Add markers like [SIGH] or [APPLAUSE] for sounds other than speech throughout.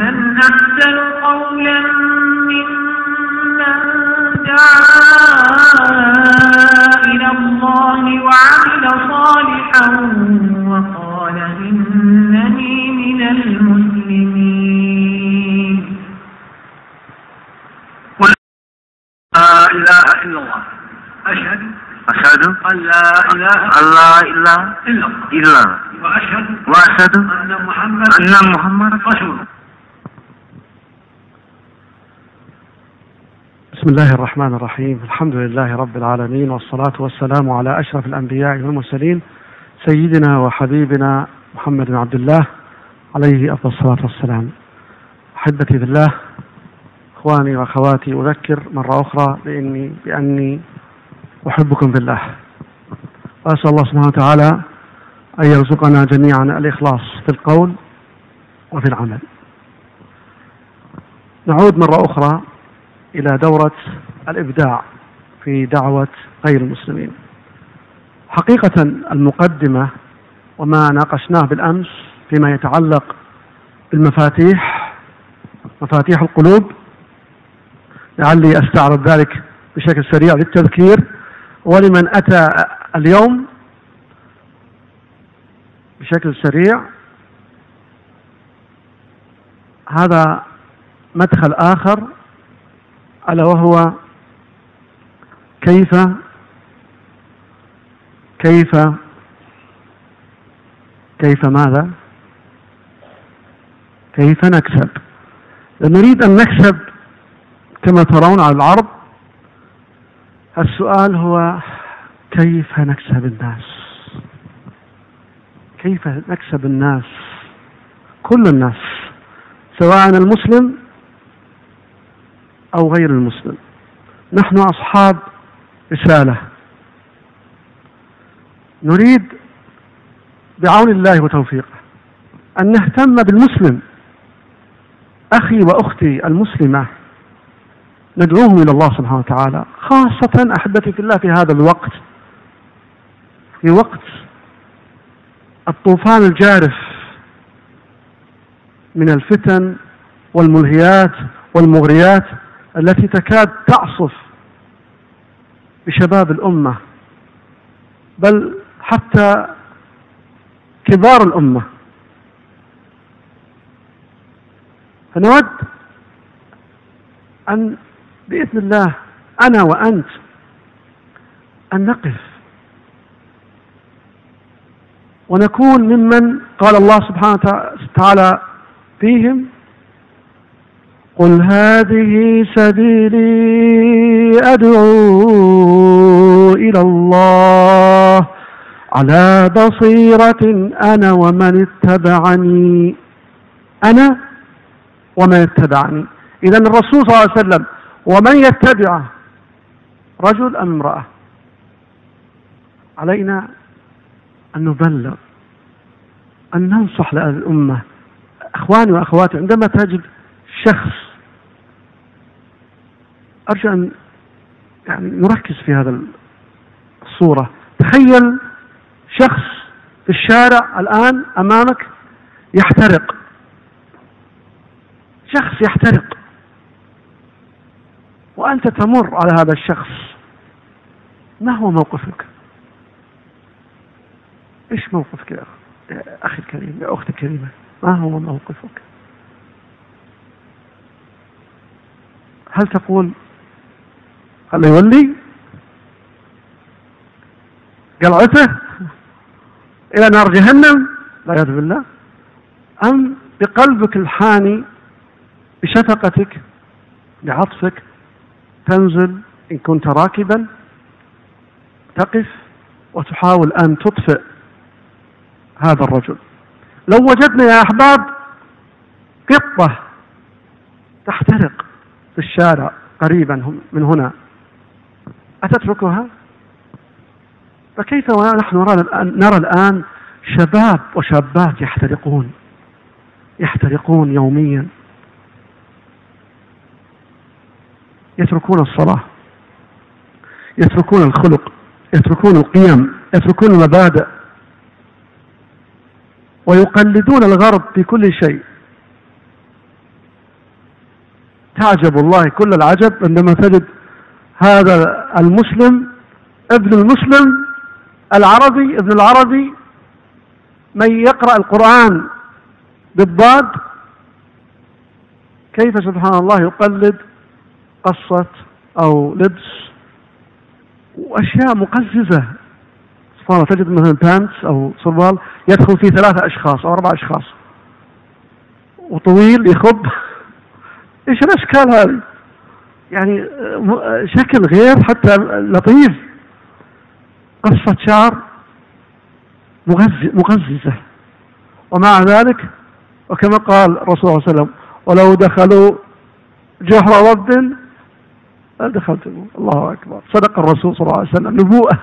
من أحسن قولا ممن دعا إلى الله وعمل صالحا وقال إنني من المسلمين. قل لا إله إلا الله. أشهد أشهد أن لا إله إلا الله. إلا الله. وأشهد وأشهد أن محمد أن محمد رسول بسم الله الرحمن الرحيم. الحمد لله رب العالمين والصلاة والسلام على أشرف الأنبياء والمرسلين سيدنا وحبيبنا محمد بن عبد الله عليه أفضل الصلاة والسلام. أحبتي في الله إخواني وأخواتي أذكر مرة أخرى بإني بأني أحبكم في الله. وأسأل الله سبحانه وتعالى أن يرزقنا جميعا الإخلاص في القول وفي العمل. نعود مرة أخرى إلى دورة الإبداع في دعوة غير المسلمين. حقيقة المقدمة وما ناقشناه بالأمس فيما يتعلق بالمفاتيح مفاتيح القلوب لعلي أستعرض ذلك بشكل سريع للتذكير. ولمن أتى اليوم بشكل سريع هذا مدخل آخر ألا وهو كيف كيف كيف ماذا؟ كيف نكسب؟ نريد أن نكسب كما ترون على العرض السؤال هو كيف نكسب الناس؟ كيف نكسب الناس؟ كل الناس سواء المسلم أو غير المسلم. نحن أصحاب رسالة. نريد بعون الله وتوفيقه أن نهتم بالمسلم. أخي وأختي المسلمة ندعوهم إلى الله سبحانه وتعالى خاصة أحبتي في الله في هذا الوقت. في وقت الطوفان الجارف من الفتن والملهيات والمغريات. التي تكاد تعصف بشباب الأمة بل حتى كبار الأمة. فنود أن بإذن الله أنا وأنت أن نقف ونكون ممن قال الله سبحانه وتعالى فيهم قل هذه سبيلي أدعو إلى الله. على بصيرة أنا ومن اتبعني. أنا ومن اتبعني. إذا الرسول صلى الله عليه وسلم ومن يتبعه رجل أم امرأة؟ علينا أن نبلغ أن ننصح للأمة أخواني وأخواتي عندما تجد شخص أرجو أن يعني نركز في هذا الصورة. تخيل شخص في الشارع الآن أمامك يحترق. شخص يحترق. وأنت تمر على هذا الشخص. ما هو موقفك؟ إيش موقفك يا أخي الكريم يا أختي الكريمة؟ ما هو موقفك؟ هل تقول هل يولي. قلعته إلى نار جهنم. لا يعوذ بالله. أم بقلبك الحاني بشفقتك بعطفك تنزل إن كنت راكبا تقف وتحاول أن تطفئ هذا الرجل. لو وجدنا يا أحباب قطة تحترق في الشارع قريبا من هنا. أتتركها؟ فكيف ونحن نرى الآن شباب وشابات يحترقون؟ يحترقون يوميا. يتركون الصلاة. يتركون الخلق. يتركون القيم. يتركون المبادئ. ويقلدون الغرب في كل شيء. تعجب والله. كل العجب عندما تجد هذا المسلم ابن المسلم العربي ابن العربي من يقرأ القرآن بالضاد كيف سبحان الله يقلد قصة أو لبس؟ وأشياء مقززة. سبحان الله تجد مثلا بانس أو سروال يدخل فيه ثلاثة أشخاص أو أربعة أشخاص. وطويل يخب. [LAUGHS] إيش الأشكال هذه؟ يعني شكل غير حتى لطيف. قصة شعر مغززة. ومع ذلك وكما قال الرسول صلى الله عليه وسلم ولو دخلوا جحر رب لدخلتم الله أكبر. صدق الرسول صلى الله عليه وسلم. نبوءة.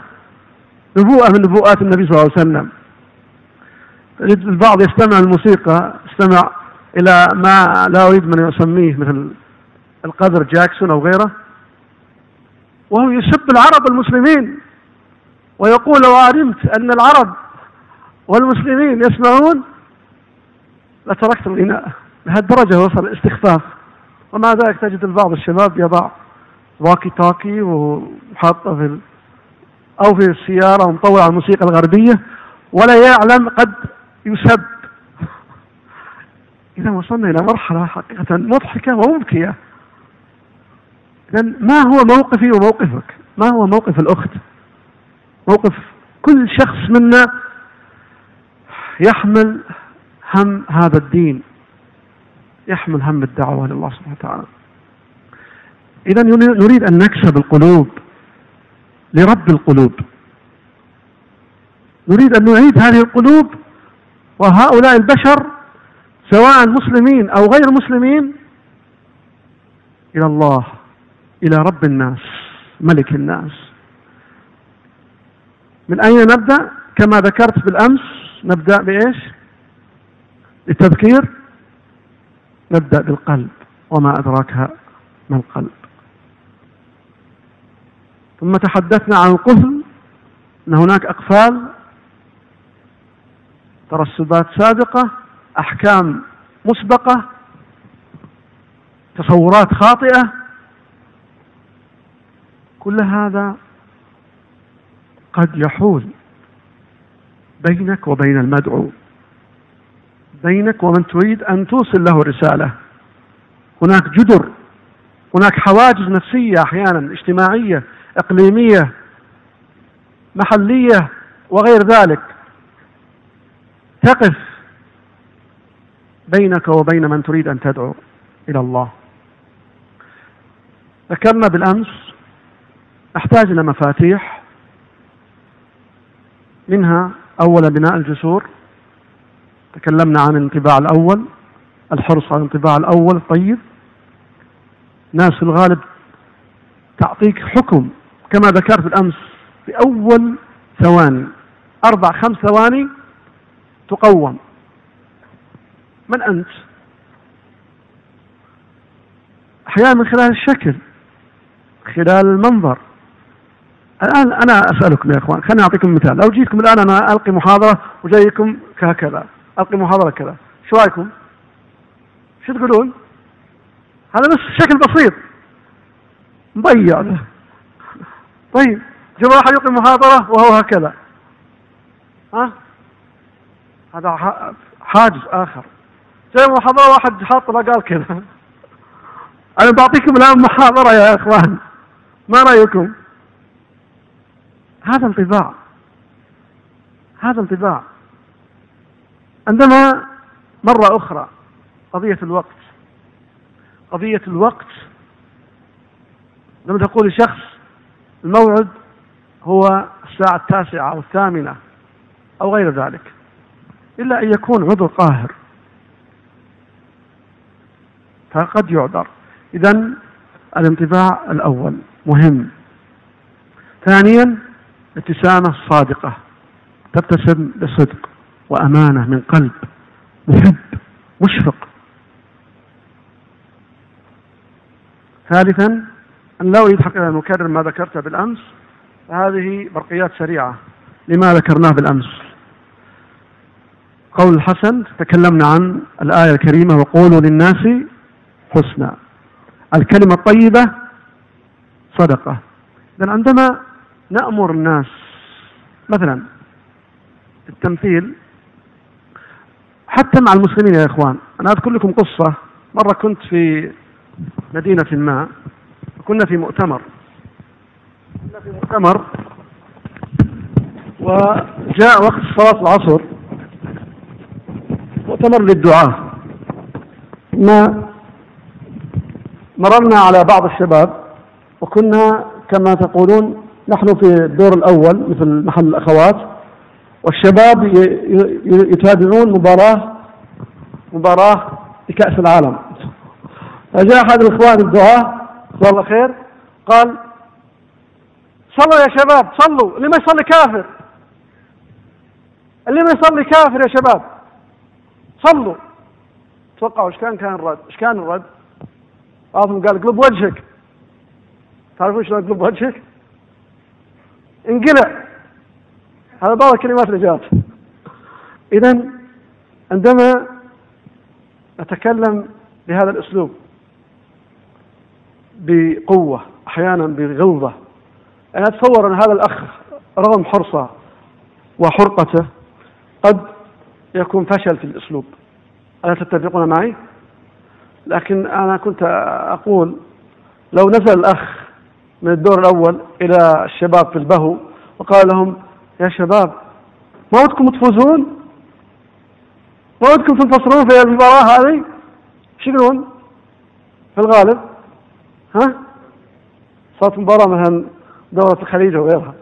نبوءة من نبوءات النبي صلى الله عليه وسلم. البعض يستمع الموسيقى يستمع إلى ما لا أريد من يسميه مثل القدر جاكسون أو غيره وهو يسب العرب المسلمين ويقول لو علمت أن العرب والمسلمين يسمعون لتركت الغناء. لهالدرجة وصل الاستخفاف. ومع ذلك تجد البعض الشباب يضع واكي توكي وحاطه في أو في السيارة ومطور على الموسيقى الغربية ولا يعلم قد يسب. إذا وصلنا إلى مرحلة حقيقة مضحكة ومبكية. إذا ما هو موقفي وموقفك؟ ما هو موقف الأخت؟ موقف كل شخص منا يحمل هم هذا الدين يحمل هم الدعوة لله سبحانه وتعالى. إذا نريد أن نكسب القلوب لرب القلوب. نريد أن نعيد هذه القلوب وهؤلاء البشر سواء مسلمين أو غير مسلمين إلى الله. إلى رب الناس ملك الناس. من أين نبدأ؟ كما ذكرت بالأمس نبدأ بإيش؟ للتذكير نبدأ بالقلب وما أدراك ما القلب. ثم تحدثنا عن القفل أن هناك أقفال ترسبات سابقة أحكام مسبقة تصورات خاطئة. كل هذا قد يحول بينك وبين المدعو. بينك ومن تريد أن توصل له رسالة. هناك جدر هناك حواجز نفسية أحيانا اجتماعية إقليمية محلية وغير ذلك. تقف بينك وبين من تريد أن تدعو إلى الله. ذكرنا بالأمس نحتاج إلى مفاتيح منها أولا بناء الجسور. تكلمنا عن الانطباع الأول الحرص على الانطباع الأول الطيب ناس في الغالب تعطيك حكم كما ذكرت بالأمس في أول ثواني. أربع خمس ثواني تقوم. من أنت؟ أحيانا من خلال الشكل خلال المنظر. الآن أنا أسألكم يا إخوان خليني أعطيكم مثال. لو جيتكم الآن أنا ألقي محاضرة وجايكم كهكذا ألقي محاضرة كذا شو رأيكم؟ شو تقولون؟ هذا بس شكل بسيط. مضيع. طيب جاء واحد يلقي محاضرة وهو هكذا. ها؟ هذا حاجز آخر. جاء محاضرة واحد حاط قال كذا. أنا بعطيكم الآن محاضرة يا إخوان. ما رأيكم؟ هذا انطباع. هذا انطباع. عندما مرة أخرى قضية الوقت. قضية الوقت. لما تقول لشخص الموعد هو الساعة التاسعة أو الثامنة أو غير ذلك. إلا أن يكون عذر قاهر. فقد يعذر. إذا الانطباع الأول مهم. ثانيا ابتسامة صادقة تبتسم بصدق وأمانة من قلب محب مشفق. ثالثا أن لا أريد حقيقة أن أكرر ما ذكرته بالأمس هذه برقيات سريعة لما ذكرناه بالأمس. قول الحسن تكلمنا عن الآية الكريمة وقولوا للناس حسنا. الكلمة الطيبة صدقة. إذا عندما نأمر الناس مثلا التمثيل حتى مع المسلمين يا إخوان. أنا أذكر لكم قصة. مرة كنت في مدينة ما كنا في مؤتمر. كنا في مؤتمر وجاء وقت صلاة العصر. مؤتمر للدعاة ما مررنا على بعض الشباب وكنا كما تقولون نحن في الدور الأول مثل محل الأخوات والشباب يتابعون مباراة مباراة لكأس العالم. فجاء أحد الإخوان الدعاة جزاه الله خير قال صلوا يا شباب صلوا اللي ما يصلي كافر. اللي ما يصلي كافر يا شباب صلوا. توقعوا إيش كان؟ كان الرد إيش كان الرد؟ بعضهم قال اقلب وجهك. تعرفون شلون اقلب وجهك؟ انقلع. هذا بعض الكلمات اللي جات اذا عندما نتكلم بهذا الأسلوب بقوة أحيانا بغلظة أنا أتصور أن هذا الأخ رغم حرصه وحرقته قد يكون فشل في الأسلوب. ألا تتفقون معي؟ لكن أنا كنت أقول لو نزل الأخ من الدور الأول إلى الشباب في البهو وقال لهم يا شباب ما ودكم تفوزون؟ ما ودكم تنتصرون في المباراة هذه؟ إيش يقولون في الغالب؟ ها؟ صارت مباراة مثلا دورة الخليج وغيرها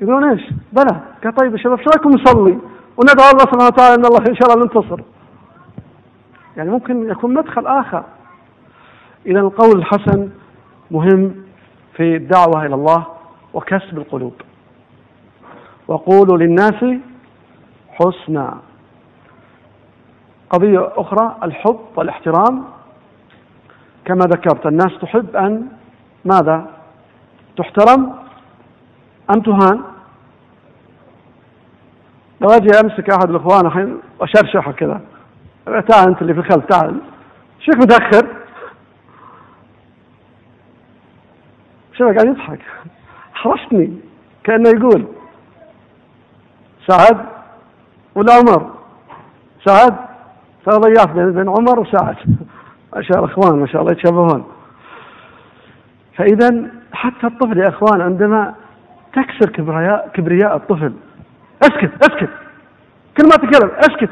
يقولون إيش؟ بلى قال طيب يا شباب إيش رأيكم نصلي؟ وندعو الله سبحانه وتعالى إن الله إن شاء الله ننتصر. يعني ممكن يكون مدخل آخر اذا القول الحسن مهم في الدعوة إلى الله وكسب القلوب. وقولوا للناس حسنا. قضية أخرى الحب والاحترام. كما ذكرت الناس تحب أن ماذا؟ تحترم. أم تهان؟ لو أجي أمسك أحد الإخوان الحين وأشرشحه كذا تعال أنت اللي في الخلف تعال. شوك متأخر؟ شوف قاعد يضحك؟ حرشتني كأنه يقول سعد ولا عمر. سعد فضياف بين بين عمر وسعد. [LAUGHS] ما شاء الله إخوان ما شاء الله يتشابهون فاذا حتى الطفل يا إخوان عندما تكسر كبرياء كبرياء الطفل اسكت اسكت. كل ما تكلم اسكت.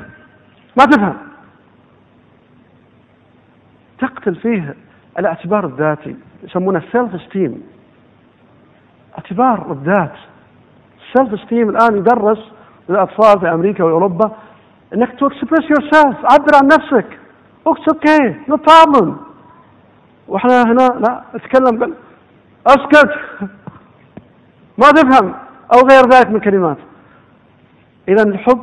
ما تفهم. تقتل فيه الاعتبار الذاتي يسمونه ال self esteem اعتبار الذات. ال self-esteem الآن يدرس للأطفال في أمريكا وأوروبا إنك to express yourself عبر عن نفسك. it's okay no problem وإحنا هنا لا اتكلم قل أسكت. [LAUGHS] ما تفهم. أو غير ذلك من كلمات إذا الحب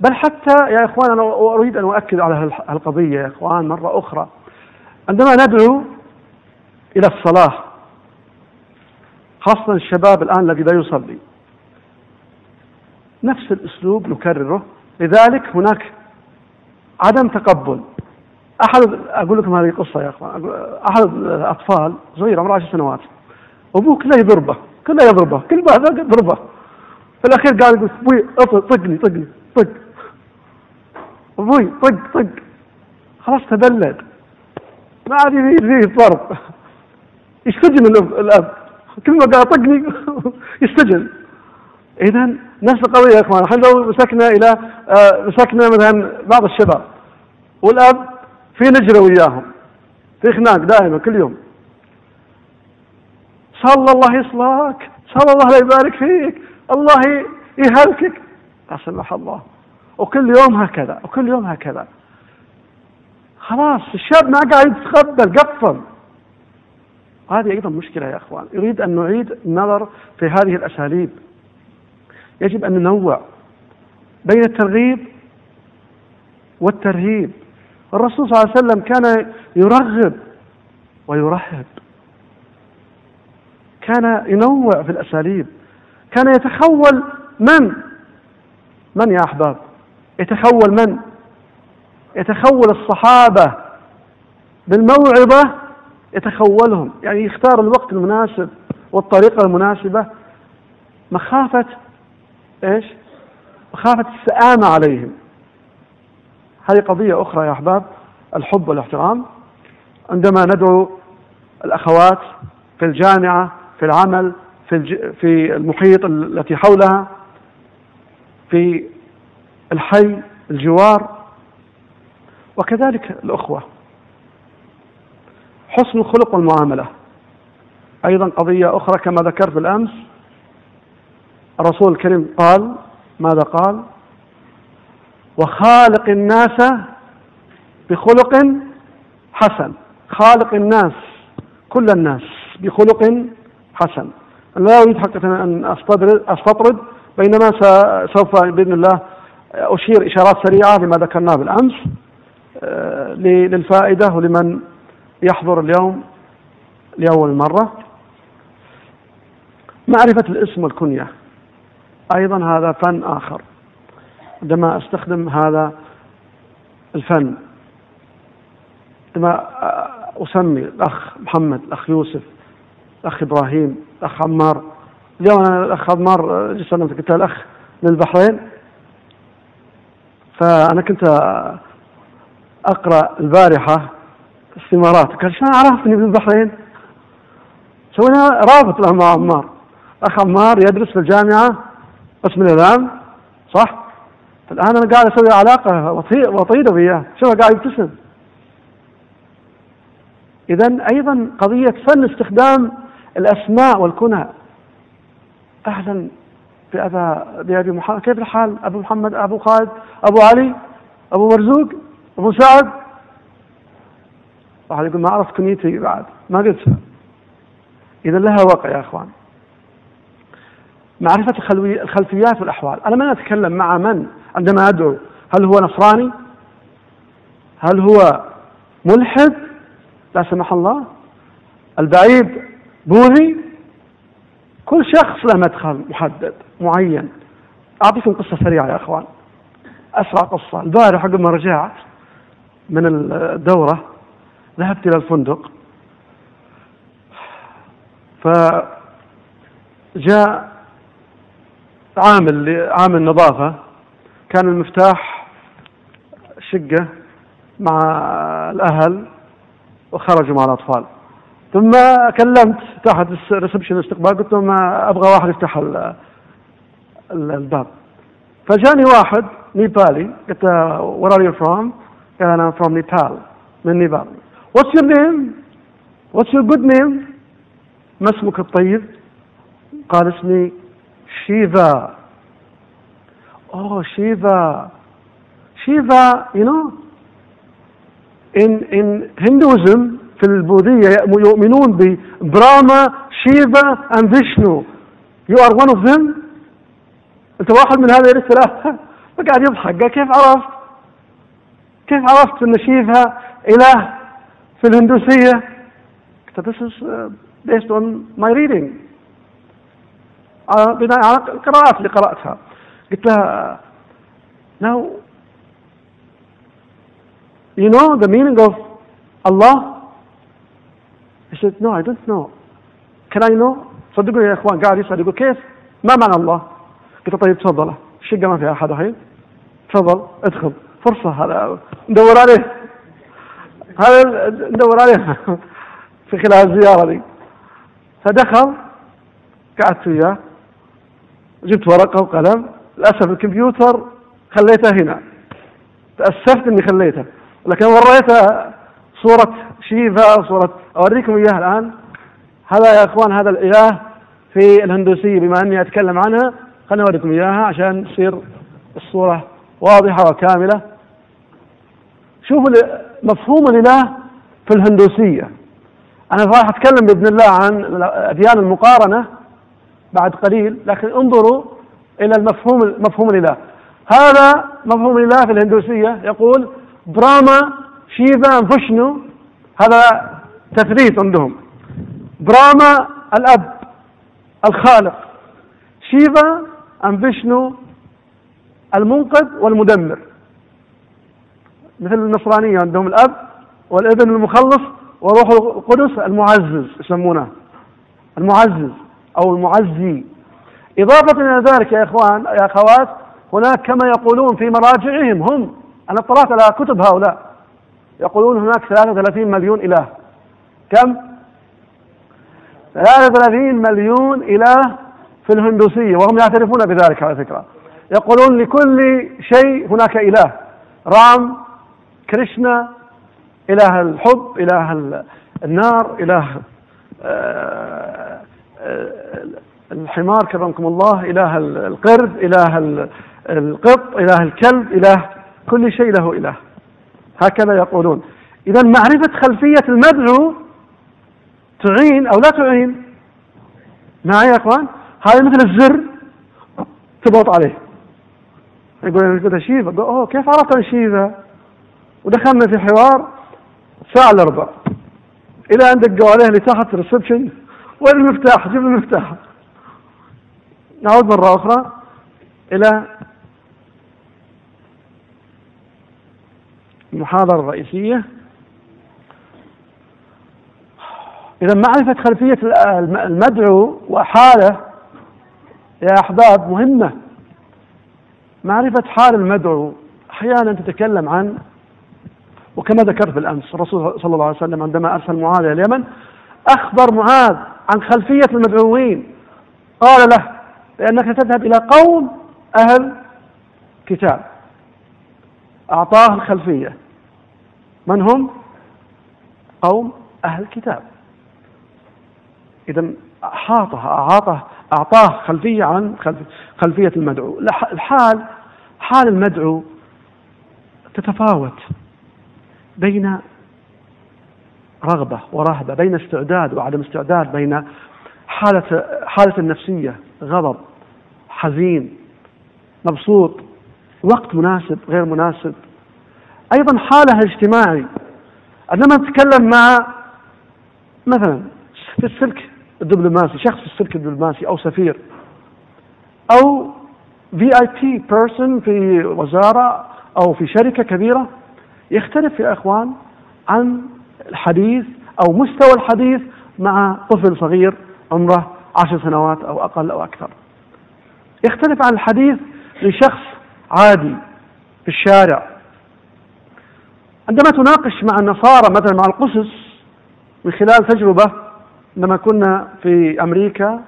بل حتى يا إخوان أنا أريد أن أؤكد على القضية يا إخوان مرة أخرى. عندما ندعو إلى الصلاة خاصة الشباب الآن الذي لا يصلي. نفس الأسلوب نكرره. لذلك هناك عدم تقبل. أحد أقول لكم هذه قصه يا أخوان. أحد الأطفال صغير عمره عشر سنوات. أبوه كله يضربه كله يضربه كل ما يضربه. في الأخير قال يقول أبوي طقني طقني طق. أبوي طق طق. خلاص تبلد. ما عاد فيه ضرب يستجن الأب. كل ما قال طقني [LAUGHS] يستجن. اذا نفس القضية يا إخوان. إحنا لو مسكنا إلى آه، مسكنا مثلا بعض الشباب. والأب في نجرة وياهم في خناق دائما كل يوم. صلى الله يصلحك صلى الله لا يبارك فيك الله يهلكك. لا سمح الله. وكل يوم هكذا وكل يوم هكذا. خلاص الشاب ما قاعد يتقبل قفل. هذه أيضا مشكلة يا إخوان. يريد أن نعيد النظر في هذه الأساليب. يجب أن ننوع بين الترغيب والترهيب. الرسول صلى الله عليه وسلم كان يرغب ويرهب. كان ينوع في الأساليب. كان يتخول من؟ من يا أحباب؟ يتخول من؟ يتخول الصحابة بالموعظة يتخولهم يعني يختار الوقت المناسب والطريقة المناسبة. مخافة إيش؟ مخافة السآمة عليهم. هذه قضية أخرى يا أحباب الحب والاحترام. عندما ندعو الأخوات في الجامعة في العمل في الج... في المحيط التي حولها في الحي الجوار وكذلك الأخوة. حسن الخلق والمعاملة. أيضا قضية أخرى كما ذكرت بالأمس. الرسول الكريم قال ماذا قال؟ وخالق الناس بخلق حسن. خالق الناس كل الناس بخلق حسن. لا أريد حقيقة أن أستطرد بينما سوف بإذن الله أشير إشارات سريعة لما ذكرناه بالأمس آه، للفائدة ولمن يحضر اليوم لأول مرة. معرفة الاسم والكنية. أيضا هذا فن آخر. عندما أستخدم هذا الفن عندما أسمي الأخ محمد الأخ يوسف الأخ إبراهيم الأخ عمار. اليوم أنا الأخ عمار جيت قلت الأخ من البحرين؟ فأنا كنت أقرأ البارحة استمارات. قال شلون عرفتني من البحرين؟ سوينا رابط له مع عمار. أخ عمار يدرس في الجامعة قسم الإعلام صح؟ الآن أنا قاعد أسوي علاقة وطيدة وياه. شوف قاعد يبتسم؟ إذا أيضا قضية فن استخدام الأسماء والكنى. أهلا بأبا بأبي محمد. كيف الحال؟ أبو محمد أبو خالد أبو علي أبو مرزوق أبو سعد؟ واحد يقول ما عرفت كنيتي بعد. ما قلتها إذا لها وقع يا أخوان. معرفة الخلفيات والأحوال. أنا ما أتكلم مع من عندما أدعو. هل هو نصراني؟ هل هو ملحد؟ لا سمح الله. البعيد بوذي كل شخص له مدخل محدد معين. أعطيكم قصة سريعة يا أخوان. أسرع قصة. البارح قبل ما رجعت من الدورة ذهبت إلى الفندق. فجاء عامل عامل نظافة. كان المفتاح شقة مع الأهل وخرجوا مع الأطفال. ثم كلمت تحت الريسبشن الاستقبال قلت لهم أبغى واحد يفتح الباب. فجاني واحد نيبالي قلت له where are you from؟ قال أنا from Nepal من نيبال. What's your name? What's your good name? ما اسمك الطيب؟ قال اسمي شيفا Oh, Shiva. Shiva, you know, in, in Hinduism, في البوذية يؤمنون ببراما شيفا and فيشنو you are one of them أنت واحد من هذه الثلاثة فقاعد [LAUGHS] يضحك قال كيف عرفت كيف عرفت إن شيفا إله في الهندوسية this is uh, based on my reading. بناء على القراءات اللي قرأتها. قلت لها now you know the meaning of Allah? He said no I don't know. Can I know? صدقوني يا إخوان قاعد يسأل يقول كيف؟ ما معنى الله؟ قلت طيب تفضل. الشقة ما فيها أحد الحين تفضل ادخل. فرصة هذا ندور عليه. هذا ندور عليه [LAUGHS] في خلال الزيارة دي. فدخل قعدت وياه جبت ورقة وقلم. للأسف الكمبيوتر خليته هنا. تأسفت إني خليته. لكن وريته صورة شيفا صورة أوريكم إياه الآن. هذا يا إخوان هذا الإله في الهندوسية. بما أني أتكلم عنها خليني أوريكم إياها عشان تصير الصورة واضحة وكاملة. شوفوا مفهوم الإله في الهندوسية. أنا راح أتكلم بإذن الله عن أديان المقارنة بعد قليل لكن انظروا إلى المفهوم مفهوم الإله. هذا مفهوم الإله في الهندوسية يقول براما شيفا فشنو؟ هذا تثبيت عندهم. براما الأب الخالق. شيفا أم فيشنو المنقذ والمدمر. مثل النصرانية عندهم الأب والابن المخلص وروح القدس المعزز يسمونه. المعزز أو المعزي. إضافة إلى ذلك يا إخوان يا أخوات هناك كما يقولون في مراجعهم هم أنا اطلعت على كتب هؤلاء يقولون هناك 33 مليون إله. كم؟ 33 مليون إله في الهندوسية وهم يعترفون بذلك على فكرة. يقولون لكل شيء هناك إله رام كريشنا إله الحب إله النار إله آه، آه، الحمار كرمكم الله إله القرد إله القط إله الكلب إله كل شيء له إله. هكذا يقولون. إذا معرفة خلفية المدعو تعين أو لا تعين؟ معي يا أخوان؟ هذا مثل الزر تضغط عليه. يقول أنا شيفا أوه كيف عرفت شيفا ودخلنا في حوار ساعة إلا ربع إلى أن دقوا عليه تحت الريسبشن وين المفتاح؟ جيب المفتاح. نعود مرة أخرى إلى المحاضرة الرئيسية. إذا معرفة خلفية المدعو وحاله يا أحباب مهمة. معرفة حال المدعو أحيانا تتكلم عن وكما ذكرت بالأمس الرسول صلى الله عليه وسلم عندما أرسل معاذ إلى اليمن أخبر معاذ عن خلفية المدعوين. قال له لأنك تذهب إلى قوم أهل كتاب. أعطاه الخلفية. من هم؟ قوم أهل الكتاب إذا أحاطه أعاطه أعطاه خلفية عن خلفية المدعو. الحال حال المدعو تتفاوت. بين رغبة ورهبة بين استعداد وعدم استعداد بين حالة حالة النفسية غضب حزين مبسوط وقت مناسب غير مناسب. أيضا حاله الاجتماعي. عندما نتكلم مع مثلا في السلك الدبلوماسي شخص في السلك الدبلوماسي أو سفير أو VIP person في وزارة أو في شركة كبيرة يختلف يا إخوان عن الحديث أو مستوى الحديث مع طفل صغير عمره عشر سنوات أو أقل أو أكثر. يختلف عن الحديث لشخص عادي في الشارع. عندما تناقش مع النصارى مثلا مع القسس من خلال تجربة عندما كنا في أمريكا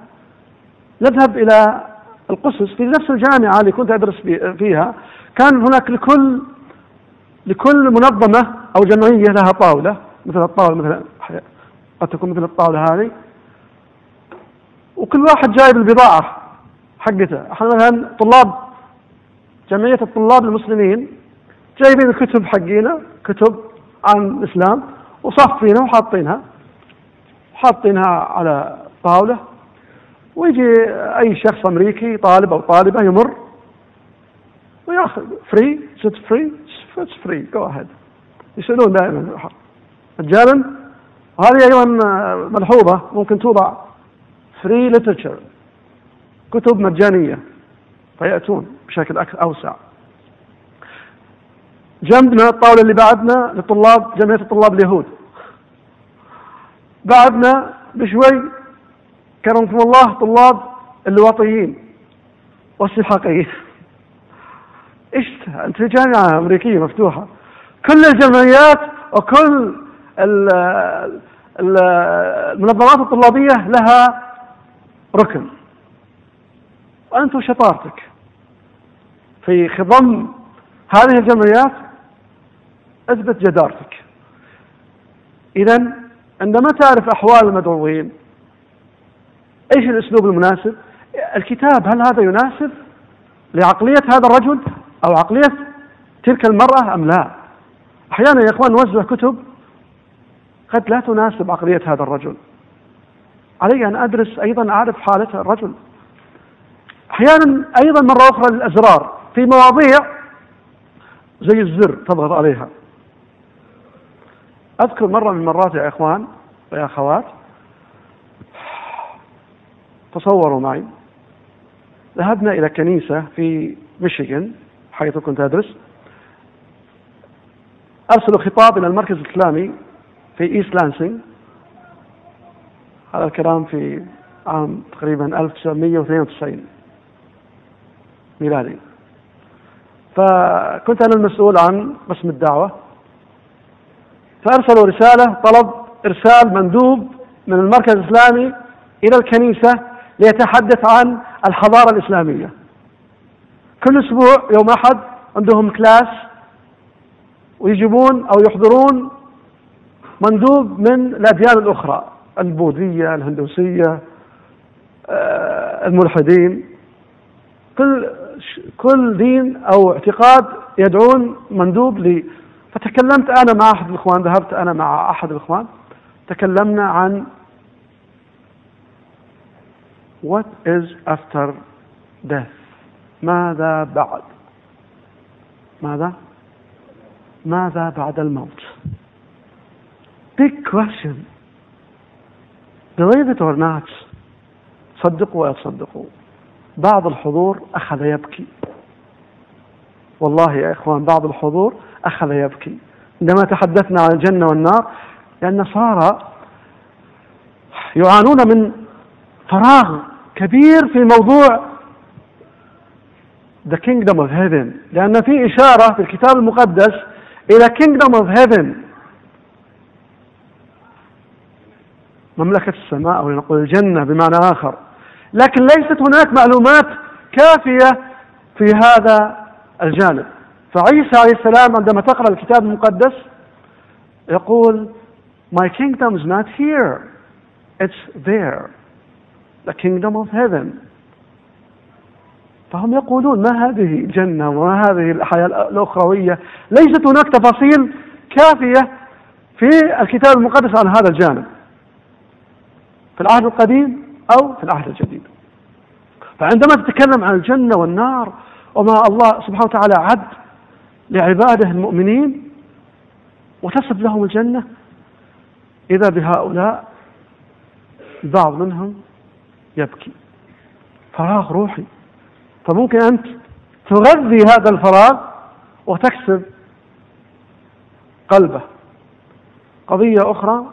نذهب إلى القسس في نفس الجامعة اللي كنت أدرس فيها كان هناك لكل لكل منظمة أو جمعية لها طاولة مثل الطاولة مثلا قد تكون مثل الطاولة هذه. وكل واحد جايب البضاعة حقته. إحنا مثلا طلاب جمعية الطلاب المسلمين جايبين الكتب حقينا كتب عن الإسلام وصفينها وحاطينها. حاطينها على طاولة. ويجي أي شخص أمريكي طالب أو طالبة يمر ويأخذ free it's free it's free go ahead يسألون دائما مجانا وهذه أيضا ملحوظة. ممكن توضع free literature كتب مجانية. فيأتون بشكل أوسع. جنبنا الطاولة اللي بعدنا لطلاب جمعية الطلاب اليهود. بعدنا بشوي كرمكم الله طلاب اللواطيين والسحاقيين. إيش أنت جامعة أمريكية مفتوحة. كل الجمعيات وكل المنظمات الطلابية لها ركن. وأنت شطارتك. في خضم هذه الجمعيات أثبت جدارتك. إذا عندما تعرف أحوال المدعوين إيش الأسلوب المناسب؟ الكتاب هل هذا يناسب لعقلية هذا الرجل؟ أو عقلية تلك المرأة أم لا؟ أحيانا يا إخوان نوزع كتب قد لا تناسب عقلية هذا الرجل. علي أن أدرس أيضا أعرف حالة الرجل. أحيانا أيضا مرة أخرى الازرار في مواضيع زي الزر تضغط عليها. أذكر مرة من المرات يا إخوان ويا أخوات تصوروا معي ذهبنا إلى كنيسة في ميشيغان حيث كنت أدرس. أرسلوا خطاب إلى المركز الإسلامي في إيست لانسينج هذا الكلام في عام تقريبا 1992 ميلادي. فكنت أنا المسؤول عن قسم الدعوة. فأرسلوا رسالة طلب إرسال مندوب من المركز الإسلامي إلى الكنيسة ليتحدث عن الحضارة الإسلامية. كل أسبوع يوم أحد عندهم كلاس ويجيبون أو يحضرون مندوب من الأديان الأخرى البوذية الهندوسية آه، الملحدين. كل كل دين أو اعتقاد يدعون مندوب لي. فتكلمت أنا مع أحد الإخوان ذهبت أنا مع أحد الإخوان. تكلمنا عن what is after death. ماذا بعد؟ ماذا؟ ماذا بعد الموت؟ Big question. Believe it or not صدقوا ولا تصدقوا بعض الحضور أخذ يبكي. والله يا إخوان بعض الحضور أخذ يبكي. عندما تحدثنا عن الجنة والنار لأن صار يعانون من فراغ كبير في موضوع the kingdom of heaven. لأن في إشارة في الكتاب المقدس إلى kingdom of heaven. مملكة السماء أو نقول الجنة بمعنى آخر. لكن ليست هناك معلومات كافية في هذا الجانب. فعيسى عليه السلام عندما تقرأ الكتاب المقدس يقول My kingdom is not here. It's there. The kingdom of heaven. فهم يقولون ما هذه الجنة وما هذه الحياة الأخروية. ليست هناك تفاصيل كافية في الكتاب المقدس عن هذا الجانب. في العهد القديم أو في العهد الجديد. فعندما تتكلم عن الجنة والنار وما الله سبحانه وتعالى عد لعباده المؤمنين وتصف لهم الجنة إذا بهؤلاء البعض منهم يبكي. فراغ روحي فممكن أنت تغذي هذا الفراغ وتكسب قلبه. قضية أخرى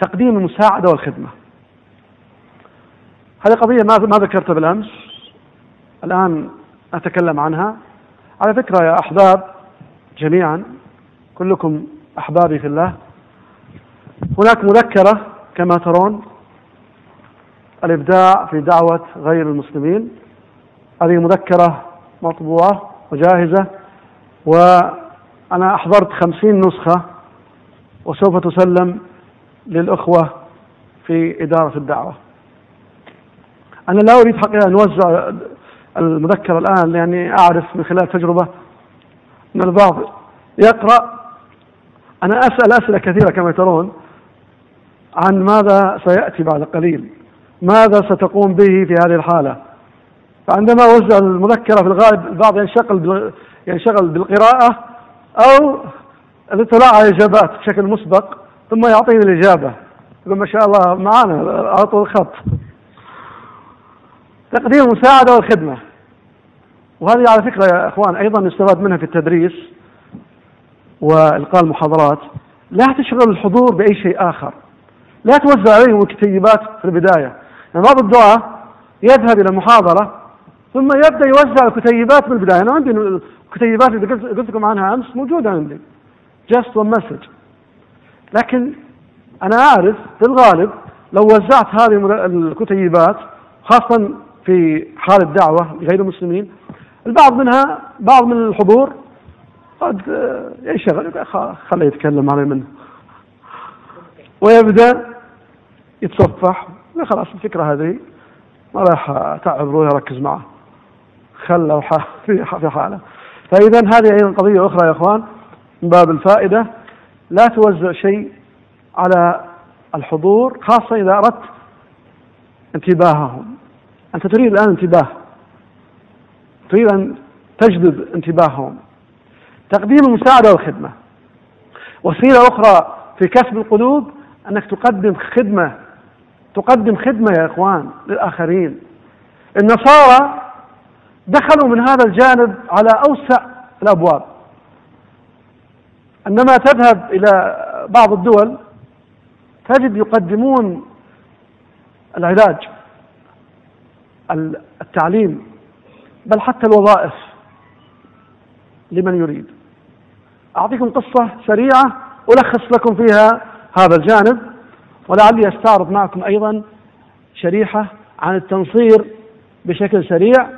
تقديم المساعدة والخدمة. هذه قضية ما ذكرتها بالأمس الآن أتكلم عنها. على فكرة يا أحباب جميعا كلكم أحبابي في الله هناك مذكرة كما ترون الإبداع في دعوة غير المسلمين. هذه مذكرة مطبوعة وجاهزة وأنا أحضرت خمسين نسخة وسوف تسلم للأخوة في إدارة الدعوة. أنا لا أريد حقيقة أن أوزع المذكرة الآن لأني أعرف من خلال تجربة أن البعض يقرأ. أنا أسأل أسئلة كثيرة كما ترون عن ماذا سيأتي بعد قليل ماذا ستقوم به في هذه الحالة. فعندما أوزع المذكرة في الغالب البعض ينشغل ينشغل بالقراءة أو الاطلاع على الإجابات بشكل مسبق ثم يعطيني الإجابة. يقول ما شاء الله معانا على طول الخط. تقديم المساعدة والخدمة. وهذه على فكرة يا إخوان أيضا يستفاد منها في التدريس وإلقاء المحاضرات. لا تشغل الحضور بأي شيء آخر. لا توزع عليهم الكتيبات في البداية. يعني بعض الدعاة يذهب إلى محاضرة ثم يبدأ يوزع الكتيبات من البداية. أنا عندي الكتيبات اللي قلت لكم عنها أمس موجودة عندي. Just one message. لكن أنا أعرف في الغالب لو وزعت هذه الكتيبات خاصة في حال الدعوة لغير المسلمين البعض منها بعض من الحضور قد ينشغل خليه يتكلم علي منه. ويبدأ يتصفح. خلاص الفكرة هذه ما راح أتعب روحي أركز معه. خله في حالة. فإذا هذه أيضا قضية أخرى يا إخوان من باب الفائدة. لا توزع شيء على الحضور خاصة إذا أردت انتباههم. أنت تريد الآن انتباه. تريد أن تجذب انتباههم. تقديم المساعدة والخدمة. وسيلة أخرى في كسب القلوب أنك تقدم خدمة. تقدم خدمة يا إخوان للآخرين. النصارى دخلوا من هذا الجانب على أوسع الأبواب. عندما تذهب إلى بعض الدول تجد يقدمون العلاج التعليم بل حتى الوظائف لمن يريد. أعطيكم قصة سريعة ألخص لكم فيها هذا الجانب ولعلي أستعرض معكم أيضا شريحة عن التنصير بشكل سريع لا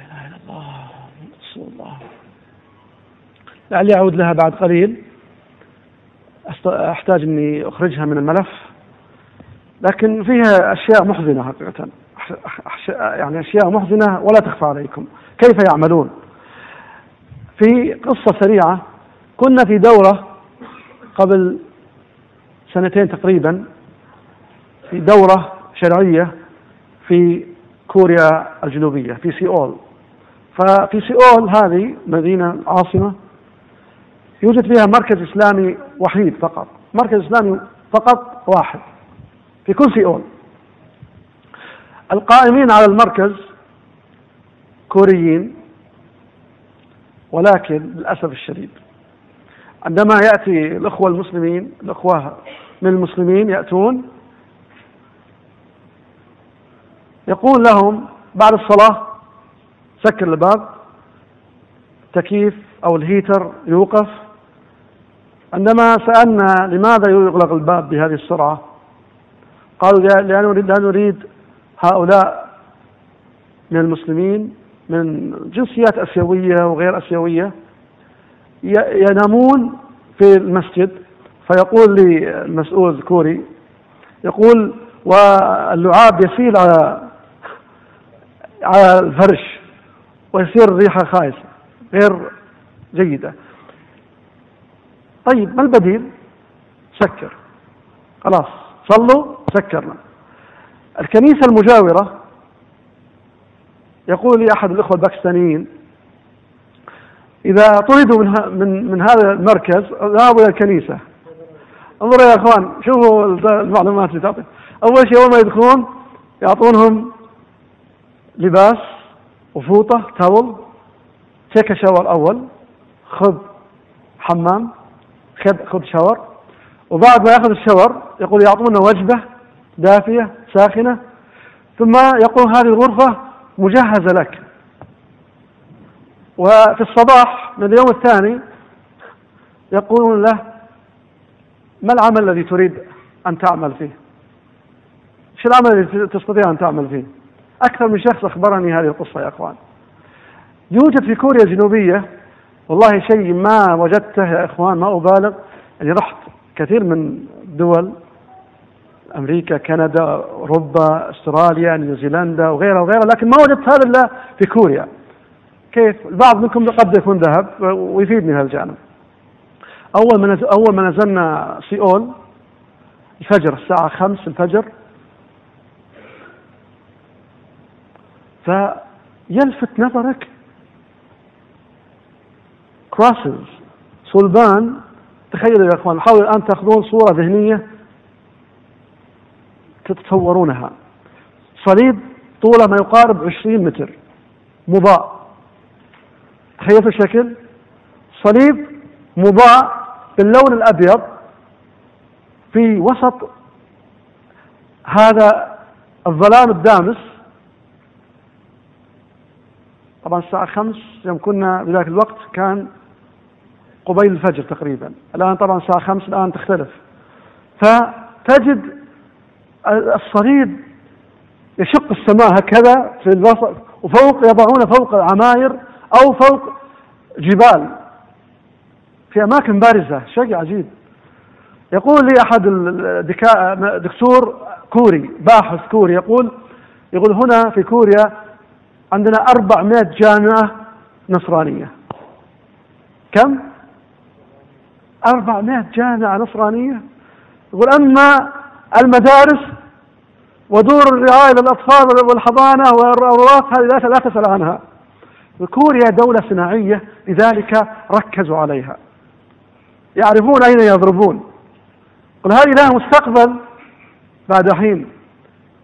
إله إلا الله رسول الله لعلي أعود لها بعد قليل. أحتاج أني أخرجها من الملف. لكن فيها أشياء محزنة حقيقة. يعني أشياء محزنة ولا تخفى عليكم. كيف يعملون؟ في قصة سريعة. كنا في دورة قبل سنتين تقريبا. في دورة شرعية في كوريا الجنوبية في سيول ففي سيول هذه مدينة عاصمة. يوجد فيها مركز إسلامي وحيد فقط. مركز إسلامي فقط واحد في كل سيول القائمين على المركز كوريين ولكن للأسف الشديد عندما يأتي الأخوة المسلمين الأخوة من المسلمين يأتون يقول لهم بعد الصلاة سكر الباب التكييف أو الهيتر يوقف عندما سألنا لماذا يغلق الباب بهذه السرعة قالوا لا نريد لا نريد هؤلاء من المسلمين من جنسيات آسيوية وغير آسيوية ينامون في المسجد. فيقول لي المسؤول الكوري يقول واللعاب يسيل على على الفرش ويصير الريحه خايسة غير جيدة. طيب ما البديل؟ سكر. خلاص صلوا سكرنا. الكنيسة المجاورة يقول لي أحد الأخوة الباكستانيين إذا طردوا من, من, من هذا المركز ذهبوا إلى الكنيسة. انظروا يا أخوان شوفوا المعلومات اللي تعطي. أول شيء أول ما يدخلون يعطونهم لباس وفوطة تاول تيك شاور أول خذ حمام خذ خذ شاور. وبعد ما ياخذ الشاور يقول يعطونا وجبة دافية ساخنة. ثم يقول هذه الغرفة مجهزة لك. وفي الصباح من اليوم الثاني يقولون له ما العمل الذي تريد أن تعمل فيه؟ شو العمل الذي تستطيع أن تعمل فيه؟ أكثر من شخص أخبرني هذه القصة يا أخوان. يوجد في كوريا الجنوبية والله شيء ما وجدته يا إخوان ما أبالغ. يعني رحت كثير من دول أمريكا كندا أوروبا أستراليا نيوزيلندا وغيرها وغيرها لكن ما وجدت هذا إلا في كوريا. كيف؟ البعض منكم قد يكون ذهب ويفيدني هذا الجانب أول ما أول ما نزلنا سيول الفجر الساعة خمس الفجر فيلفت نظرك كراسز صلبان تخيلوا يا إخوان حاولوا الآن تأخذون صورة ذهنية تتصورونها. صليب طوله ما يقارب 20 متر مضاء. تخيلوا الشكل؟ صليب مضاء باللون الأبيض في وسط هذا الظلام الدامس. طبعا الساعة خمس يوم كنا بذاك الوقت كان قبيل الفجر تقريبا. الآن طبعا الساعة خمس الآن تختلف. فتجد الصليب يشق السماء هكذا في الوسط وفوق يضعون فوق العماير أو فوق جبال في أماكن بارزة. شيء عجيب. يقول لي أحد دكتور كوري باحث كوري يقول يقول هنا في كوريا عندنا 400 جامعة نصرانية. كم؟ 400 جامعة نصرانية يقول أما المدارس ودور الرعاية للأطفال والحضانة والروضات هذه لا تسأل عنها. كوريا دولة صناعية لذلك ركزوا عليها. يعرفون أين يضربون. قل هذه لها مستقبل بعد حين.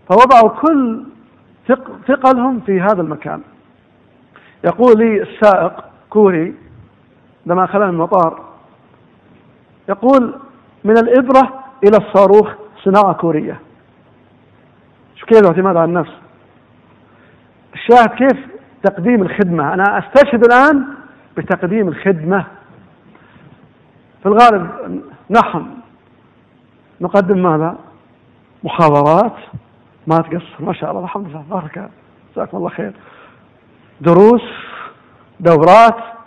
فوضعوا كل ثقلهم في هذا المكان. يقول لي السائق كوري لما أخذنا المطار يقول من الإبرة إلى الصاروخ صناعة كورية. شو كيف الاعتماد على النفس. الشاهد كيف تقديم الخدمة. أنا أستشهد الآن بتقديم الخدمة. في الغالب نحن نقدم ماذا؟ محاضرات. ما تقصر. ما شاء الله. الحمد لله. بارك جزاكم الله خير. دروس. دورات.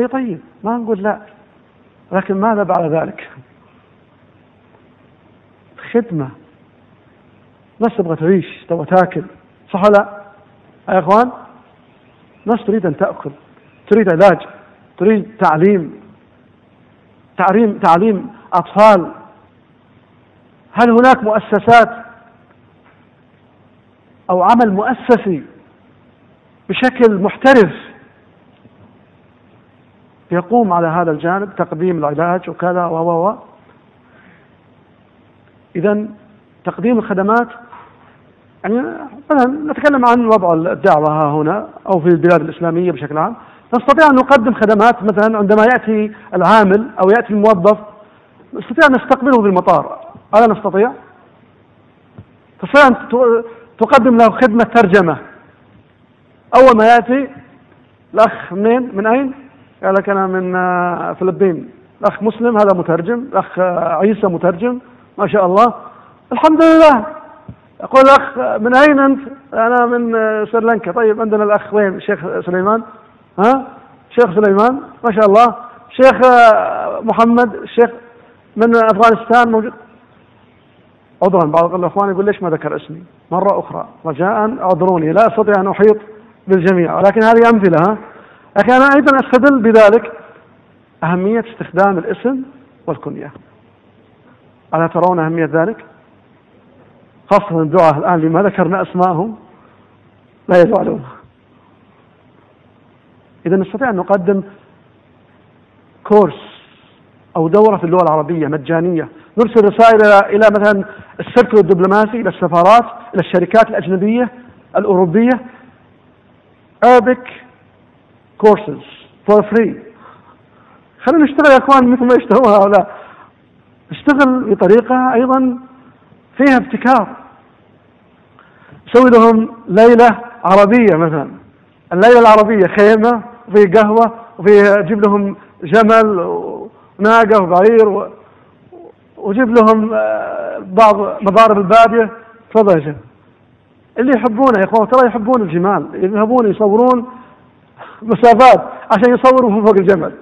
شيء طيب. ما نقول لا. لكن ماذا بعد ذلك؟ خدمة. ناس تبغى تعيش تبغى تاكل. صح ولا لا؟ يا إخوان؟ ناس تريد أن تأكل. تريد علاج. تريد تعليم. تعليم تعليم أطفال. هل هناك مؤسسات أو عمل مؤسسي بشكل محترف يقوم على هذا الجانب تقديم العلاج وكذا و و إذا تقديم الخدمات يعني مثلا نتكلم عن وضع الدعوة ها هنا أو في البلاد الإسلامية بشكل عام نستطيع أن نقدم خدمات مثلا عندما يأتي العامل أو يأتي الموظف نستطيع أن نستقبله في المطار ألا نستطيع؟ تستطيع أن تقدم له خدمة ترجمة أول ما يأتي الأخ منين؟ من أين؟ قال لك أنا من فلبين. الأخ مسلم هذا مترجم. الأخ عيسى مترجم. ما شاء الله. الحمد لله. يقول الأخ من أين أنت؟ أنا من سريلانكا. طيب عندنا الأخ وين؟ الشيخ سليمان. ها؟ شيخ سليمان. ما شاء الله. شيخ محمد. الشيخ من أفغانستان موجود. عذرا بعض الأخوان يقول ليش ما ذكر اسمي؟ مرة أخرى. رجاء أعذروني. لا أستطيع أن أحيط بالجميع. ولكن هذه أمثلة ها؟ أنا أيضا أستدل بذلك أهمية استخدام الاسم والكنية. ألا ترون أهمية ذلك؟ خاصة الدعاء الآن لما ذكرنا أسماءهم لا يزعلون إذا نستطيع أن نقدم كورس أو دورة في اللغة العربية مجانية. نرسل رسائل إلى مثلا السيركل الدبلوماسي إلى السفارات إلى الشركات الأجنبية الأوروبية. Arabic courses for free. خلينا نشتغل يا إخوان مثل ما يشتغلون هؤلاء. نشتغل بطريقة أيضا فيها ابتكار. نسوي لهم ليلة عربية مثلا. الليلة العربية خيمة وفي قهوة وفي جيب لهم جمل وناقة وبعير وجيب لهم آه، بعض مضارب البادية. تفضل يا اللي يحبونه يا إخوان ترى يحبون الجمال. يذهبون يصورون مسافات عشان يصوروا فوق الجمل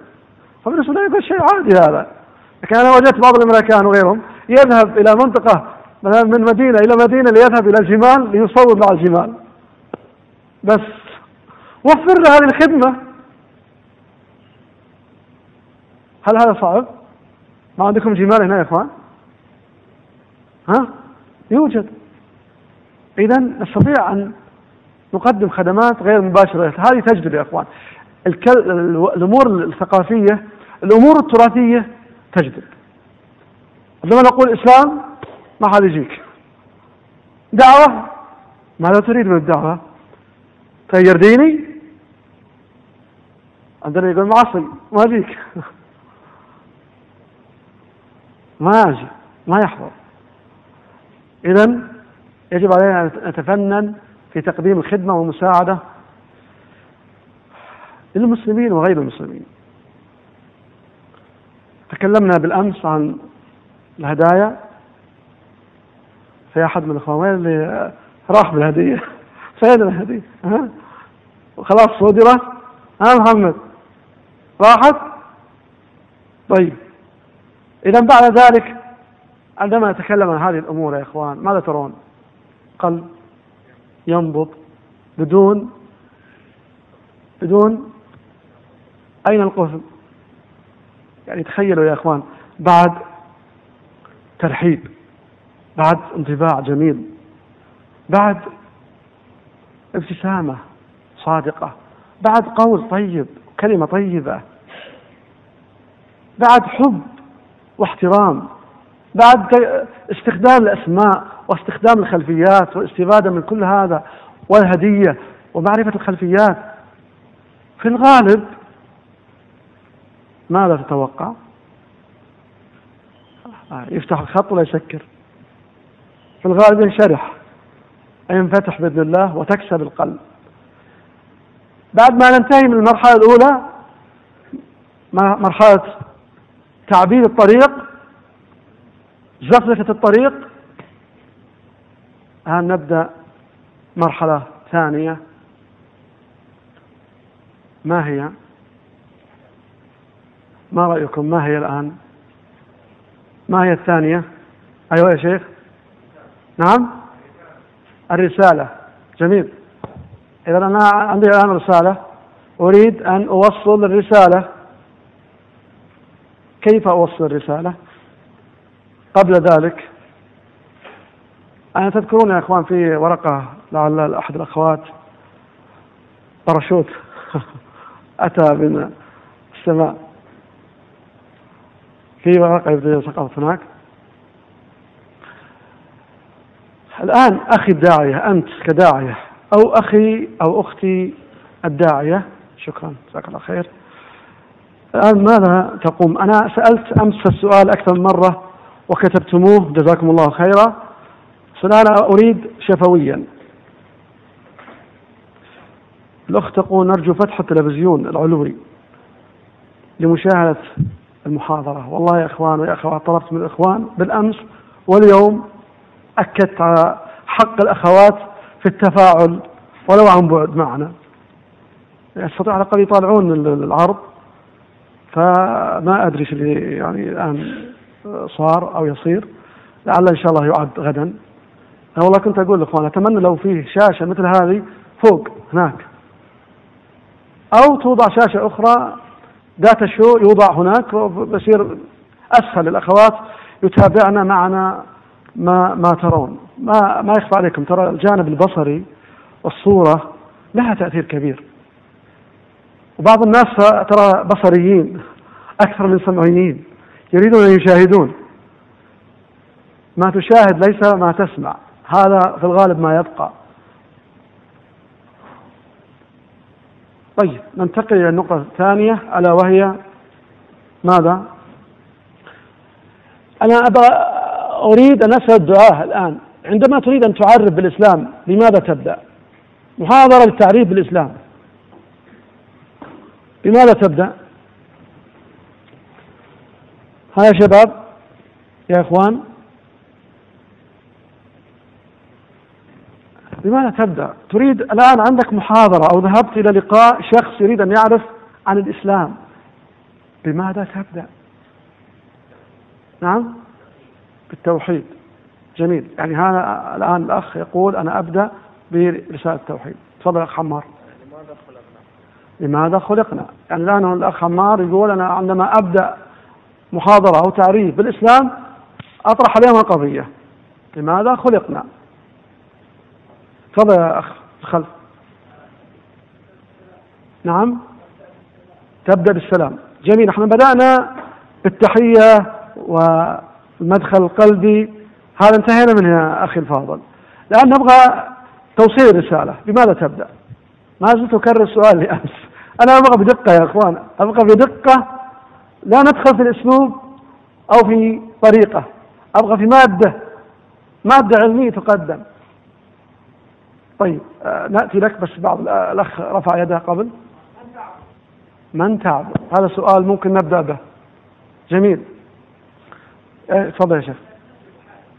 فبالنسبه لي يقول شيء عادي هذا لكن أنا وجدت بعض الأمريكان وغيرهم يذهب إلى منطقة مثلا من مدينة إلى مدينة ليذهب إلى الجمال ليصور مع الجمال بس وفر له هذه الخدمة هل هذا صعب؟ ما عندكم جمال هنا يا إخوان؟ ها؟ يوجد اذا نستطيع أن نقدم خدمات غير مباشرة. هذه تجدد يا إخوان. الأمور الثقافية الأمور التراثية تجدد. عندما نقول إسلام ما حد يجيك. دعوة؟ ماذا تريد من الدعوة؟ تغير ديني؟ عندنا يقول معصي ما أجيك. [LAUGHS] ما أجي ما يحضر. اذا يجب علينا أن نتفنن في تقديم الخدمه والمساعده للمسلمين وغير المسلمين. تكلمنا بالأمس عن الهدايا. في أحد من الإخوان وين اللي راح بالهدية؟ [LAUGHS] فين الهدية؟ ها؟ خلاص صدرت ها محمد؟ راحت؟ طيب. إذا بعد ذلك عندما نتكلم عن هذه الأمور يا إخوان ماذا ترون؟ قلب. ينبض بدون بدون أين القفل يعني تخيلوا يا إخوان بعد ترحيب بعد انطباع جميل بعد ابتسامة صادقة بعد قول طيب كلمة طيبة بعد حب واحترام بعد استخدام الأسماء واستخدام الخلفيات والاستفادة من كل هذا والهدية ومعرفة الخلفيات. في الغالب ماذا تتوقع؟ يفتح الخط ولا يسكر في الغالب ينشرح ينفتح بإذن الله وتكسب القلب. بعد ما ننتهي من المرحلة الأولى مرحلة تعبير الطريق زفزفة الطريق الآن نبدأ مرحلة ثانية. ما هي؟ ما رأيكم؟ ما هي الآن؟ ما هي الثانية؟ أيوة يا شيخ. نعم؟ الرسالة. جميل. إذا أنا عندي الآن رسالة. أريد أن أوصل الرسالة. كيف أوصل الرسالة؟ قبل ذلك أنا تذكرون يا إخوان في ورقة لعل أحد الأخوات باراشوت [LAUGHS] أتى من السماء. في ورقة سقطت هناك. الآن أخي الداعية أنت كداعية أو أخي أو أختي الداعية. شكرا جزاك الله خير. الآن ماذا تقوم؟ أنا سألت أمس السؤال أكثر من مرة وكتبتموه جزاكم الله خيرا. أنا أريد شفويا. الأخت تقول نرجو فتح التلفزيون العلوي لمشاهدة المحاضرة. والله يا إخوان ويا أخوات طلبت من الإخوان بالأمس واليوم أكدت على حق الأخوات في التفاعل ولو عن بعد معنا. يستطيع على الأقل يطالعون العرض. فما أدري اللي يعني الآن صار أو يصير. لعل إن شاء الله يعد غدا. أنا والله كنت أقول لإخوان أتمنى لو فيه شاشة مثل هذه فوق هناك. أو توضع شاشة أخرى داتا شو يوضع هناك وبصير أسهل للأخوات يتابعنا معنا ما ما ترون. ما ما يخفى عليكم ترى الجانب البصري والصورة لها تأثير كبير. وبعض الناس ترى بصريين أكثر من سمعيين يريدون أن يشاهدون. ما تشاهد ليس ما تسمع. هذا في الغالب ما يبقى طيب ننتقل إلى النقطة الثانية ألا وهي ماذا؟ أنا أبغى أريد أن أسأل الدعاة الآن عندما تريد أن تعرف بالإسلام لماذا تبدأ؟ محاضرة للتعريف بالإسلام بماذا تبدأ؟ ها يا شباب يا إخوان بماذا تبدأ؟ تريد الآن عندك محاضرة أو ذهبت إلى لقاء شخص يريد أن يعرف عن الإسلام. بماذا تبدأ؟ نعم؟ بالتوحيد. جميل. يعني هذا الآن الأخ يقول أنا أبدأ برسالة التوحيد. تفضل أخ حمار. لماذا خلقنا؟ يعني الآن الأخ حمار يقول أنا عندما أبدأ محاضرة أو تعريف بالإسلام أطرح عليهم القضية. لماذا خلقنا؟ تفضل يا أخ الخلف نعم. تبدأ بالسلام. جميل. إحنا بدأنا بالتحية والمدخل القلبي. هذا انتهينا منه أخي الفاضل. الآن نبغى توصيل الرسالة بماذا تبدأ؟ ما زلت أكرر السؤال لأمس أنا أبغى بدقة يا إخوان. أبغى بدقة لا ندخل في الأسلوب أو في طريقة. أبغى في مادة مادة علمية تقدم. طيب آه نأتي لك بس بعض الأخ رفع يده قبل. من تعب؟ هذا سؤال ممكن نبدأ به. جميل. إيه، تفضل يا شيخ.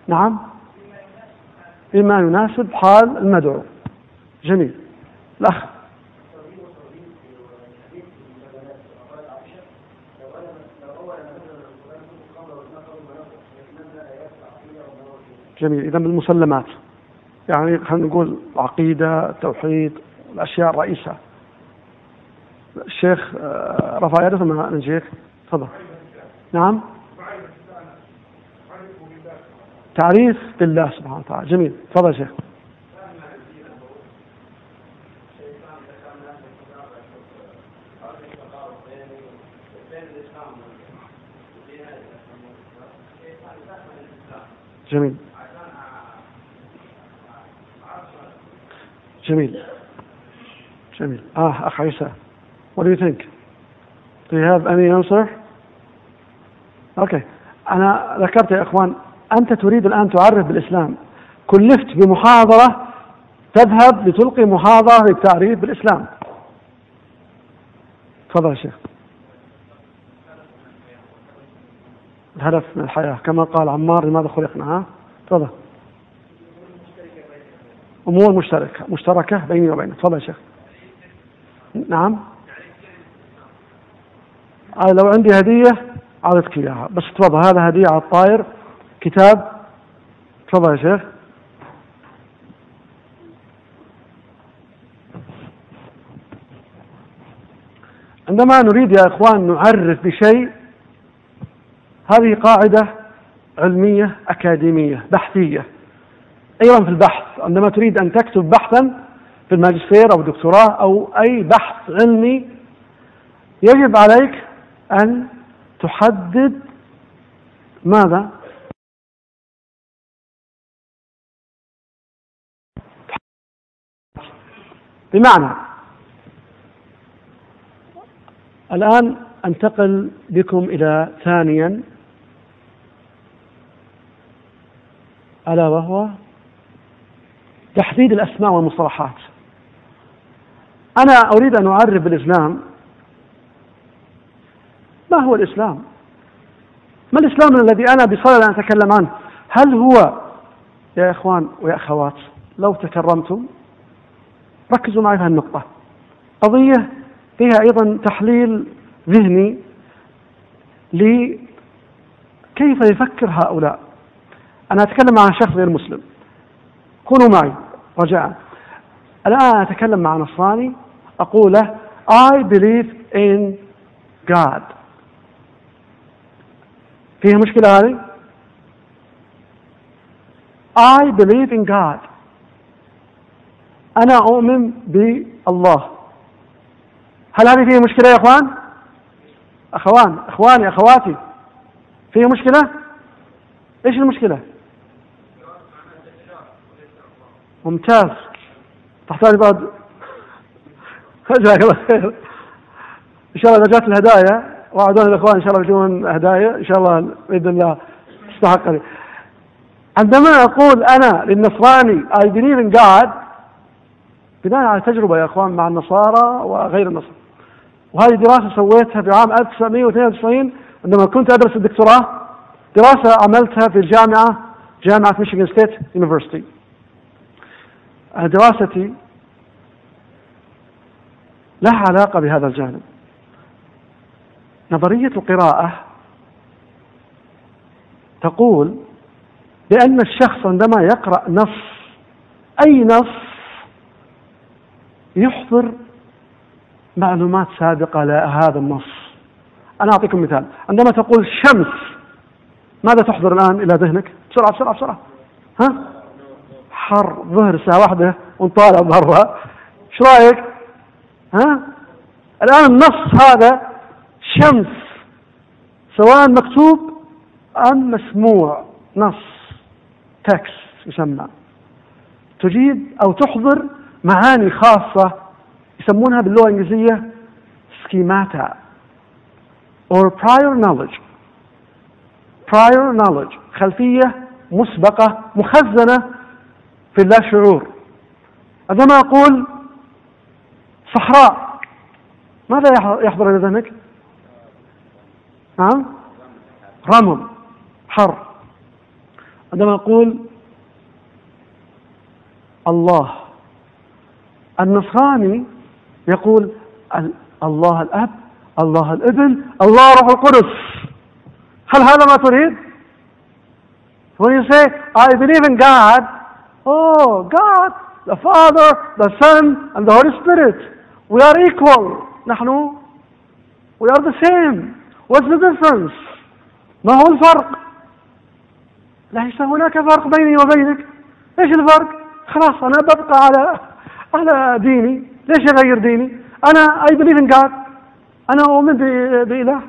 نعم. بما يناسب حال المدعو. جميل. الأخ. جميل. إذا بالمسلمات. يعني خلينا نقول عقيدة توحيد الأشياء الرئيسة. الشيخ آه، رفع يده ثم الشيخ. تفضل. نعم. تعريف بالله سبحانه وتعالى. جميل. تفضل شيخ. جميل. جميل. جميل. آه أخ عيسى. What do you think? Do you have any answer? أوكي أنا ذكرت يا إخوان أنت تريد الآن تعرف بالإسلام. كلفت بمحاضرة تذهب لتلقي محاضرة للتعريف بالإسلام. تفضل يا شيخ. الهدف من الحياة كما قال عمار لماذا خلقنا؟ ها؟ تفضل. أمور مشتركة مشتركة بيني وبينك. تفضل يا شيخ. نعم. أنا لو عندي هدية أعطيتك إياها. بس تفضل هذا هدية على الطاير كتاب. تفضل يا شيخ. عندما نريد يا إخوان نعرف بشيء هذه قاعدة علمية أكاديمية بحثية. أيضا في البحث عندما تريد أن تكتب بحثا في الماجستير أو الدكتوراه أو أي بحث علمي يجب عليك أن تحدد ماذا؟ بمعنى الآن أنتقل بكم إلى ثانيا ألا وهو تحديد الأسماء والمصطلحات. أنا أريد أن أعرف بالإسلام ما هو الإسلام؟ ما الإسلام الذي أنا بصدد أن أتكلم عنه؟ هل هو يا إخوان ويا أخوات لو تكرمتم ركزوا معي في النقطة قضية فيها أيضا تحليل ذهني لكيف يفكر هؤلاء. أنا أتكلم عن شخص غير مسلم. كونوا معي. رجاء الآن أتكلم مع نصراني أقول له I believe in God فيها مشكلة هذه؟ I believe in God أنا أؤمن بالله هل هذه فيها مشكلة يا إخوان؟ أخوان إخواني أخواتي فيها مشكلة؟ إيش المشكلة؟ ممتاز. تحتاج بعد. جزاك الله خير. إن شاء الله إذا جات الهدايا وعدونا الاخوان إن شاء الله يجون هدايا إن شاء الله بإذن الله تستحق. عندما أقول أنا للنصراني I believe in God بناء على تجربة يا إخوان مع النصارى وغير النصارى. وهذه دراسة سويتها في عام 1992 عندما كنت أدرس الدكتوراه دراسة عملتها في الجامعة جامعة Michigan State University دراستي لها علاقة بهذا الجانب. نظرية القراءة تقول بأن الشخص عندما يقرأ نص أي نص يحضر معلومات سابقة لهذا النص. أنا أعطيكم مثال. عندما تقول شمس ماذا تحضر الآن إلى ذهنك؟ بسرعة بسرعة بسرعة. ها؟ حر ظهر الساعة واحدة ونطالع برا. إيش رأيك؟ ها؟ الآن النص هذا شمس. سواء مكتوب أم مسموع. نص. تكس يسمى. تجيب أو تحضر معاني خاصة يسمونها باللغة الإنجليزية سكيماتا or prior knowledge. Prior knowledge. خلفية مسبقة مخزنة في اللا شعور عندما أقول صحراء. ماذا يحضر إلى ذهنك؟ نعم؟ رمل حر. عندما أقول الله. النصراني يقول الله الأب الله الابن الله روح القدس. هل هذا ما تريد؟ When you say, I believe in God, oh, God, the Father, the Son, and the Holy Spirit, we are equal. نحن we are the same. What's the difference? ما هو الفرق؟ ليس هناك فرق بيني وبينك. إيش الفرق؟ خلاص أنا ببقى على على ديني، ليش أغير ديني؟ أنا I believe in God. أنا أؤمن بإله.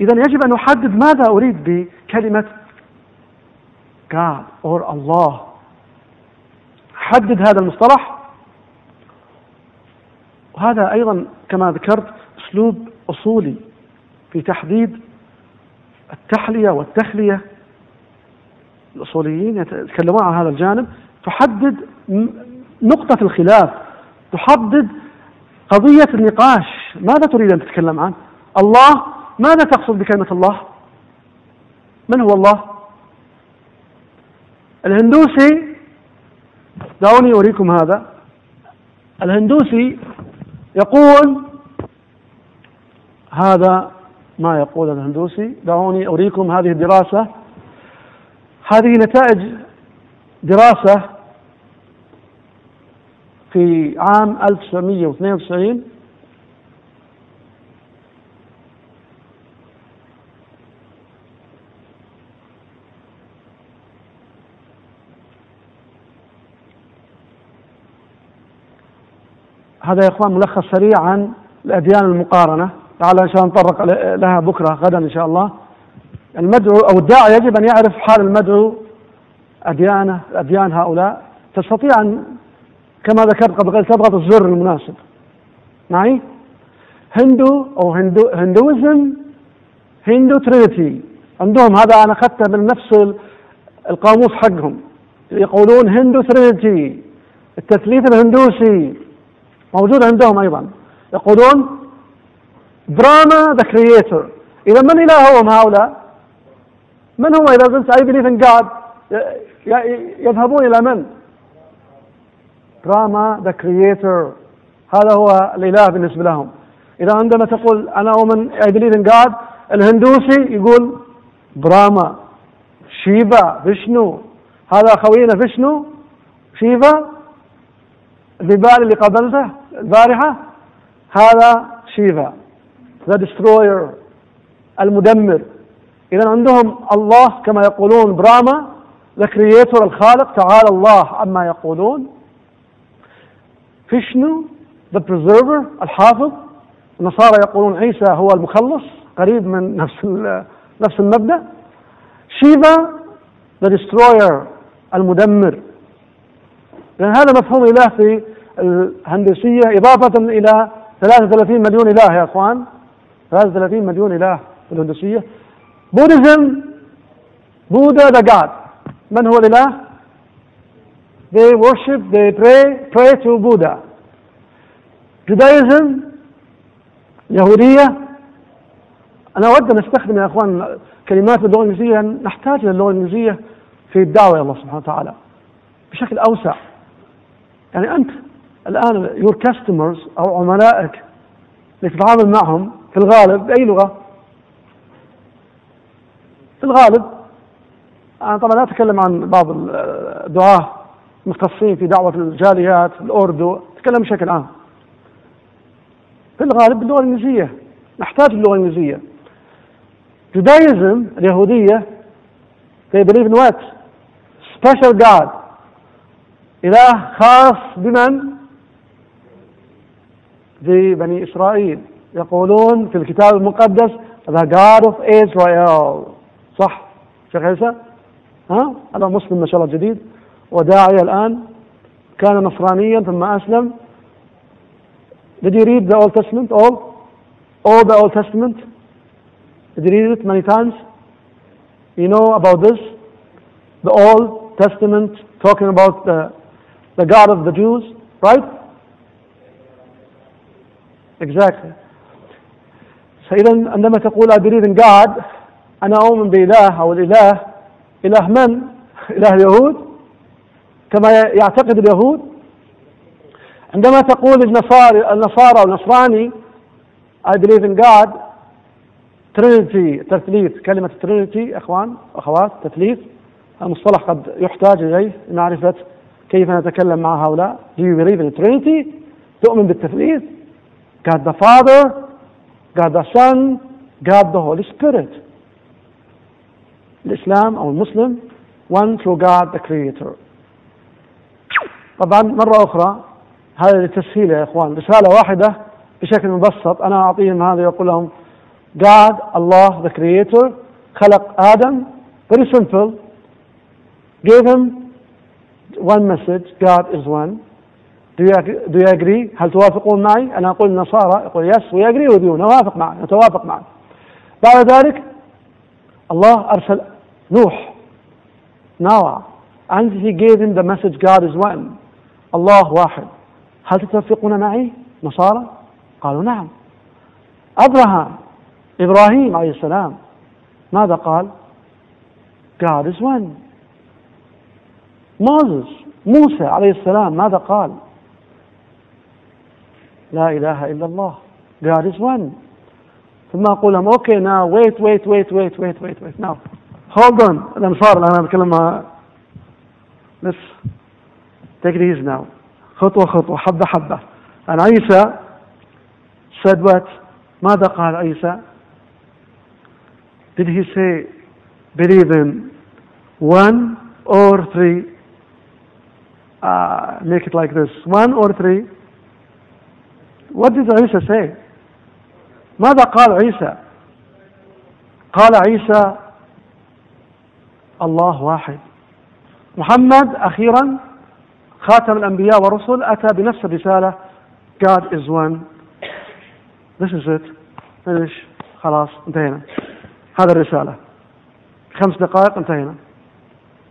اذا يجب أن أحدد ماذا أريد بكلمة God or الله. حدد هذا المصطلح. وهذا أيضا كما ذكرت أسلوب أصولي في تحديد التحلية والتخلية. الأصوليين يتكلمون عن هذا الجانب. تحدد نقطة الخلاف. تحدد قضية النقاش. ماذا تريد أن تتكلم عنه الله. ماذا تقصد بكلمة الله؟ من هو الله؟ الهندوسي دعوني أريكم هذا. الهندوسي يقول هذا ما يقول الهندوسي. دعوني أريكم هذه الدراسة. هذه نتائج دراسة في عام 1992 هذا يا إخوان ملخص سريع عن الأديان المقارنة. لعل إن شاء الله نتطرق لها بكرة غدا إن شاء الله. المدعو أو الداعي يجب أن يعرف حال المدعو أديانه أديان هؤلاء. تستطيع أن كما ذكرت قبل قليل تضغط الزر المناسب. معي؟ Hindu أو Hindu Hinduism Hindu Trinity. عندهم هذا أنا أخذته من نفس القاموس حقهم. يقولون Hindu Trinity التثليث الهندوسي. موجود عندهم أيضا. يقولون Brahma the Creator إذا من إلههم هؤلاء؟ من هم إذا قلت I believe in God يذهبون إلى من؟ Brahma the Creator هذا هو الإله بالنسبة لهم. إذا عندما تقول أنا أؤمن I believe in God الهندوسي يقول براما شيفا فيشنو؟ هذا خوينا فيشنو؟ شيفا النيبالي اللي قابلته البارحة هذا Shiva the Destroyer المدمر. إذا عندهم الله كما يقولون Brahma the Creator الخالق تعالى الله عما يقولون. Vishnu the Preserver الحافظ. النصارى يقولون عيسى هو المخلص قريب من نفس نفس المبدأ. شيفا the Destroyer المدمر. لأن هذا مفهوم إله في الهندوسية إضافة إلى 33 مليون إله يا أخوان. 33 مليون إله في الهندوسية. Buddhism Buddha the God من هو الإله؟ They worship, they pray, pray to Buddha. Judaism يهودية. أنا أود أن أستخدم يا أخوان كلمات باللغة الإنجليزية. نحتاج إلى اللغة الإنجليزية في الدعوة إلى الله سبحانه وتعالى بشكل أوسع. يعني أنت الآن يور كاستمرز أو عملائك اللي تتعامل معهم في الغالب بأي لغة؟ في الغالب أنا طبعا لا أتكلم عن بعض الدعاة مختصين في دعوة الجاليات الأردو أتكلم بشكل عام في الغالب باللغة الإنجليزية نحتاج اللغة الإنجليزية Judaism اليهودية they believe in what? Special God إله خاص بمن؟ ببني إسرائيل يقولون في الكتاب المقدس The God of Israel صح شيخ عيسى ها أنا مسلم ما شاء الله جديد وداعية الآن كان نصرانيا ثم أسلم Did you read the Old Testament all all the Old Testament Did you read it many times You know about this the Old Testament talking about the the God of the Jews, right? Exactly. فإذا عندما تقول I believe in God أنا أؤمن بإله أو الإله. إله من؟ [LAUGHS] إله اليهود. كما يعتقد اليهود. عندما تقول النصارى النصارى أو النصراني I believe in God ترينيتي تثليث. كلمة ترينيتي أخوان أخوات تثليث. المصطلح قد يحتاج إليه لمعرفة كيف نتكلم مع هؤلاء. Do you believe in Trinity تؤمن بالتثليث؟ God the Father God the Son God the Holy Spirit الإسلام أو المسلم one through God the Creator طبعا مرة أخرى هذا للتسهيل يا إخوان رسالة واحدة بشكل مبسط أنا أعطيهم هذا يقول لهم God Allah the Creator خلق آدم very simple gave him one message God is one do you, agree هل توافقون معي؟ أنا أقول النصارى يقول agree with you. نوافق معك نتوافق معك. بعد ذلك Allah أرسل نوح. Noah and he gave him the message God is one. الله واحد. هل تتفقون معي؟ نصارى؟ قالوا نعم. أبراهام. إبراهيم عليه السلام. ماذا قال؟ God is one. Moses. موسى عليه السلام. ماذا قال؟ لا إله إلا الله God is one ثم أقول لهم okay now wait wait wait wait wait wait wait now hold on الأنصار الآن أنا بتكلم مع let's take it easy now خطوة خطوة حبة حبة أنا عيسى said what ماذا قال عيسى did he say believe in one or three uh, make it like this one or three what did عيسى say? ماذا قال عيسى؟ قال عيسى الله واحد. محمد أخيرا خاتم الأنبياء والرسل أتى بنفس الرسالة God is one. This is it. Finish. خلاص انتهينا. هذا الرسالة. خمس دقائق انتهينا.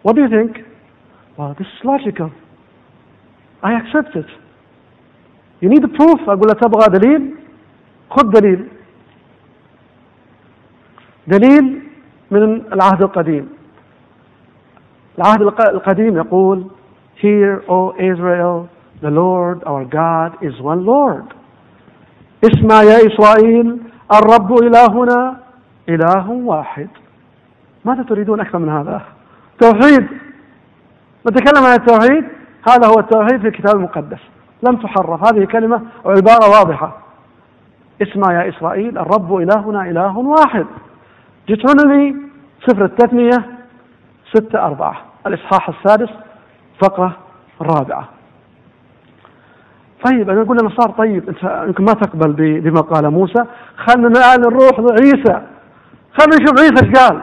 What do you think? Well, this is logical. I accept it. You need proof. أقول له تبغى دليل؟ خذ دليل. دليل من العهد القديم. العهد القديم يقول Hear, O Israel, the Lord our God is one Lord. اسمع يا إسرائيل الرب إلهنا إله واحد. ماذا تريدون أكثر من هذا؟ توحيد. نتكلم عن التوحيد هذا هو التوحيد في الكتاب المقدس. لم تحرف. هذه كلمة وعبارة واضحة. اسمع يا إسرائيل الرب إلهنا إله واحد. جيترونومي سفر التثنية ستة أربعة. الإصحاح السادس فقرة الرابعة طيب أنا أقول صار طيب أنت يمكن ما تقبل بما قال موسى. خلنا الآن نروح لعيسى خلنا نشوف عيسى إيش قال.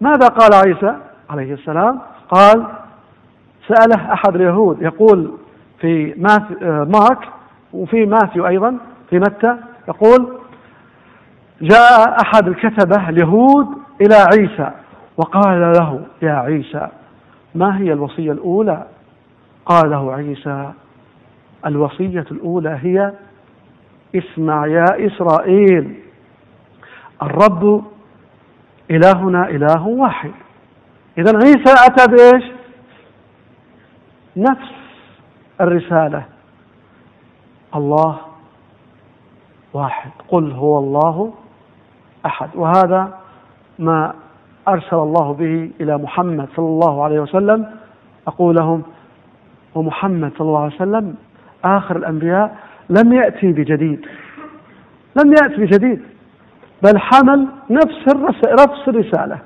ماذا قال عيسى عليه السلام؟ قال سأله أحد اليهود يقول في مارك وفي ماثيو أيضا في متى يقول جاء أحد الكتبة اليهود إلى عيسى وقال له يا عيسى ما هي الوصية الأولى؟ قال له عيسى الوصية الأولى هي اسمع يا إسرائيل الرب إلهنا إله واحد. إذا عيسى أتى بإيش؟ نفس الرسالة. الله واحد. قل هو الله أحد. وهذا ما أرسل الله به إلى محمد صلى الله عليه وسلم. أقول لهم ومحمد صلى الله عليه وسلم آخر الأنبياء لم يأتي بجديد. لم يأتي بجديد بل حمل نفس نفس الرسالة.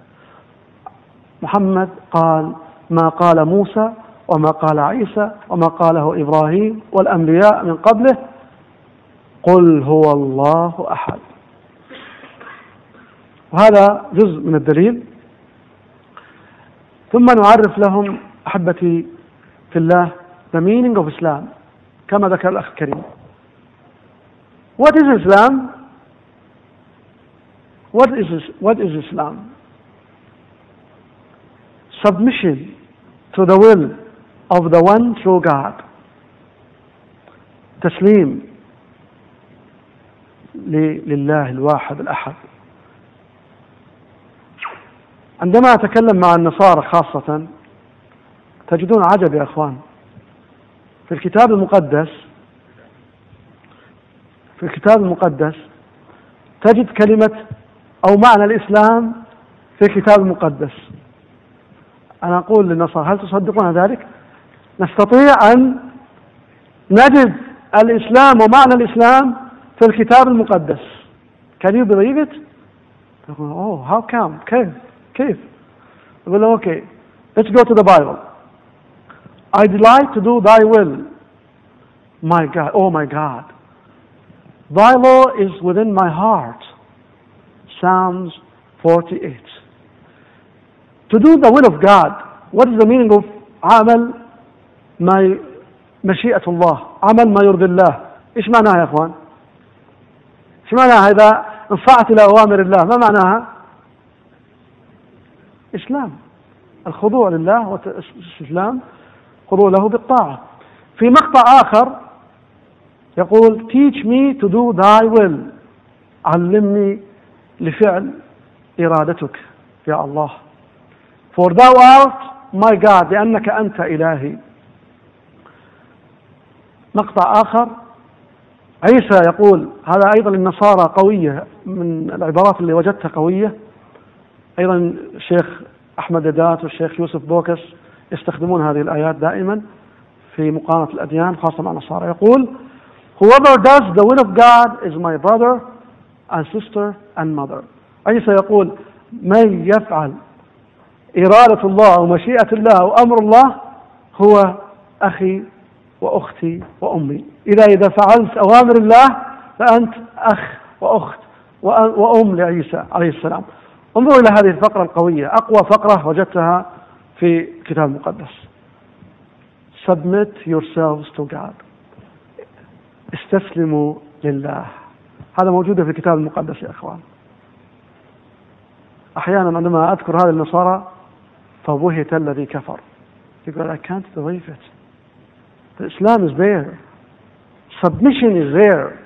محمد قال ما قال موسى وما قال عيسى وما قاله إبراهيم والأنبياء من قبله قل هو الله أحد وهذا جزء من الدليل ثم نعرف لهم أحبتي في الله the meaning of Islam كما ذكر الأخ الكريم What is Islam? What is, what is Islam? Submission to the will of the one true God. تسليم لله الواحد الأحد عندما أتكلم مع النصارى خاصة تجدون عجب يا إخوان في الكتاب المقدس في الكتاب المقدس تجد كلمة أو معنى الإسلام في الكتاب المقدس أنا أقول للنصارى هل تصدقون ذلك؟ نستطيع أن نجد الإسلام ومعنى الإسلام في الكتاب المقدس Can you believe it? Oh, how come? كيف؟ كيف؟ يقول له okay let's go to the Bible I delight to do thy will my God oh my God thy law is within my heart Psalms 48 to do the will of God what is the meaning of عمل ما مشيئة الله عمل ما يرضي الله. إيش معناها يا إخوان؟ إيش معناها اذا انصعت إلى أوامر الله. ما معناها؟ إسلام. الخضوع لله والاستسلام خضوع له بالطاعة. في مقطع آخر يقول teach me to do thy will. علمني لفعل إرادتك يا الله. For thou art my God لأنك أنت إلهي. مقطع آخر. عيسى يقول هذا أيضا النصارى قوية من العبارات اللي وجدتها قوية. أيضا الشيخ أحمد دات والشيخ يوسف بوكس يستخدمون هذه الآيات دائما في مقارنة الأديان خاصة مع النصارى. يقول Whoever does the will of God is my brother and sister and mother. عيسى يقول من يفعل إرادة الله ومشيئة الله وأمر الله هو أخي وأختي وأمي. إذا إذا فعلت أوامر الله فأنت أخ وأخت وأم لعيسى عليه السلام. انظروا إلى هذه الفقرة القوية أقوى فقرة وجدتها في الكتاب المقدس. Submit yourselves to God. استسلموا لله. هذا موجود في الكتاب المقدس يا إخوان. أحيانا عندما أذكر هذه النصارى فبهت الذي كفر. يقول I can't believe it. The Islam is there. Submission is there.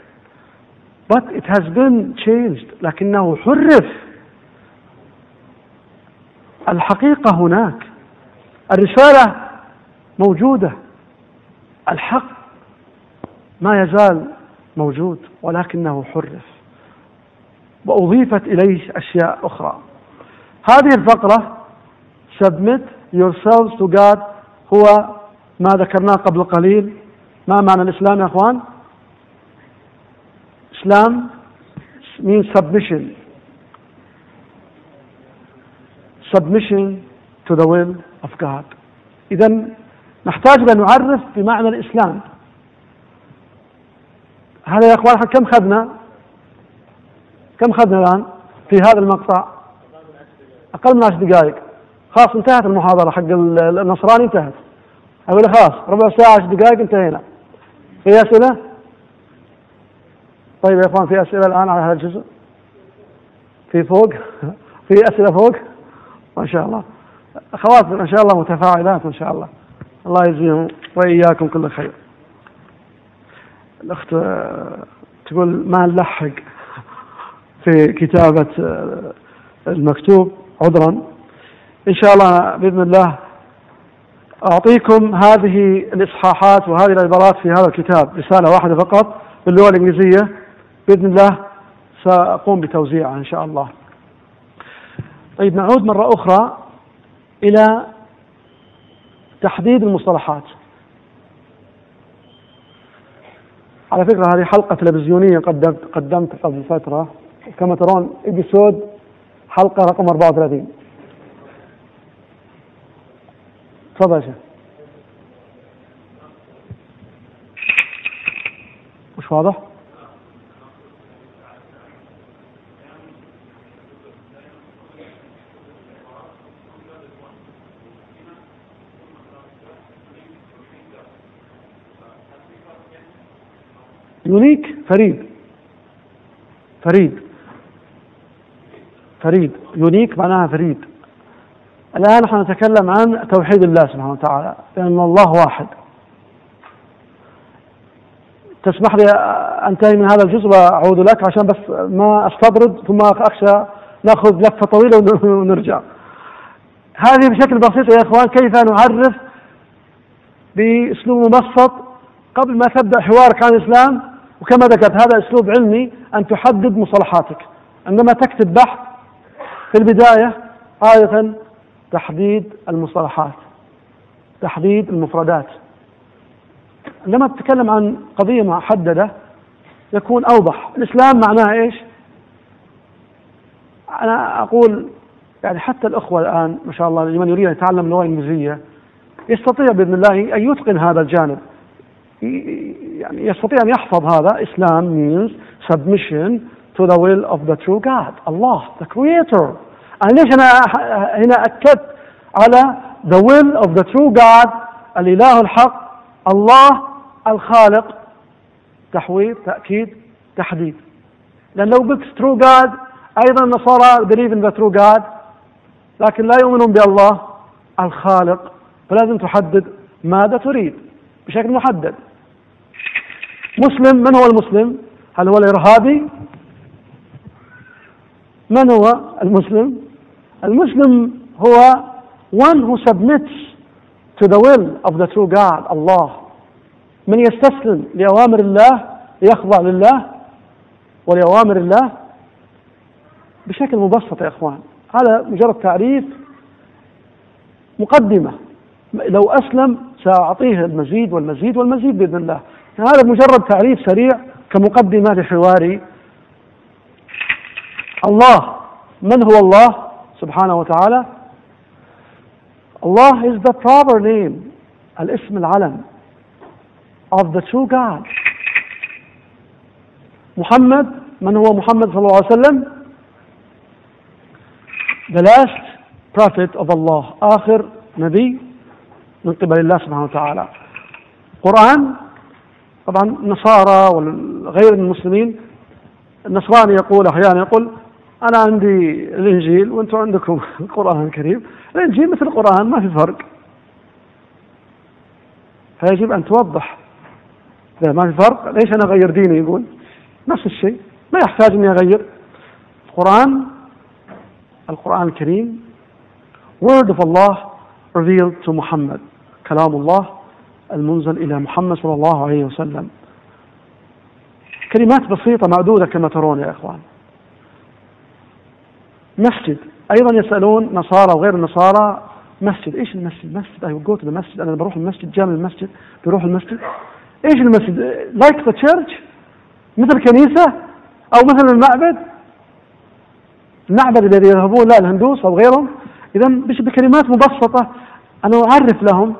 But it has been changed. لكنه حرف. الحقيقة هناك. الرسالة موجودة. الحق ما يزال موجود. ولكنه حرف. وأضيفت إليه أشياء أخرى. هذه الفقرة submit yourselves to God هو ما ذكرناه قبل قليل. ما معنى الإسلام يا أخوان؟ إسلام means submission. Submission to the will of God. إذا نحتاج أن نعرف بمعنى الإسلام. هذا يا أخوان كم خذنا؟ كم خذنا الآن في هذا المقطع؟ أقل من عشر دقائق. خلاص انتهت المحاضرة حق النصراني انتهت. أقول خلاص ربع ساعة عشر دقائق انتهينا في أسئلة؟ طيب يا إخوان في أسئلة الآن على هذا الجزء؟ في فوق؟ [LAUGHS] في أسئلة فوق؟ ما شاء الله أخوات ما شاء الله متفاعلات ما شاء الله الله يجزيهم وإياكم كل خير الأخت تقول ما نلحق في كتابة المكتوب عذرا إن شاء الله بإذن الله أعطيكم هذه الإصحاحات وهذه العبارات في هذا الكتاب رسالة واحدة فقط باللغة الإنجليزية. بإذن الله سأقوم بتوزيعها إن شاء الله. طيب نعود مرة أخرى إلى تحديد المصطلحات. على فكرة هذه حلقة تلفزيونية قدمت قدمت قبل فترة. كما ترون ابيسود حلقة رقم 34 تفضل يا مش واضح؟ يونيك؟ فريد. فريد. فريد. يونيك معناها فريد. الآن نحن نتكلم عن توحيد الله سبحانه وتعالى لأن الله واحد. تسمح لي أنتهي من هذا الجزء وأعود لك عشان بس ما أستطرد ثم أخشى نأخذ لفة طويلة ونرجع. هذه بشكل بسيط يا إخوان كيف نعرف بأسلوب مبسط قبل ما تبدأ حوارك عن الإسلام؟ وكما ذكرت هذا أسلوب علمي أن تحدد مصطلحاتك عندما تكتب بحث في البداية عادة تحديد المصطلحات تحديد المفردات. عندما تتكلم عن قضية محددة يكون أوضح. الإسلام معناه إيش؟ أنا أقول يعني حتى الأخوة الآن ما شاء الله لمن يريد أن يتعلم اللغة الإنجليزية يستطيع بإذن الله أن يتقن هذا الجانب. يعني يستطيع أن يحفظ هذا. Islam means submission to the will of the true God. الله the creator. ليش أنا هنا أكدت على the will of the true God الإله الحق الله الخالق. تحويل تأكيد تحديد. لأن لو قلت true God أيضا النصارى believe in the true God لكن لا يؤمنون بالله الخالق. فلازم تحدد ماذا تريد بشكل محدد. مسلم من هو المسلم؟ هل هو الإرهابي؟ من هو المسلم؟ المسلم هو one who submits to the will of the true God الله من يستسلم لأوامر الله يخضع لله ولأوامر الله بشكل مبسط يا إخوان. هذا مجرد تعريف مقدمة. لو أسلم سأعطيه المزيد والمزيد والمزيد بإذن الله. هذا مجرد تعريف سريع كمقدمة لحواري. الله من هو الله؟ سبحانه وتعالى. الله is the proper name الاسم العلم of the true God. محمد من هو محمد صلى الله عليه وسلم? The last prophet of Allah آخر نبي من قبل الله سبحانه وتعالى. قرآن طبعا النصارى وغير المسلمين. النصراني يقول أحيانا يقول أنا عندي الإنجيل وأنتم عندكم [LAUGHS] القرآن الكريم. الإنجيل مثل القرآن ما في فرق. فيجب أن توضح. إذا ما في فرق ليش أنا أغير ديني؟ يقول نفس الشيء. ما يحتاج أني أغير. القرآن القرآن الكريم word of Allah revealed to محمد كلام الله المنزل إلى محمد صلى الله عليه وسلم. كلمات بسيطة معدودة كما ترون يا إخوان. مسجد. أيضا يسألون نصارى وغير النصارى مسجد. إيش المسجد؟ مسجد. أيوة جو المسجد أنا بروح المسجد. جامع المسجد. بروح المسجد. إيش المسجد؟ like the church مثل كنيسة؟ أو مثل المعبد؟ المعبد الذي يذهبون لا الهندوس أو غيرهم. إذا بكلمات مبسطة أنا أعرف لهم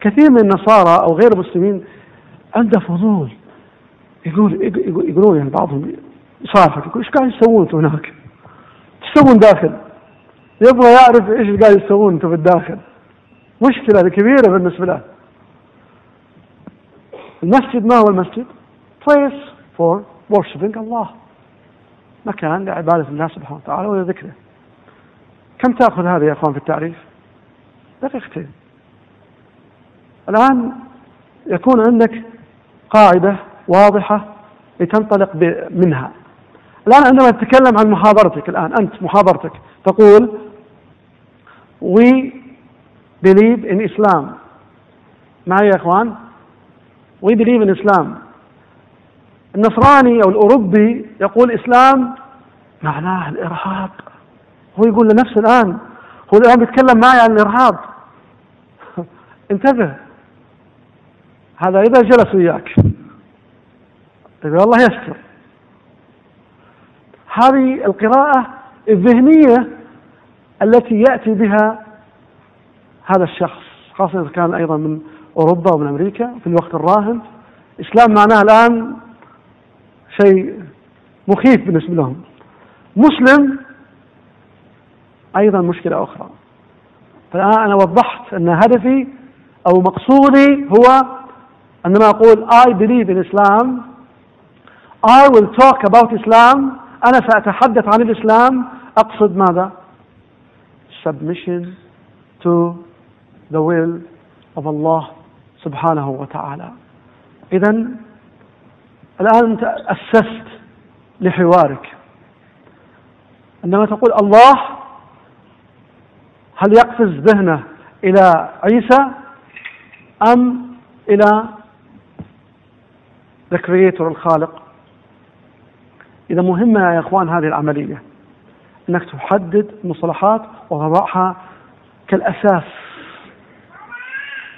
كثير من النصارى أو غير المسلمين عنده فضول. يقول يقولون يعني بعضهم يصارحك يقول إيش قاعد يسوون أنتم هناك؟ تسوون داخل؟ يبغى يعرف إيش قاعد يسوون أنتم في الداخل مشكلة كبيرة بالنسبة له المسجد ما هو المسجد؟ place for worshipping الله مكان لعبادة الله سبحانه وتعالى ولذكره كم تأخذ هذا يا أخوان في التعريف؟ دقيقتين الآن يكون عندك قاعدة واضحة لتنطلق منها الآن عندما تتكلم عن محاضرتك الآن أنت محاضرتك تقول we believe in Islam. معي يا إخوان؟ We believe in Islam. النصراني أو الأوروبي يقول إسلام معناه الإرهاب. هو يقول لنفسه الآن هو الآن بيتكلم معي عن الإرهاب. [LAUGHS] انتبه هذا إذا جلس وياك. يقول الله يستر. هذه القراءة الذهنية التي يأتي بها هذا الشخص خاصة إذا كان أيضا من أوروبا ومن أمريكا في الوقت الراهن. إسلام معناه الآن شيء مخيف بالنسبة لهم. مسلم أيضا مشكلة أخرى. فالآن أنا وضحت أن هدفي أو مقصودي هو عندما أقول I believe in Islam. I will talk about Islam. أنا سأتحدث عن الإسلام. أقصد ماذا؟ Submission to the will of Allah سبحانه وتعالى. إذا الآن أنت أسست لحوارك. عندما تقول الله هل يقفز ذهنه إلى عيسى أم إلى the creator الخالق؟ إذا مهمة يا إخوان هذه العملية أنك تحدد مصطلحات وتضعها كالأساس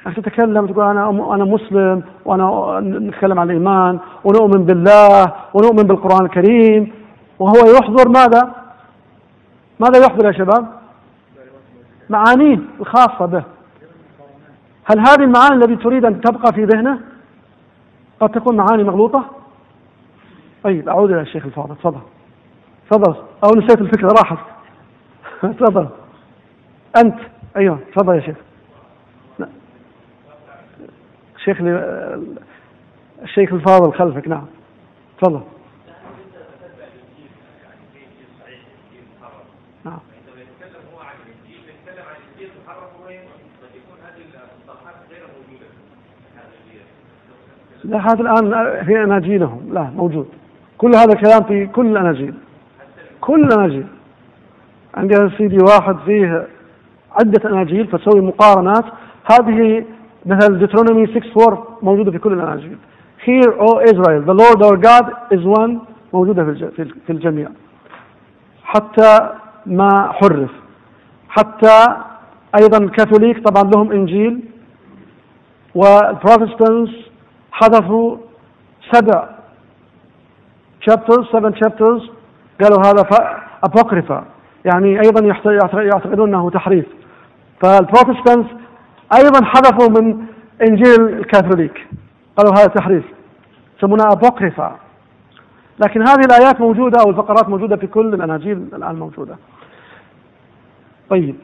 أنك تتكلم تقول أنا أنا مسلم وأنا نتكلم عن الإيمان ونؤمن بالله ونؤمن بالقرآن الكريم وهو يحضر ماذا؟ ماذا يحضر يا شباب؟ معانيه الخاصة به هل هذه المعاني التي تريد أن تبقى في ذهنه قد تكون معاني مغلوطة طيب أعود إلى الشيخ الفاضل تفضل. تفضل. أو نسيت الفكرة راحت. [LAUGHS] تفضل. أنت. أيوه تفضل يا شيخ. الشيخ الشيخ الفاضل خلفك نعم. تفضل. نعم. لا هذا الآن في أناجيلهم. لا موجود. كل هذا الكلام في كل الأناجيل. كل الأناجيل. عندي سي دي واحد فيه عدة أناجيل فتسوي مقارنات. هذه مثل Deuteronomy 6 4 موجودة في كل الأناجيل. Hear O Israel the Lord our God is one موجودة في الجميع. حتى ما حرف. حتى أيضا الكاثوليك طبعا لهم إنجيل. وال Protestants حذفوا سبع chapters seven chapters قالوا هذا apocrypha. يعني أيضا يعتقدون أنه تحريف. فالبروتستانتس أيضا حذفوا من إنجيل الكاثوليك. قالوا هذا تحريف. يسمونها أبوكريفا لكن هذه الآيات موجودة أو الفقرات موجودة في كل الأناجيل الآن موجودة. طيب.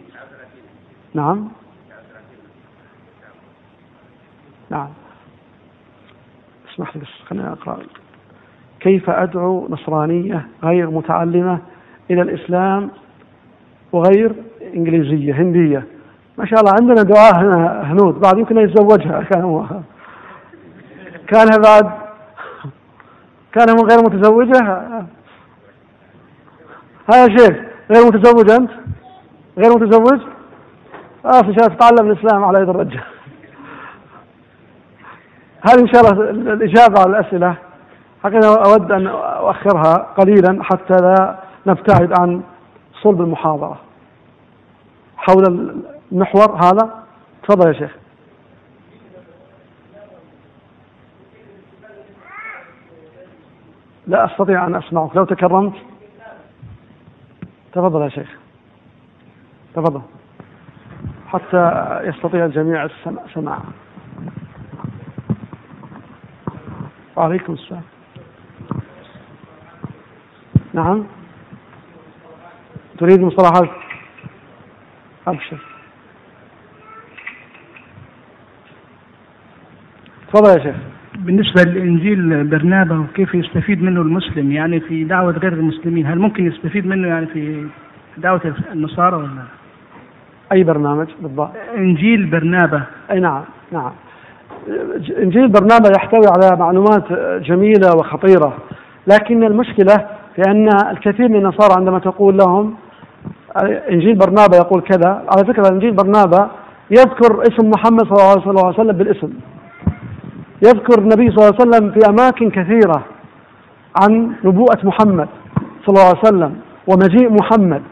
نعم. نعم. اسمح لي بس خليني أقرأ. كيف أدعو نصرانية غير متعلمة إلى الإسلام وغير إنجليزية هندية؟ ما شاء الله عندنا دعاء هنا هنود بعد يمكن يتزوجها كان هو. كان بعد؟ كان هو غير متزوجة؟ ها يا شيخ غير متزوج أنت؟ غير متزوج؟ آه إن شاء الله تتعلم الإسلام على يد الرجال. هذه إن شاء الله الإجابة على الأسئلة. حقيقة أود أن أؤخرها قليلا حتى لا نبتعد عن صلب المحاضرة. حول المحور هذا تفضل يا شيخ. لا أستطيع أن أسمعك. لو تكرمت. تفضل يا شيخ. تفضل. حتى يستطيع الجميع السماع. وعليكم السلام. نعم. تريد مصطلحات أبشر. تفضل يا شيخ. بالنسبة للإنجيل برنابا وكيف يستفيد منه المسلم يعني في دعوة غير المسلمين هل ممكن يستفيد منه يعني في دعوة النصارى ولا أي برنامج بالضبط؟ إنجيل برنابا أي نعم نعم. إنجيل برنابا يحتوي على معلومات جميلة وخطيرة لكن المشكلة في أن الكثير من النصارى عندما تقول لهم إنجيل برنابا يقول كذا على فكرة إنجيل برنابا يذكر اسم محمد صلى الله عليه وسلم بالاسم. يذكر النبي صلى الله عليه وسلم في أماكن كثيرة عن نبوءة محمد صلى الله عليه وسلم ومجيء محمد.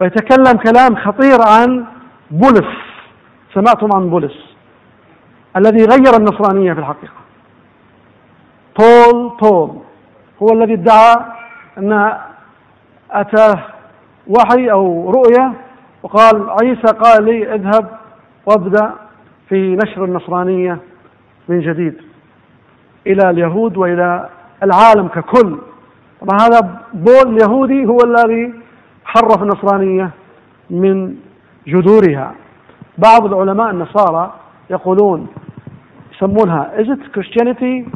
ويتكلم كلام خطير عن بولس سمعتم عن بولس الذي غير النصرانية في الحقيقة. بول بول هو الذي ادعى أن أتاه وحي أو رؤية وقال عيسى قال لي اذهب وابدأ في نشر النصرانية من جديد إلى اليهود وإلى العالم ككل. طبعا هذا بول يهودي هو الذي حرف النصرانية من جذورها. بعض العلماء النصارى يقولون يسمونها is it Christianity?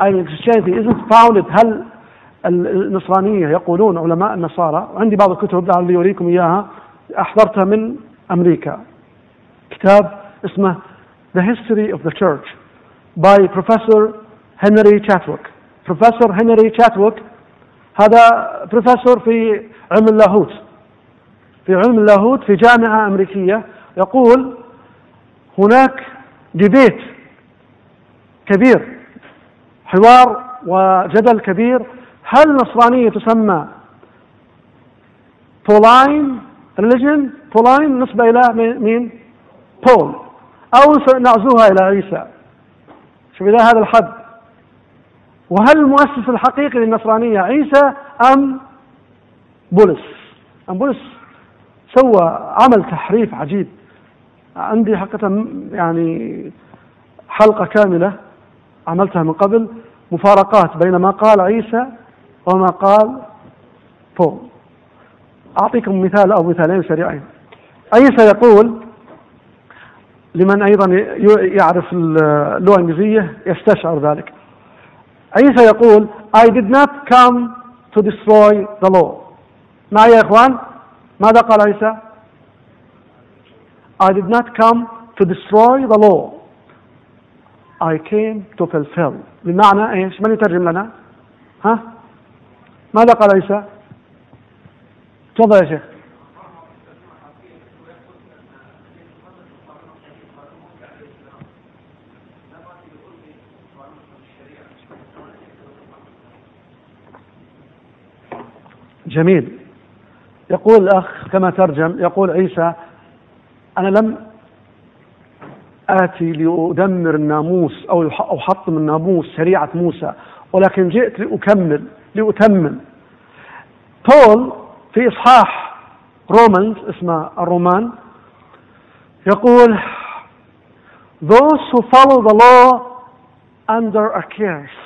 I mean Christianity isn't founded. هل النصرانية يقولون علماء النصارى وعندي بعض الكتب لعلي يوريكم إياها أحضرتها من أمريكا. كتاب اسمه The History of the Church by Professor Henry Chatwick. Professor Henry Chatwick هذا بروفيسور في علم اللاهوت. في علم اللاهوت في جامعة أمريكية يقول هناك ديبيت كبير حوار وجدل كبير هل النصرانية تسمى Pauline religion Pauline نسبة إلى مين؟ بول. أو نعزوها إلى عيسى. شوف إلى هذا الحد. وهل المؤسس الحقيقي للنصرانية عيسى أم بولس؟ أم بولس سوى عمل تحريف عجيب. عندي حقيقة يعني حلقة كاملة عملتها من قبل. مفارقات بين ما قال عيسى وما قال بول أعطيكم مثال أو مثالين سريعين عيسى يقول لمن أيضا يعرف اللغة الإنجليزية يستشعر ذلك. عيسى يقول I did not come to destroy the law. معي يا إخوان؟ ماذا قال عيسى؟ I did not come to destroy the law. I came to fulfill. بمعنى إيش؟ من يترجم لنا؟ ها؟ ماذا قال عيسى؟ تفضل يا شيخ. جميل. يقول الأخ كما ترجم يقول عيسى أنا لم آتي لأدمر الناموس أو أحطم الناموس شريعة موسى ولكن جئت لأكمل. لأتمم. بول في إصحاح رومانز اسمه الرومان يقول those who follow the law under a curse.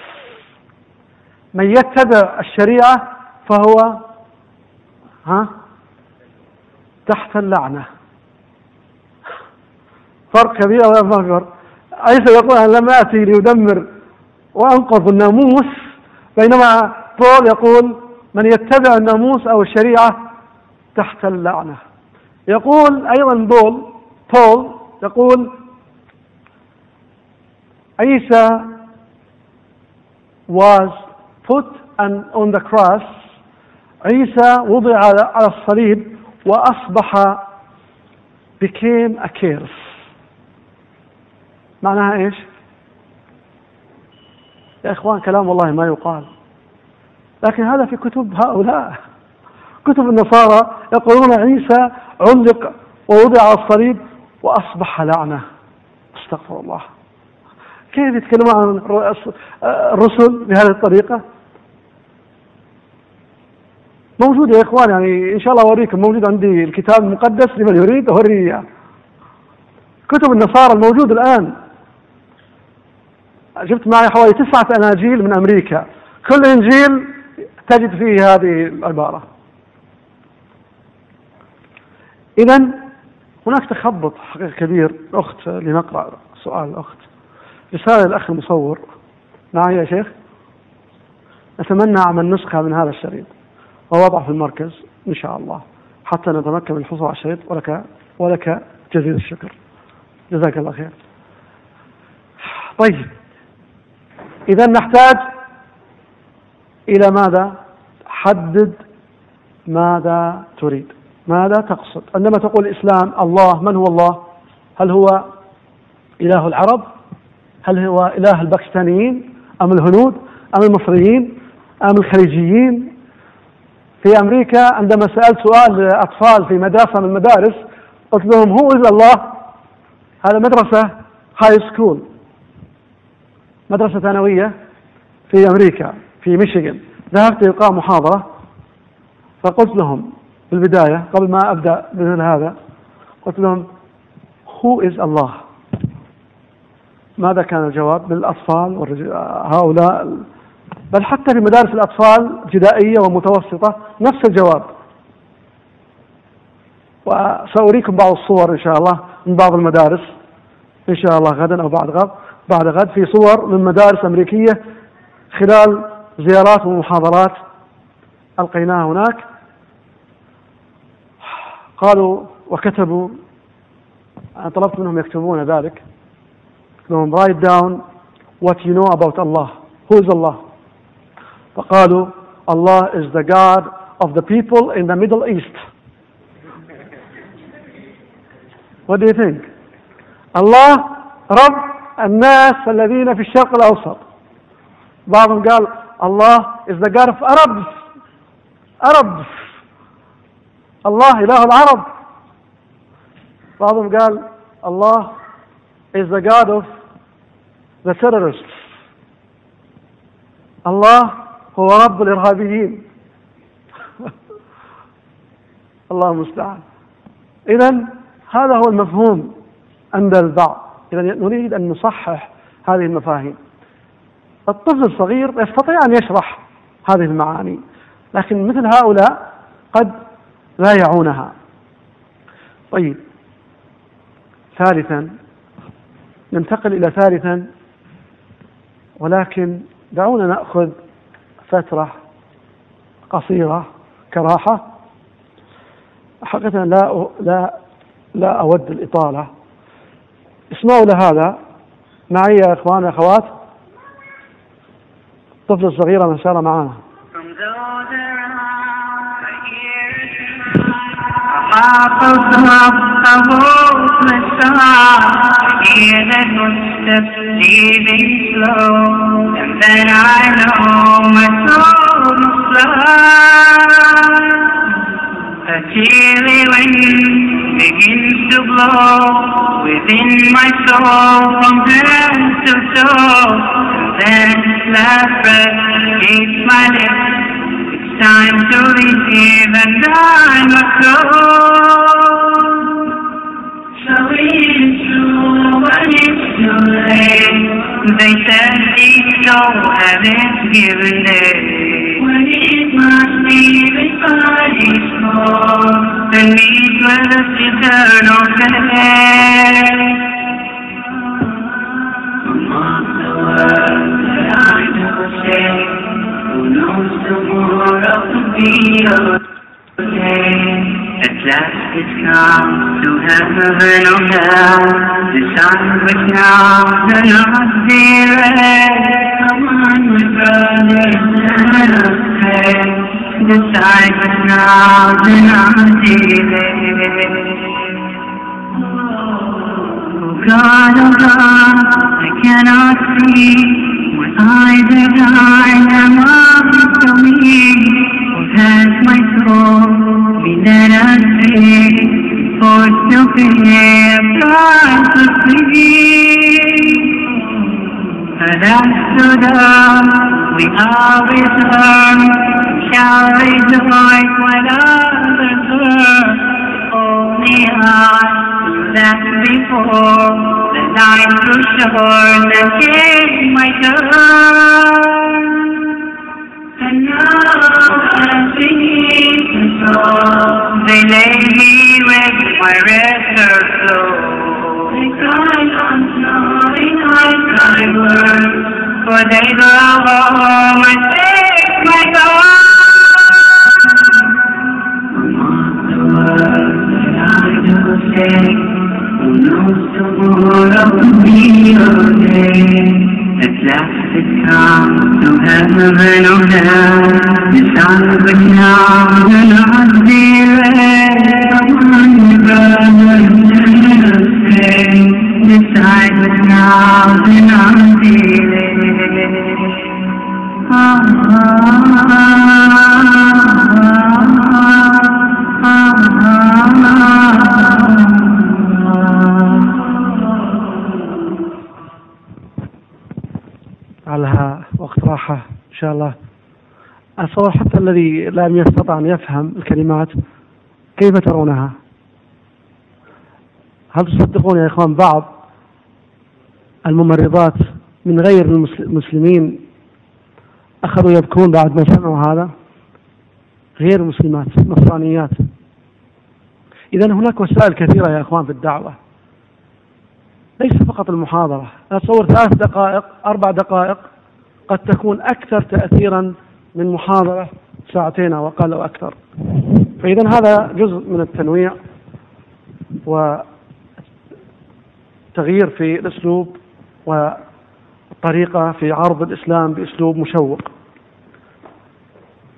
من يتبع الشريعة فهو ها تحت اللعنة. فرق كبير ولا فرق. عيسى يقول أنا لم آتي لأدمر وأنقض الناموس بينما بول يقول من يتبع الناموس أو الشريعة تحت اللعنة. يقول أيضا بول بول يقول عيسى was put on, the cross. عيسى وضع على على الصليب وأصبح became a curse. معناها إيش؟ يا إخوان كلام والله ما يقال. لكن هذا في كتب هؤلاء. كتب النصارى يقولون عيسى علق ووضع على الصليب وأصبح لعنة. استغفر الله. كيف يتكلمون عن الرسل بهذه الطريقة؟ موجود يا إخوان يعني إن شاء الله أوريكم موجود عندي الكتاب المقدس لمن يريد أوريه. اياه كتب النصارى الموجود الآن. جبت معي حوالي تسعة أناجيل من أمريكا. كل إنجيل تجد فيه هذه العبارة. إذا هناك تخبط حقيقة كبير. أخت لنقرأ سؤال الأخت رسالة الأخ المصور. معي يا شيخ؟ نتمنى عمل نسخة من هذا الشريط. ووضعه في المركز إن شاء الله. حتى نتمكن من الحصول على الشريط. ولك ولك جزيل الشكر. جزاك الله خير. طيب. إذا نحتاج إلى ماذا؟ حدد ماذا تريد. ماذا تقصد؟ عندما تقول الإسلام الله من هو الله؟ هل هو إله العرب؟ هل هو إله الباكستانيين؟ أم الهنود؟ أم المصريين؟ أم الخليجيين؟ في أمريكا عندما سألت سؤال أطفال في مدرسة من المدارس قلت لهم هو إذا الله؟ هذا مدرسة high school مدرسة ثانوية في أمريكا. في ميشيغان. ذهبت لإلقاء محاضرة فقلت لهم في البداية قبل ما أبدأ بمثل هذا قلت لهم Who is الله ماذا كان الجواب؟ والرجل هؤلاء بل حتى في مدارس الأطفال ابتدائية ومتوسطة نفس الجواب. وسأريكم بعض الصور إن شاء الله من بعض المدارس. إن شاء الله غدا أو بعد غد بعد غد في صور من مدارس أمريكية خلال زيارات ومحاضرات ألقيناها هناك. قالوا وكتبوا أنا طلبت منهم يكتبون ذلك. لهم write down what you know about Allah. Who is Allah? فقالوا Allah is the God of the people in the Middle East. What do you think? الله رب الناس الذين في الشرق الأوسط. بعضهم قال الله is the God of Arabs. Arabs. الله إله العرب. بعضهم قال الله is the God of the terrorists. الله هو رب الإرهابيين. [LAUGHS] الله المستعان. إذا هذا هو المفهوم عند البعض. إذا نريد أن نصحح هذه المفاهيم. الطفل الصغير يستطيع أن يشرح هذه المعاني لكن مثل هؤلاء قد لا يعونها. طيب. ثالثا ننتقل إلى ثالثا ولكن دعونا نأخذ فترة قصيرة كراحة. حقيقة لا لا لا أود الإطالة. اسمعوا لهذا. معي يا إخوان أخوات. الطفلة الصغيرة ما شاء الله معانا A chilly wind begins to blow within my soul from head to toe. And then last breath escapes my lips. It's time to leave and I must go. So it's true, but it's too late. They said each soul had its given day. When it must beside its to heaven or hell, the sun which now cannot be read. Come on, my. The sight which now be read. Oh God, oh God, I cannot see. My eyes are blind, up to me. What has my soul been astray? For وشفه فاسقه فنحسدهم وآبتهم shall rejoice when others hurt. Only us that before that came my turn. And now I'm singing they lay me with my record flow. They cried on snowy night skyward, for they and take my the words that I do say, who knows tomorrow will be your day. It's last it comes to heaven, oh hell, the sun becomes the Lord's spirit. Among the brothers and sisters, the sight the Lord's. شاء الله. أتصور حتى الذي لم يستطع أن يفهم الكلمات كيف ترونها؟ هل تصدقون يا إخوان بعض الممرضات من غير المسل- المسلمين أخذوا يبكون بعد ما سمعوا هذا؟ غير مسلمات نصرانيات. إذا هناك وسائل كثيرة يا إخوان في الدعوة. ليس فقط المحاضرة. أتصور ثلاث دقائق أربع دقائق قد تكون أكثر تأثيرا من محاضرة ساعتين أو أقل أو أكثر. فإذا هذا جزء من التنويع وتغيير في الأسلوب والطريقة في عرض الإسلام بأسلوب مشوق.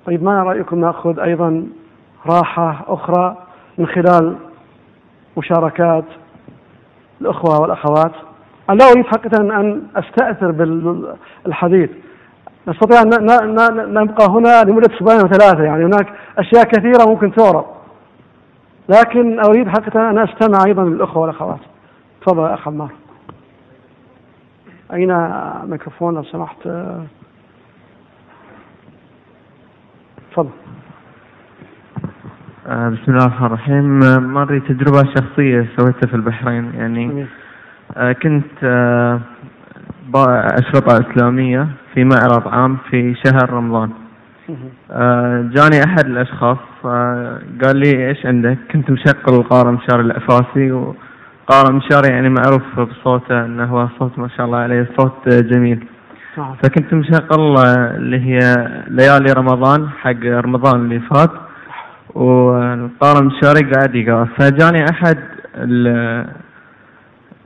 طيب ما رأيكم نأخذ أيضا راحة أخرى من خلال مشاركات الأخوة والأخوات؟ لا أريد حقيقة أن أستأثر بالحديث. نستطيع أن نبقى هنا لمدة أسبوعين وثلاثة يعني هناك أشياء كثيرة ممكن تعرض لكن أريد حقيقة أن أستمع أيضا للأخوة والأخوات. تفضل يا أخ عمار. أين ميكروفون لو سمحت؟ تفضل. آه، بسم الله الرحمن الرحيم. آه، مري تجربة شخصية سويتها في البحرين يعني كنت آه، أشرطة إسلامية في معرض عام في شهر رمضان. آه، جاني أحد الأشخاص آه، قال لي إيش عندك؟ كنت مشغل القارة مشار الأفاسي وقارة مشار يعني معروف بصوته أنه هو صوت ما شاء الله عليه صوت آه، جميل فكنت مشغل آه، اللي هي ليالي رمضان حق رمضان اللي فات. والقارة مشاري قاعد يقرأ. فجاني أحد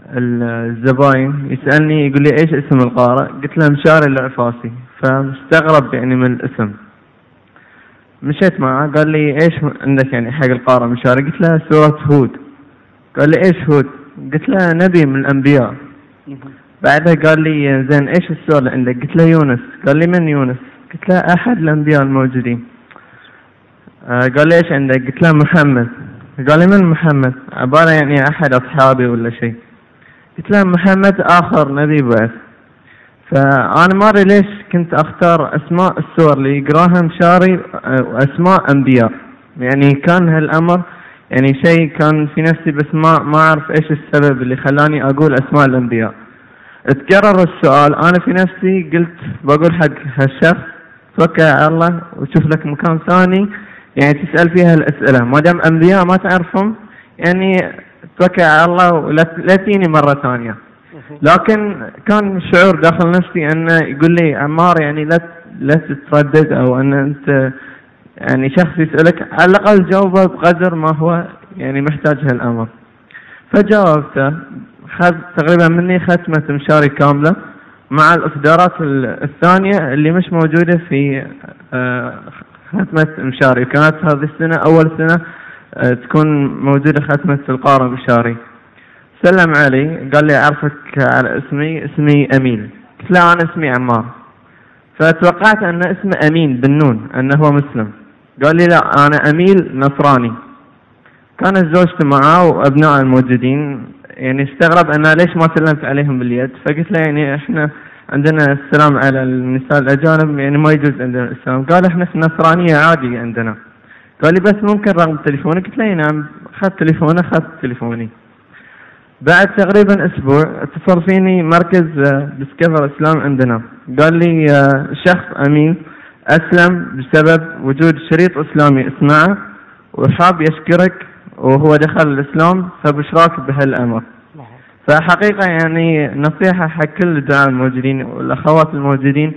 الزباين يسألني يقول لي إيش اسم القارئ؟ قلت له مشاري العفاسي. فمستغرب يعني من الاسم. مشيت معه قال لي إيش عندك يعني حق القارئ مشاري؟ قلت له سورة هود. قال لي إيش هود؟ قلت له نبي من الأنبياء. بعدها قال لي زين إيش السؤال اللي عندك؟ قلت له يونس. قال لي من يونس؟ قلت له أحد الأنبياء الموجودين. آه قال لي إيش عندك؟ قلت له محمد. قال لي من محمد؟ عبارة يعني أحد أصحابي ولا شيء. قلت له محمد آخر نبي بعث. فأنا ما أدري ليش كنت أختار أسماء السور اللي يقراها مشاري واسماء أنبياء. يعني كان هالأمر يعني شيء كان في نفسي بس ما ما أعرف إيش السبب اللي خلاني أقول أسماء الأنبياء. تكرر السؤال أنا في نفسي قلت بقول حق هالشخص توكل على الله وشوف لك مكان ثاني. يعني تسأل فيها الاسئله ما دام أنبياء ما تعرفهم يعني توكل على الله ولا لا تجيني مرة ثانية. لكن كان شعور داخل نفسي أنه يقول لي عمار يعني لا لا تتردد أو أن أنت يعني شخص يسألك على الأقل جاوبه بقدر ما هو يعني محتاج هالأمر. فجاوبته خذ تقريبا مني ختمة مشاري كاملة مع الإصدارات ال- الثانية اللي مش موجودة في آه، ختمة مشاري. كانت هذه السنة أول سنة آه، تكون موجودة ختمة القارئ مشاري سلم علي قال لي أعرفك على اسمي اسمي أمين. قلت له أنا اسمي عمار. فتوقعت أن اسمه أمين بالنون أنه هو مسلم. قال لي لا أنا أميل نصراني. كانت زوجته معاه وأبنائه الموجودين. يعني استغرب أنا ليش ما سلمت عليهم باليد؟ فقلت له يعني إحنا عندنا السلام على النساء الأجانب يعني ما يجوز عندنا الإسلام قال إحنا في عادي عندنا. قال لي بس ممكن رقم تليفونك؟ قلت له إي نعم. أخذت تليفونه أخذت تليفوني. بعد تقريبا أسبوع اتصل فيني مركز ديسكفر اسلام عندنا. قال لي آه، شخص أمين أسلم بسبب وجود شريط إسلامي. اسمعه. وحاب يشكرك وهو دخل الإسلام. فبشراك بهالأمر؟ فحقيقة يعني نصيحة حق كل الدعاء الموجودين والأخوات الموجودين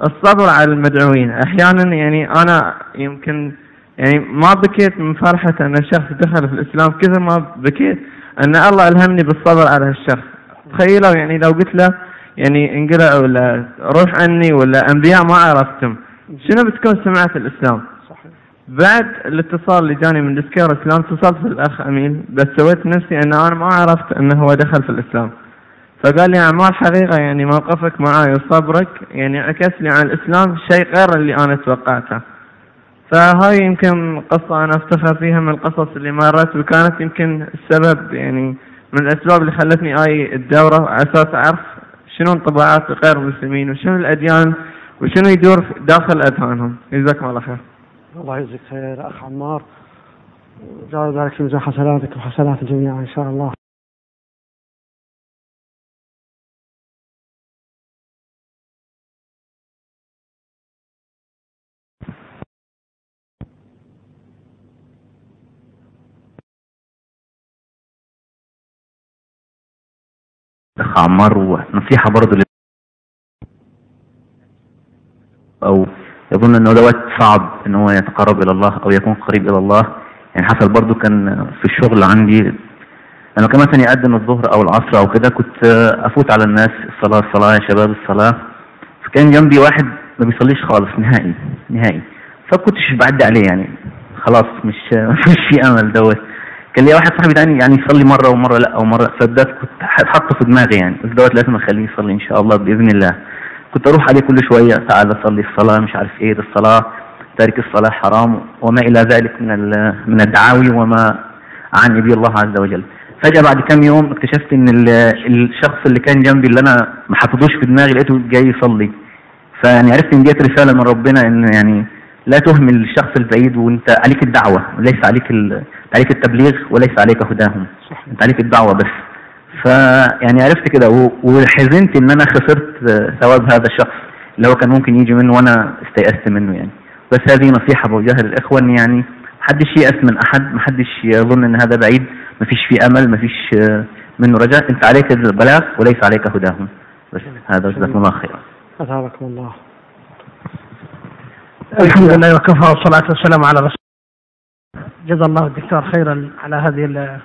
الصبر على المدعوين. أحيانا يعني أنا يمكن يعني ما بكيت من فرحة أن الشخص دخل في الإسلام كثر ما بكيت أن الله ألهمني بالصبر على هالشخص. تخيلوا يعني لو قلت له يعني انقلع ولا روح عني ولا أنبياء ما عرفتم شنو بتكون سمعة الإسلام؟ صحيح. بعد الاتصال اللي جاني من Discover Islam اتصلت في الأخ أمين بس سويت نفسي أن أنا ما عرفت أنه هو دخل في الإسلام. فقال لي أعمال حقيقة يعني موقفك معي وصبرك يعني عكس لي عن الإسلام شيء غير اللي أنا توقعته. فهاي يمكن قصة أنا أفتخر فيها من القصص اللي مرت وكانت يمكن السبب يعني من الأسباب اللي خلتني آي الدورة على أساس أعرف شنو انطباعات غير المسلمين وشنو الأديان وشنو يدور داخل أذهانهم. جزاكم الله خير. الله يجزيك خير أخ عمار. وجعل ذلك في ميزان حسناتك وحسنات الجميع إن شاء الله اخ عمار ونصيحة برضو لل... أو يظن إنه ده وقت صعب إن هو يتقرب إلى الله أو يكون قريب إلى الله. يعني حصل برضو كان في الشغل عندي. لما كان مثلا يقدم الظهر أو العصر أو كده كنت أفوت على الناس. الصلاة الصلاة يا شباب الصلاة. فكان جنبي واحد ما بيصليش خالص نهائي نهائي. فكنتش بعدي عليه يعني. خلاص مش مش في أمل دوت. كان لي واحد صاحبي تاني يعني يصلي مرة ومرة لأ ومرة فده كنت حاطه في دماغي يعني بس دوت لازم أخليه يصلي إن شاء الله بإذن الله كنت أروح عليه كل شوية تعال صلي الصلاه مش عارف إيه الصلاة تارك الصلاة حرام وما إلى ذلك من من الدعاوي وما عني به الله عز وجل فجأة بعد كام يوم اكتشفت إن ال- الشخص اللي كان جنبي اللي أنا ما حطيتوش في دماغي لقيته جاي يصلي فيعني عرفت إن ديت رسالة من ربنا إن يعني لا تهمل الشخص البعيد وإنت عليك الدعوة وليس عليك. عليك التبليغ وليس عليك هداهم. صحيح. انت عليك الدعوة بس. فيعني عرفت كده وحزنت إن أنا خسرت ثواب هذا الشخص. اللي هو كان ممكن يجي منه وأنا استيأست منه يعني. بس هذه نصيحة بوجهها للاخوه ان يعني. محدش ييأس من أحد محدش يظن إن هذا بعيد. مفيش فيه أمل مفيش منه رجاء. أنت عليك البلاغ وليس عليك هداهم. بس هذا جزاكم الله خيرا. أثابكم الله. الحمد لله وكفى والصلاة والسلام على رسول جزا الله الدكتور خيرا على هذه ال-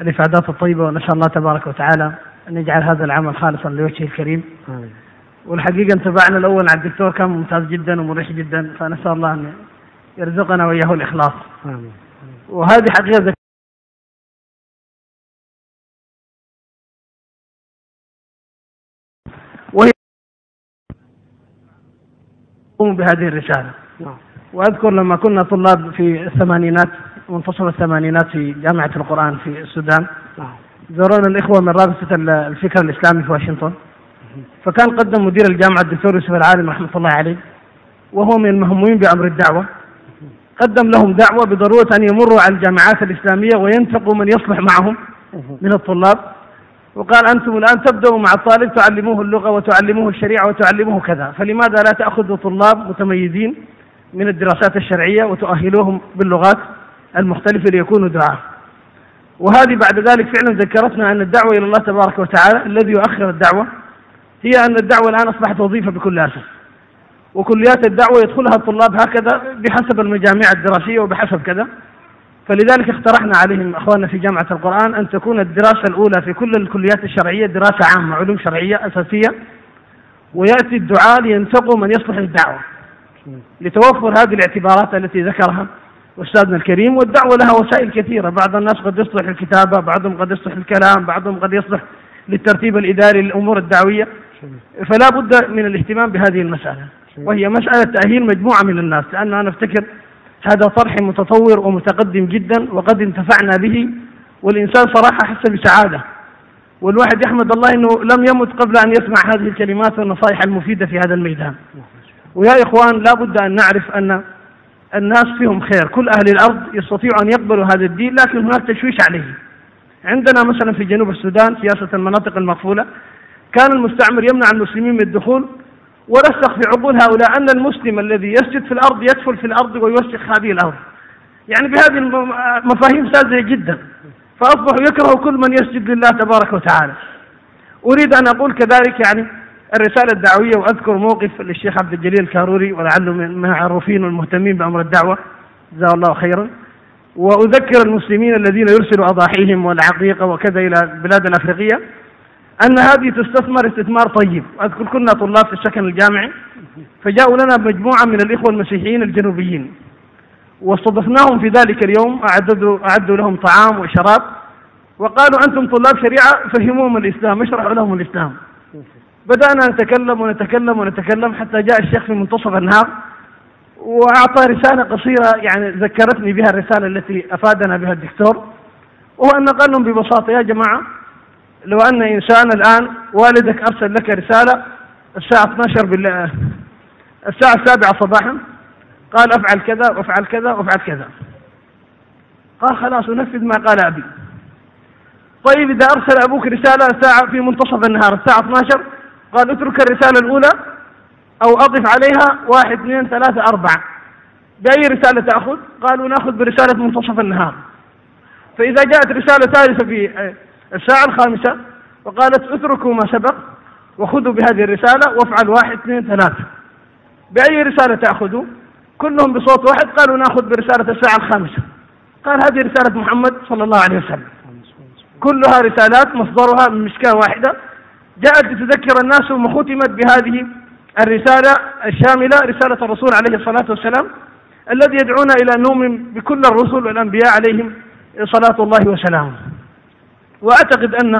الإفادات الطيبة ونسأل الله تبارك وتعالى أن يجعل هذا العمل خالصا لوجهه الكريم آمين. والحقيقة انطباعنا الأول على الدكتور كان ممتاز جدا ومريح جدا فنسأل الله أن يرزقنا وإياه الإخلاص آمين. وهذه حقيقة وهي بهذه الرسالة نعم وأذكر لما كنا طلاب في الثمانينات منتصف الثمانينات في جامعة القرآن في السودان. نعم. زارونا الإخوة من رابطة الفكر الإسلامي في واشنطن. فكان قدم مدير الجامعة الدكتور يوسف العالم رحمة الله عليه وهو من المهمومين بأمر الدعوة. قدم لهم دعوة بضرورة أن يمروا على الجامعات الإسلامية وينتقوا من يصلح معهم من الطلاب. وقال أنتم الآن تبدأوا مع الطالب تعلموه اللغة وتعلموه الشريعة وتعلموه كذا فلماذا لا تأخذوا طلاب متميزين من الدراسات الشرعية وتؤهلوهم باللغات المختلفة ليكونوا دعاة. وهذه بعد ذلك فعلا ذكرتنا أن الدعوة إلى الله تبارك وتعالى الذي يؤخر الدعوة هي أن الدعوة الآن أصبحت وظيفة بكل أسف. وكليات الدعوة يدخلها الطلاب هكذا بحسب المجاميع الدراسية وبحسب كذا. فلذلك اقترحنا عليهم أخواننا في جامعة القرآن أن تكون الدراسة الأولى في كل الكليات الشرعية دراسة عامة علوم شرعية أساسية. ويأتي الدعاء لينتقوا من يصلح للدعوه لتوفر هذه الاعتبارات التي ذكرها أستاذنا الكريم والدعوة لها وسائل كثيرة. بعض الناس قد يصلح الكتابة بعضهم قد يصلح الكلام بعضهم قد يصلح للترتيب الإداري للأمور الدعوية. فلا بد من الاهتمام بهذه المسألة وهي مسألة تأهيل مجموعة من الناس لأن أنا أفتكر هذا طرح متطور ومتقدم جدا وقد انتفعنا به والإنسان صراحة حس بسعادة. والواحد يحمد الله أنه لم يمت قبل أن يسمع هذه الكلمات والنصائح المفيدة في هذا الميدان. ويا إخوان لا بد أن نعرف أن الناس فيهم خير. كل أهل الأرض يستطيعوا أن يقبلوا هذا الدين لكن هناك تشويش عليه. عندنا مثلا في جنوب السودان سياسة المناطق المقفولة كان المستعمر يمنع المسلمين من الدخول ورسخ في عقول هؤلاء أن المسلم الذي يسجد في الأرض يدخل في الأرض ويوسخ هذه الأرض. يعني بهذه المفاهيم ساذجة جدا. فأصبحوا يكرهوا كل من يسجد لله تبارك وتعالى. أريد أن أقول كذلك يعني الرسالة الدعوية وأذكر موقف للشيخ عبد الجليل الكاروري ولعله من المعروفين والمهتمين بأمر الدعوة. جزاه الله خيرا. وأذكر المسلمين الذين يرسلوا أضاحيهم والعقيقة وكذا إلى البلاد الأفريقية أن هذه تستثمر استثمار طيب. أذكر كنا طلاب في السكن الجامعي فجاءوا لنا مجموعة من الإخوة المسيحيين الجنوبيين. واستضفناهم في ذلك اليوم أعددوا أعدوا لهم طعام وشراب وقالوا أنتم طلاب شريعة فهموهم الإسلام اشرحوا لهم الإسلام. بدأنا نتكلم ونتكلم ونتكلم حتى جاء الشيخ في منتصف النهار وأعطى رسالة قصيرة يعني ذكرتني بها الرسالة التي أفادنا بها الدكتور وهو أن قال لهم ببساطة يا جماعة لو أن إنسان الآن والدك أرسل لك رسالة الساعة 12 بالله الساعة السابعة صباحا قال أفعل كذا وأفعل كذا وأفعل كذا. قال خلاص أنفذ ما قال أبي. طيب إذا أرسل أبوك رسالة ساعة في منتصف النهار الساعة 12 قال اترك الرسالة الأولى أو أضف عليها واحد اثنين ثلاثة أربعة. بأي رسالة تأخذ؟ قالوا نأخذ برسالة منتصف النهار. فإذا جاءت رسالة ثالثة في الساعة الخامسة وقالت اتركوا ما سبق وخذوا بهذه الرسالة وافعل واحد اثنين ثلاثة. بأي رسالة تأخذوا؟ كلهم بصوت واحد قالوا نأخذ برسالة الساعة الخامسة. قال هذه رسالة محمد صلى الله عليه وسلم. كلها رسالات مصدرها من مشكاة واحدة. جاءت لتذكر الناس ثم ختمت بهذه الرسالة الشاملة رسالة الرسول عليه الصلاة والسلام الذي يدعونا إلى أن نؤمن بكل الرسل والأنبياء عليهم صلاة الله وسلامه. وأعتقد أن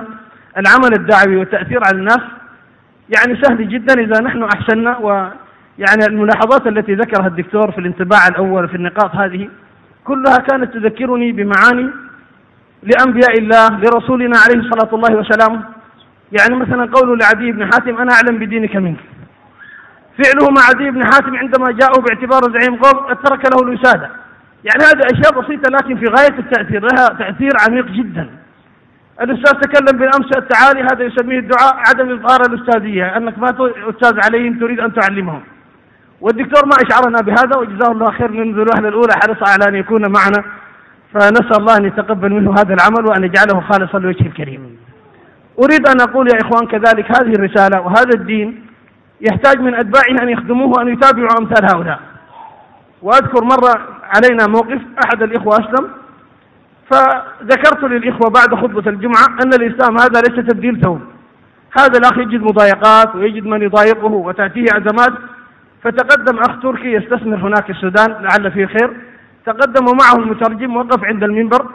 العمل الدعوي والتأثير على الناس يعني سهل جدا إذا نحن أحسننا ويعني الملاحظات التي ذكرها الدكتور في الانطباع الأول في النقاط هذه كلها كانت تذكرني بمعاني لأنبياء الله لرسولنا عليه الصلاة الله وسلامه يعني مثلا قوله لعدي بن حاتم أنا أعلم بدينك منك. فعله مع عدي بن حاتم عندما جاءوا باعتباره زعيم قوم ترك له الوسادة يعني هذه أشياء بسيطة لكن في غاية التأثير لها تأثير عميق جدا. الأستاذ تكلم بالأمس التعالي هذا يسميه الدعاء عدم إظهار الأستاذية أنك ما أستاذ عليهم تريد أن تعلمهم. والدكتور ما أشعرنا بهذا وجزاه الله خير منذ الوهلة الأولى حرص على أن يكون معنا. فنسأل الله أن يتقبل منه هذا العمل وأن يجعله خالصا لوجهه الكريم. أريد أن أقول يا إخوان كذلك هذه الرسالة وهذا الدين يحتاج من أتباعه أن يخدموه وأن يتابعوا أمثال هؤلاء. وأذكر مرة علينا موقف أحد الإخوة أسلم فذكرت للإخوة بعد خطبة الجمعة أن الإسلام هذا ليس تبديل ثوب. هذا الأخ يجد مضايقات ويجد من يضايقه وتأتيه أزمات فتقدم أخ تركي يستثمر هناك السودان لعل فيه خير تقدم ومعه المترجم وقف عند المنبر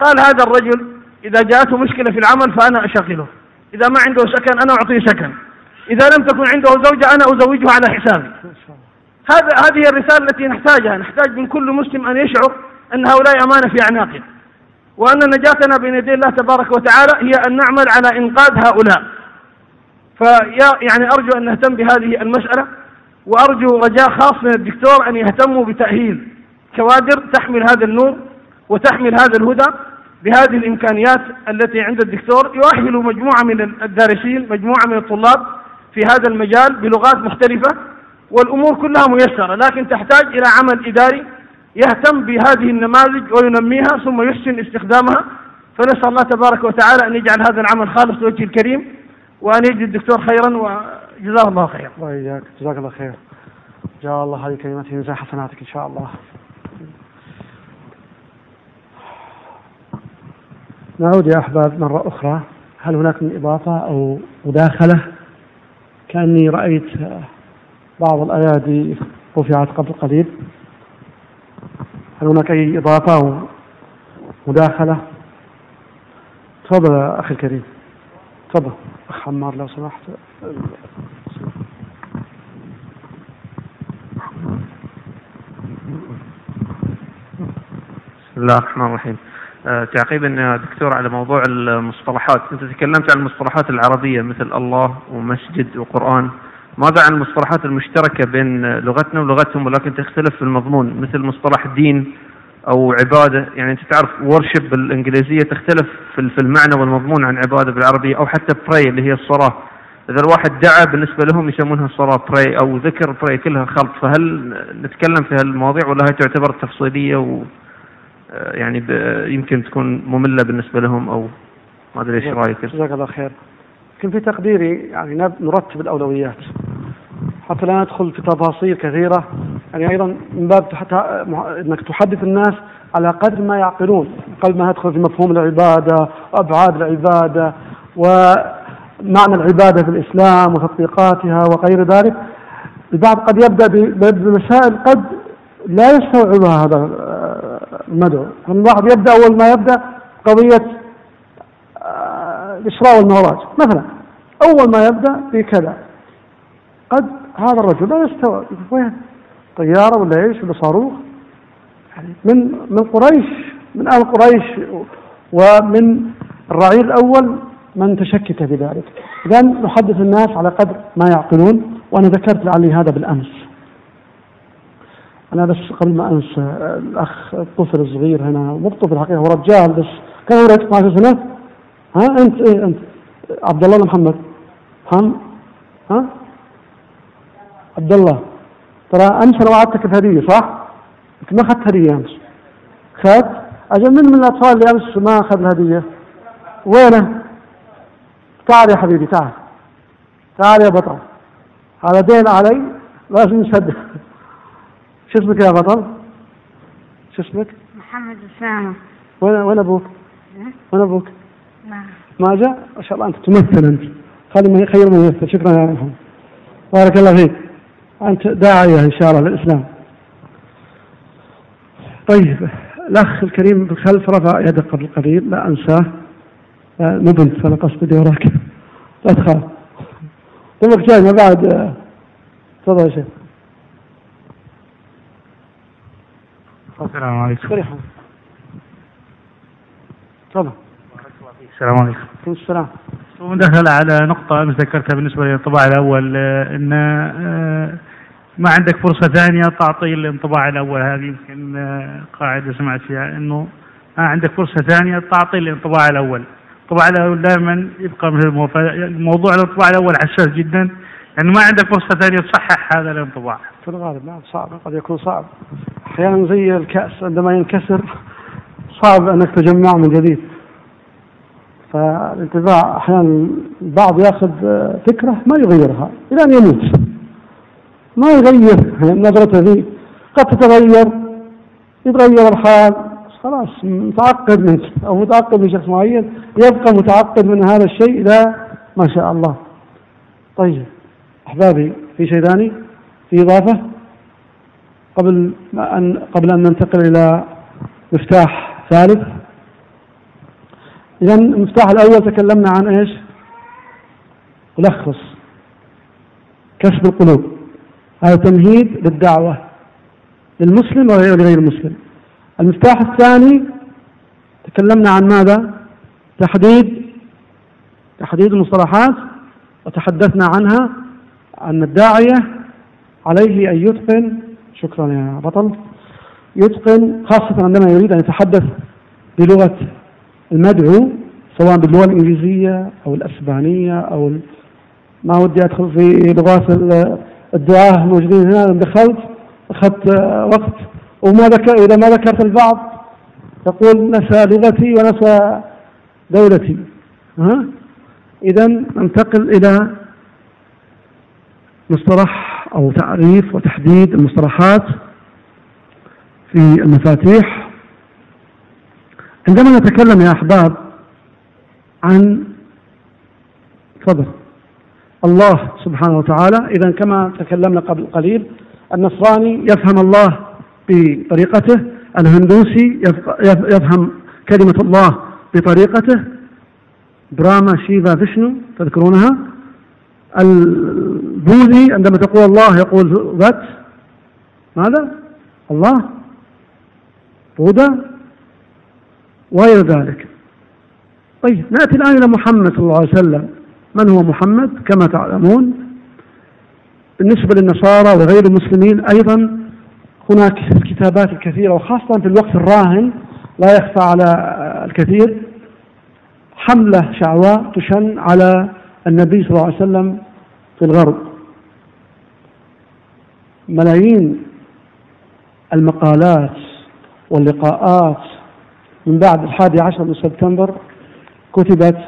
قال هذا الرجل إذا جاءته مشكلة في العمل فأنا أشغله. إذا ما عنده سكن أنا أعطيه سكن. إذا لم تكن عنده زوجة أنا أزوجها على حسابي. هذا هذه الرسالة التي نحتاجها. نحتاج من كل مسلم أن يشعر أن هؤلاء أمانة في أعناقه وأن نجاتنا بين يدي الله تبارك وتعالى هي أن نعمل على إنقاذ هؤلاء. فيا يعني أرجو أن نهتم بهذه المسألة. وأرجو رجاء خاص من الدكتور أن يهتموا بتأهيل كوادر تحمل هذا النور وتحمل هذا الهدى. بهذه الإمكانيات التي عند الدكتور يؤهل مجموعة من الدارسين مجموعة من الطلاب في هذا المجال بلغات مختلفة والأمور كلها ميسرة لكن تحتاج إلى عمل إداري يهتم بهذه النماذج وينميها ثم يحسن استخدامها. فنسأل الله تبارك وتعالى أن يجعل هذا العمل خالص لوجه الكريم وأن يجزي الدكتور خيرا وجزاه الله خيرا. وإياك جزاك الله خير. جاء الله هذه كلمته من حسناتك إن شاء الله. نعود يا أحباب مرة أخرى. هل هناك من إضافة أو مداخلة؟ كأني رأيت بعض الأيادي رفعت قبل قليل. هل هناك أي إضافة أو مداخلة؟ تفضل يا أخي الكريم. تفضل. أخ عمار لو سمحت. بسم الله الرحمن الرحيم. تعقيبا دكتور على موضوع المصطلحات. أنت تكلمت عن المصطلحات العربية مثل الله ومسجد وقرآن. ماذا عن المصطلحات المشتركة بين لغتنا ولغتهم ولكن تختلف في المضمون؟ مثل مصطلح دين أو عبادة. يعني أنت تعرف ورشب بالإنجليزية تختلف في المعنى والمضمون عن عبادة بالعربية أو حتى براي اللي هي الصلاة. إذا الواحد دعا بالنسبة لهم يسمونها صلاة براي أو ذكر براي كلها خلط. فهل نتكلم في هالمواضيع ولا هي تعتبر تفصيلية و يعني يمكن تكون مملة بالنسبة لهم أو ما أدري إيش رأيك. جزاك الله خير. لكن في تقديري يعني نرتب الأولويات. حتى لا ندخل في تفاصيل كثيرة يعني أيضا من باب حتى إنك تحدث الناس على قدر ما يعقلون قبل ما ندخل في مفهوم العبادة وابعاد العبادة ومعنى العبادة في الإسلام وتطبيقاتها وغير ذلك. البعض قد يبدأ بمسائل قد لا يستوعبها هذا المدعو الواحد يبدأ أول ما يبدأ قضية آه، الإسراء والمعراج مثلا أول ما يبدأ بكذا قد هذا الرجل لا يستوعب وين؟ طيارة ولا إيش ولا صاروخ؟ يعني من من قريش من أهل قريش ومن الرعيل الأول من تشكك بذلك. اذا نحدث الناس على قدر ما يعقلون وأنا ذكرت لعلي هذا بالأمس. أنا بس قبل ما انسى الأخ الطفل الصغير هنا مو طفل حقيقة هو رجال بس. كم عمرك 12 سنه؟ ها؟ أنت إيه أنت. عبد الله محمد. هم ها؟ عبد الله ترى امس أنا وعدتك بهدية صح؟ أنت ما أخذت هدية امس اخذت؟ أجل من من الأطفال اللي امس ما أخذ الهدية؟ وينه؟ تعال يا حبيبي تعال. تعال يا بطل. هذا دين علي لازم نسدد شو اسمك يا بطل؟ شو اسمك؟ محمد أسامة. وين وين أبوك؟ وين أبوك؟ نعم ما. جاء؟ ما شاء الله أنت تمثل أنت. خلي ما خير ممثل شكرا يا محمد بارك الله فيك. أنت داعية إن شاء الله للإسلام. طيب الأخ الكريم بالخلف رفع يده قبل قليل لا أنساه. مو بنت فانا قصدي وراك لا تخاف. دمك جاي ما بعد تفضل يا شيخ. السلام عليكم. تفضل. تفضل السلام عليكم. السلام. مداخلة على نقطة أمس ذكرتها بالنسبة للانطباع الأول آه، أن آه، ما عندك فرصة ثانية تعطي الانطباع الأول. هذه يمكن آه، قاعدة سمعت فيها أنه ما عندك فرصة ثانية تعطي الانطباع الأول؟ الانطباع الأول دائما يبقى مثل الموضوع. الانطباع الأول حساس جدا يعني ما عندك فرصة ثانية تصحح هذا الانطباع. في الغالب نعم صعب قد يكون صعب. أحيانا زي الكأس عندما ينكسر صعب أنك تجمعه من جديد. فالانتباع أحيانا البعض يأخذ فكرة ما يغيرها إلى أن يموت. ما يغير نظرته ذي قد تتغير يتغير الحال. خلاص متعقد منك أو متعقد من شخص معين يبقى متعقد من هذا الشيء إلى ما شاء الله. طيب أحبابي في شيء ثاني؟ في إضافة؟ قبل أن قبل أن ننتقل إلى مفتاح ثالث. إذا المفتاح الأول تكلمنا عن إيش؟ ألخص كسب القلوب. هذا تمهيد للدعوة. للمسلم ولغير المسلم؟ المفتاح الثاني تكلمنا عن ماذا؟ تحديد تحديد المصطلحات. وتحدثنا عنها. أن الداعية عليه أن يتقن شكرا يا بطل. يتقن خاصة عندما يريد أن يتحدث بلغة المدعو سواء باللغة الإنجليزية أو الأسبانية أو ما ودي أدخل في لغات الدعاة الموجودين هنا دخلت أخذت وقت. وما ذكر إذا ما ذكرت البعض تقول نسى لغتي ونسى دولتي. ها إذا ننتقل إلى مصطلح أو تعريف وتحديد المصطلحات في المفاتيح. عندما نتكلم يا أحباب عن تفضل. الله سبحانه وتعالى إذا كما تكلمنا قبل قليل النصراني يفهم الله بطريقته الهندوسي يفهم كلمة الله بطريقته. براما شيفا فيشنو تذكرونها؟ البوذي عندما تقول الله يقول ذات. ماذا؟ الله. بوذا وغير ذلك. طيب نأتي الآن إلى محمد صلى الله عليه وسلم. من هو محمد؟ كما تعلمون. بالنسبة للنصارى وغير المسلمين أيضا هناك الكتابات الكثيرة وخاصة في الوقت الراهن لا يخفى على الكثير. حملة شعواء تشن على النبي صلى الله عليه وسلم في الغرب. ملايين المقالات واللقاءات. من بعد الحادي عشر من سبتمبر كتبت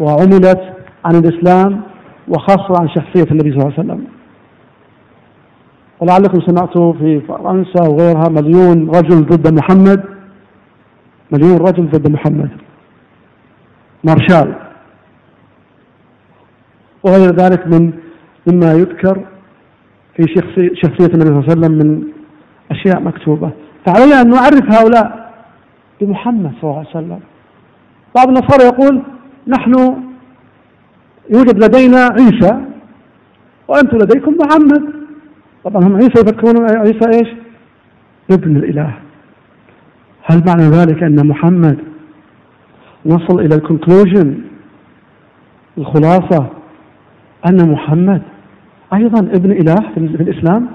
وعملت عن الإسلام وخاصة عن شخصية النبي صلى الله عليه وسلم. ولعلكم سمعتوا في فرنسا وغيرها مليون رجل ضد محمد مليون رجل ضد محمد. مارشال. وغير ذلك من مما يذكر في شخصية النبي صلى الله عليه وسلم من أشياء مكتوبة. فعلينا أن نعرف هؤلاء بمحمد صلى الله عليه وسلم. بعض النصارى يقول نحن يوجد لدينا عيسى وأنتم لديكم محمد. طبعا هم عيسى يفكرون عيسى إيش؟ ابن الإله. هل معنى ذلك أن محمد نصل إلى الكونكلوجن الخلاصة أن محمد أيضا ابن إله في الإسلام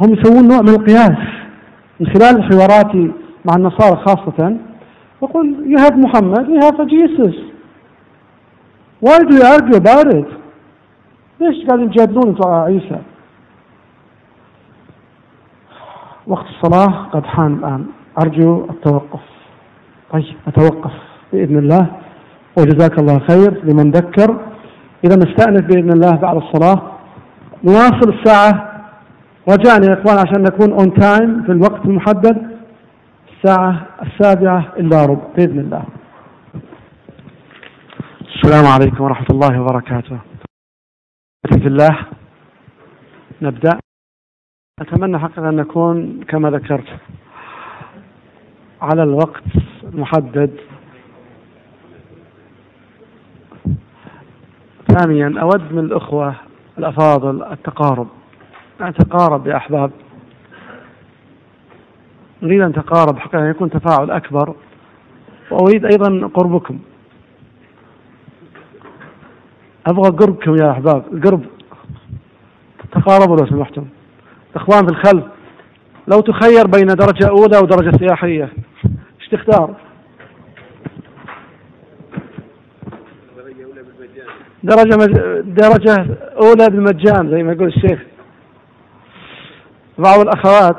هم يسوون نوع من القياس من خلال حواراتي مع النصارى خاصة يقول you have Muhammad you have Jesus why do you argue about it ليش قاعدين تجادلون أنتم عيسى؟ وقت الصلاة قد حان الآن. أرجو التوقف. طيب أتوقف بإذن الله. وجزاك الله خير لمن ذكر. إذا نستأنف بإذن الله بعد الصلاة. نواصل الساعة. رجاء يا إخوان عشان نكون on time في الوقت المحدد. الساعة السابعة إلا ربع بإذن الله. السلام عليكم ورحمة الله وبركاته. في الله نبدأ. أتمنى حقا أن نكون كما ذكرت على الوقت المحدد ثانيا أود من الأخوة الأفاضل التقارب. نتقارب يا أحباب. نريد أن نتقارب حتى يكون تفاعل أكبر. وأريد أيضا قربكم. أبغى قربكم يا أحباب. القرب تقاربوا لو سمحتم. إخوان في الخلف لو تخير بين درجة أولى ودرجة سياحية إيش تختار؟ درجة مج... درجة أولى بالمجان زي ما يقول الشيخ. بعض الأخوات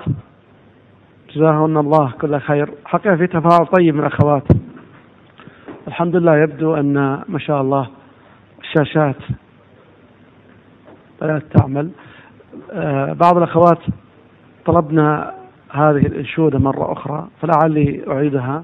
جزاهن الله كل خير. حقيقة في تفاعل طيب من الأخوات الحمد لله يبدو أن ما شاء الله الشاشات بدأت تعمل. آه بعض الأخوات طلبنا هذه الأنشودة مرة أخرى فلعلي أعيدها.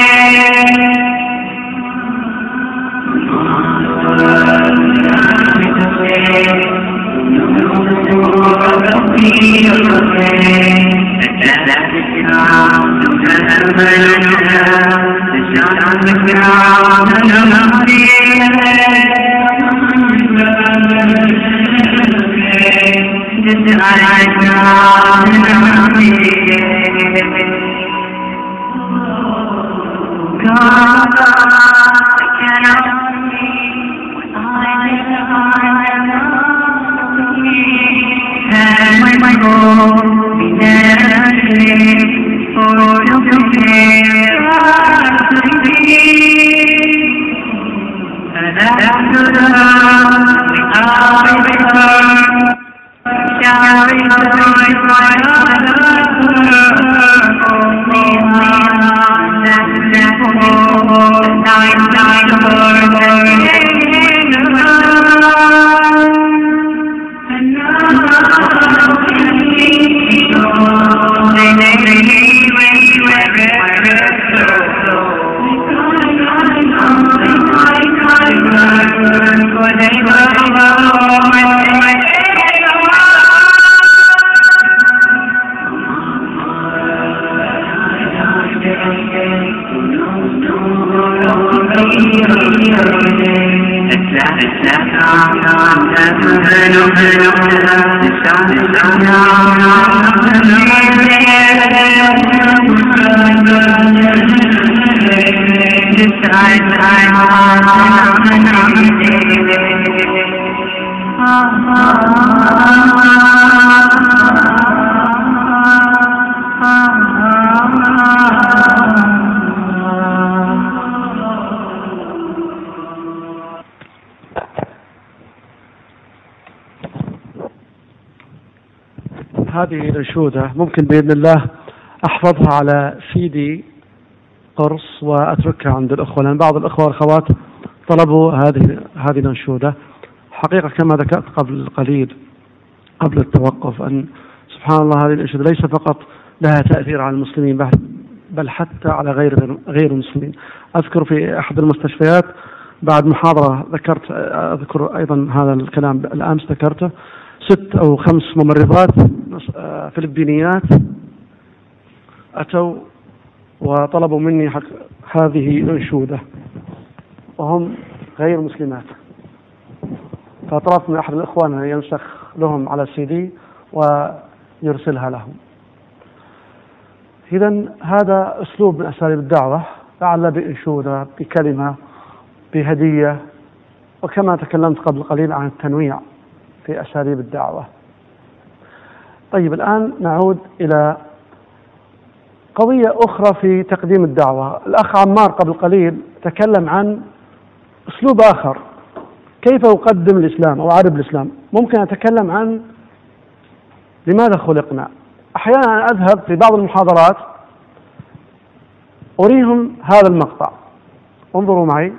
للفائدة هذه الأنشودة ممكن بإذن الله أحفظها على سيدي قرص وأتركها عند الأخوة لأن بعض الأخوة والأخوات طلبوا هذه هذه الأنشودة حقيقة كما ذكرت قبل قليل قبل التوقف أن سبحان الله هذه الأنشودة ليس فقط لها تأثير على المسلمين بل حتى على غير غير المسلمين. أذكر في أحد المستشفيات بعد محاضرة ذكرت أذكر أيضا هذا الكلام الأمس ذكرته. ست أو خمس ممرضات فلبينيات أتوا وطلبوا مني حق هذه الأنشودة وهم غير مسلمات. فطلبت من أحد الإخوان أن ينسخ لهم على السي دي ويرسلها لهم. إذا هذا أسلوب من أساليب الدعوة لعل بأنشودة بكلمة بهدية وكما تكلمت قبل قليل عن التنويع. في أساليب الدعوة. طيب الآن نعود إلى قضية أخرى في تقديم الدعوة. الأخ عمار قبل قليل تكلم عن أسلوب آخر. كيف أقدم الإسلام أو أعرب الإسلام؟ ممكن أتكلم عن لماذا خلقنا. أحيانا أذهب في بعض المحاضرات أريهم هذا المقطع. انظروا معي.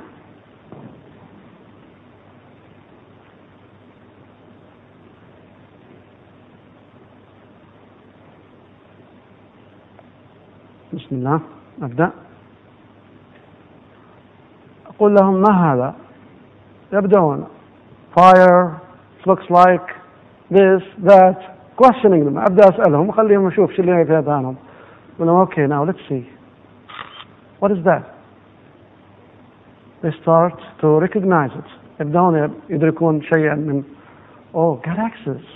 بسم الله. أبدأ. أقول لهم ما هذا؟ يبدأون. Fire looks like this that. Questioning them. أبدأ أسألهم. وأخليهم أشوف شو اللي في أذهانهم. أقول لهم أوكي now let's see. What is that? They start to recognize it. يبدأون يدركون شيئا من Oh, galaxies.